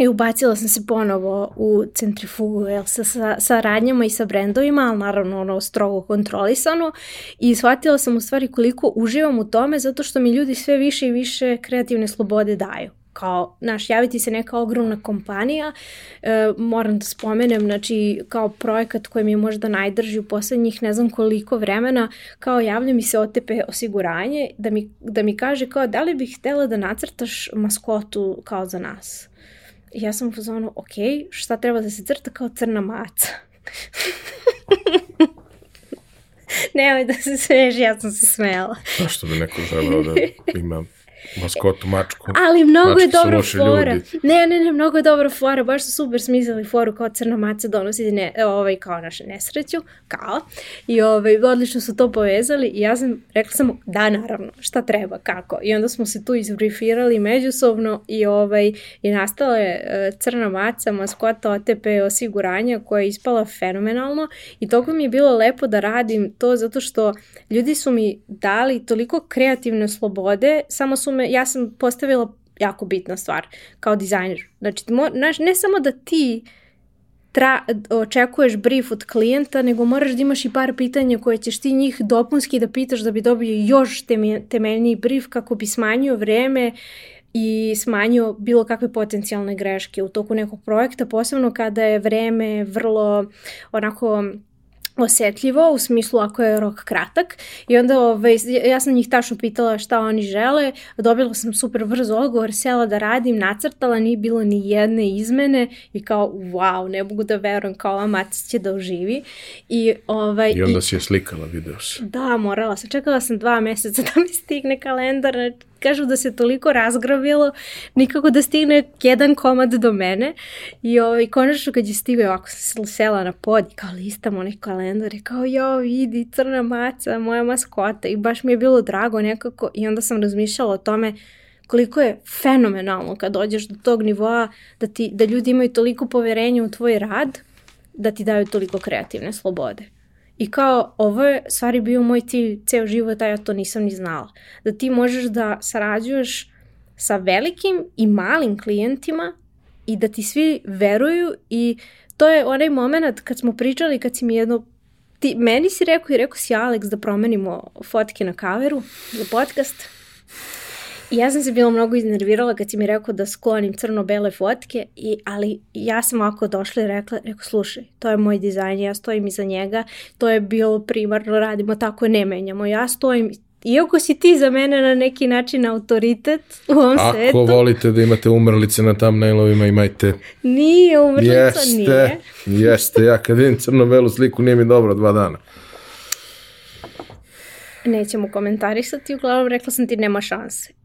I ubacila sam se ponovo u centrifugu jel, sa, sa, sa radnjama i sa brendovima, ali naravno ono strogo kontrolisano i shvatila sam u stvari koliko uživam u tome zato što mi ljudi sve više i više kreativne slobode daju kao, naš, javiti se neka ogromna kompanija, e, moram da spomenem, znači, kao projekat koji mi je možda najdrži u poslednjih ne znam koliko vremena, kao javlja mi se OTP osiguranje, da mi, da mi kaže kao da li bih htela da nacrtaš maskotu kao za nas. I ja sam u fazonu, ok, šta treba da se crta kao crna maca? Nemoj da se smeješ, ja sam se smejala. Zašto bi neko želeo da ima maskotu, mačku. Ali mnogo Mačke je loši fora. ljudi. Ne, ne, ne, mnogo je dobra fora. Baš su super smislili foru kao crna maca donosi ne, ovaj, kao naše nesreću. Kao. I ovaj, odlično su to povezali i ja sam, rekla sam, da, naravno, šta treba, kako. I onda smo se tu izbrifirali međusobno i, ovaj, i nastala je e, crna maca, maskota OTP osiguranja koja je ispala fenomenalno i toliko mi je bilo lepo da radim to zato što ljudi su mi dali toliko kreativne slobode, samo su me, ja sam postavila jako bitna stvar kao dizajner. Znači, mo, znaš, ne samo da ti tra, očekuješ brief od klijenta, nego moraš da imaš i par pitanja koje ćeš ti njih dopunski da pitaš da bi dobio još teme, temeljniji brief kako bi smanjio vreme i smanjio bilo kakve potencijalne greške u toku nekog projekta, posebno kada je vreme vrlo onako osetljivo u smislu ako je rok kratak i onda ovaj, ja sam njih tačno pitala šta oni žele, dobila sam super brzo odgovor, sela da radim, nacrtala, nije bilo ni jedne izmene i kao wow, ne mogu da verujem kao ova maca će da oživi i, ovaj, I onda si je slikala, video se. Da, morala sam. Čekala sam dva meseca da mi stigne kalendar. Kažu da se toliko razgrabilo, nikako da stigne jedan komad do mene. I ovaj, konačno kad je stigao, ovako sam se sela na pod i kao listam onaj kalendar i kao jo, vidi, crna maca, moja maskota. I baš mi je bilo drago nekako i onda sam razmišljala o tome koliko je fenomenalno kad dođeš do tog nivoa da, ti, da ljudi imaju toliko poverenja u tvoj rad da ti daju toliko kreativne slobode. I kao, ovo je stvari bio moj cilj ceo život, a ja to nisam ni znala. Da ti možeš da sarađuješ sa velikim i malim klijentima i da ti svi veruju i to je onaj moment kad smo pričali, kad si mi jedno ti, meni si rekao i rekao si Alex da promenimo fotke na kaveru za podcast. Ja sam se bila mnogo iznervirala kad si mi rekao da sklonim crno-bele fotke, i, ali ja sam ovako došla i rekla, rekao, slušaj, to je moj dizajn, ja stojim iza njega, to je bilo primarno, radimo tako, ne menjamo, ja stojim, iako si ti za mene na neki način autoritet u ovom Ako svetu, volite da imate umrlice na thumbnailovima, imajte. nije umrlica, Jeste, nije. jeste. Ja kad vidim crno-belu sliku, nije mi dobro dva dana. Nećemo komentarisati, uglavnom rekla sam ti nema šanse.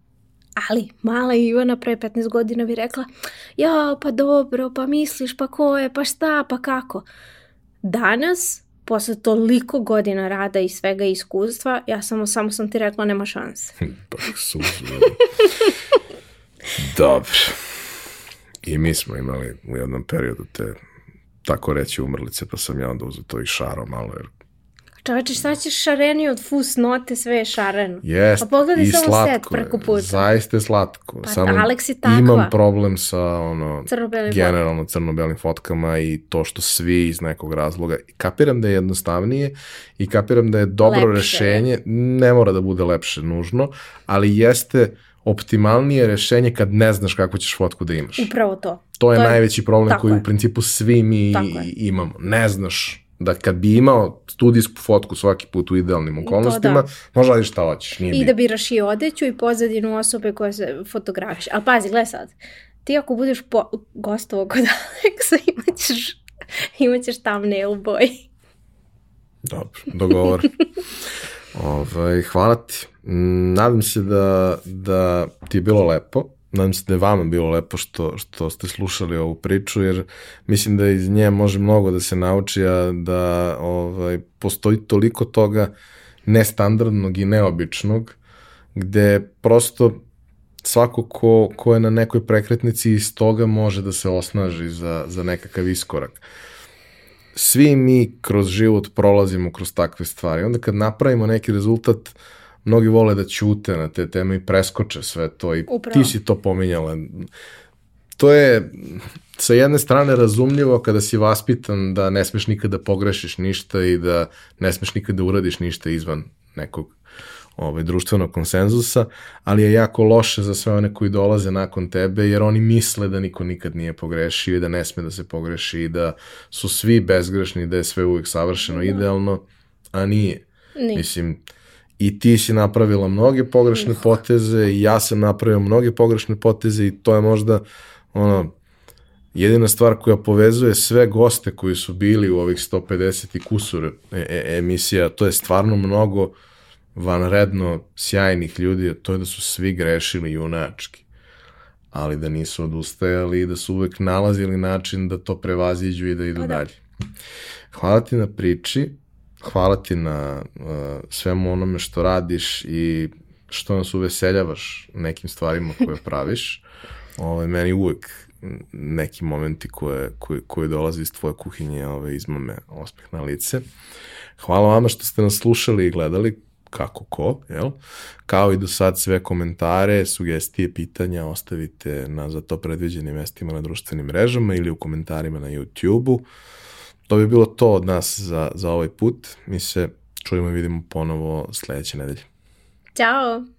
Ali mala Ivana pre 15 godina bi rekla, ja pa dobro, pa misliš, pa ko je, pa šta, pa kako. Danas, posle toliko godina rada i svega iskustva, ja samo, samo sam ti rekla nema šanse. Pa suzu. Dobro. I mi smo imali u jednom periodu te tako reći umrlice, pa sam ja onda uzeo to i šaro malo, jer Čoveče, šta ćeš šareni od fus note, sve je šareno. Jest, Pa pogledaj i samo slatko set preko je, puta. Zaista je slatko. Pa, Samo Alex je takva. imam problem sa ono, Crno-belim generalno crno-belim fotkama i to što svi iz nekog razloga. Kapiram da je jednostavnije i kapiram da je dobro Lepše. rešenje. Ne mora da bude lepše nužno, ali jeste optimalnije rešenje kad ne znaš kakvu ćeš fotku da imaš. Upravo to. To je To je- najveći problem tako koji je. u principu svi mi Tako je. imamo. Ne znaš da kad bi imao studijsku fotku svaki put u idealnim okolnostima, da. možda radiš šta hoćeš, nije I bitno. da biraš i odeću i pozadinu osobe koje se fotografiš. Ali pazi, gledaj sad. Ti ako budeš po, gostovo kod Aleksa, imaćeš, imaćeš thumbnail boji. Dobro, dogovor. ovaj, hvala ti. Nadam se da, da ti je bilo lepo. Nadam se da je vama bilo lepo što, što ste slušali ovu priču, jer mislim da iz nje može mnogo da se nauči, a da ovaj, postoji toliko toga nestandardnog i neobičnog, gde prosto svako ko, ko je na nekoj prekretnici iz toga može da se osnaži za, za nekakav iskorak svi mi kroz život prolazimo kroz takve stvari. Onda kad napravimo neki rezultat, mnogi vole da ćute na te teme i preskoče sve to i Upravo. ti si to pominjala. To je sa jedne strane razumljivo kada si vaspitan da ne smeš nikada pogrešiš ništa i da ne smeš nikada uradiš ništa izvan nekog ovaj, društvenog konsenzusa, ali je jako loše za sve one koji dolaze nakon tebe, jer oni misle da niko nikad nije pogrešio i da ne sme da se pogreši i da su svi bezgrešni, da je sve uvijek savršeno, da. idealno, a nije. Nije. Mislim, i ti si napravila mnoge pogrešne poteze i ja sam napravio mnoge pogrešne poteze i to je možda ono, jedina stvar koja povezuje sve goste koji su bili u ovih 150 i kusur e e emisija, to je stvarno mnogo vanredno sjajnih ljudi, to je da su svi grešili junački, ali da nisu odustajali i da su uvek nalazili način da to prevaziđu i da idu pa da. dalje. Hvala ti na priči, hvala ti na uh, svemu onome što radiš i što nas uveseljavaš nekim stvarima koje praviš. Ovo, ovaj, meni uvek neki momenti koje, koje, koje dolaze iz tvoje kuhinje ove, izmame osmeh na lice. Hvala vama što ste nas slušali i gledali kako ko, jel? Kao i do sad sve komentare, sugestije, pitanja ostavite na za to predviđenim mestima na društvenim mrežama ili u komentarima na YouTube-u. To bi bilo to od nas za, za ovaj put. Mi se čujemo i vidimo ponovo sledeće nedelje. Ćao!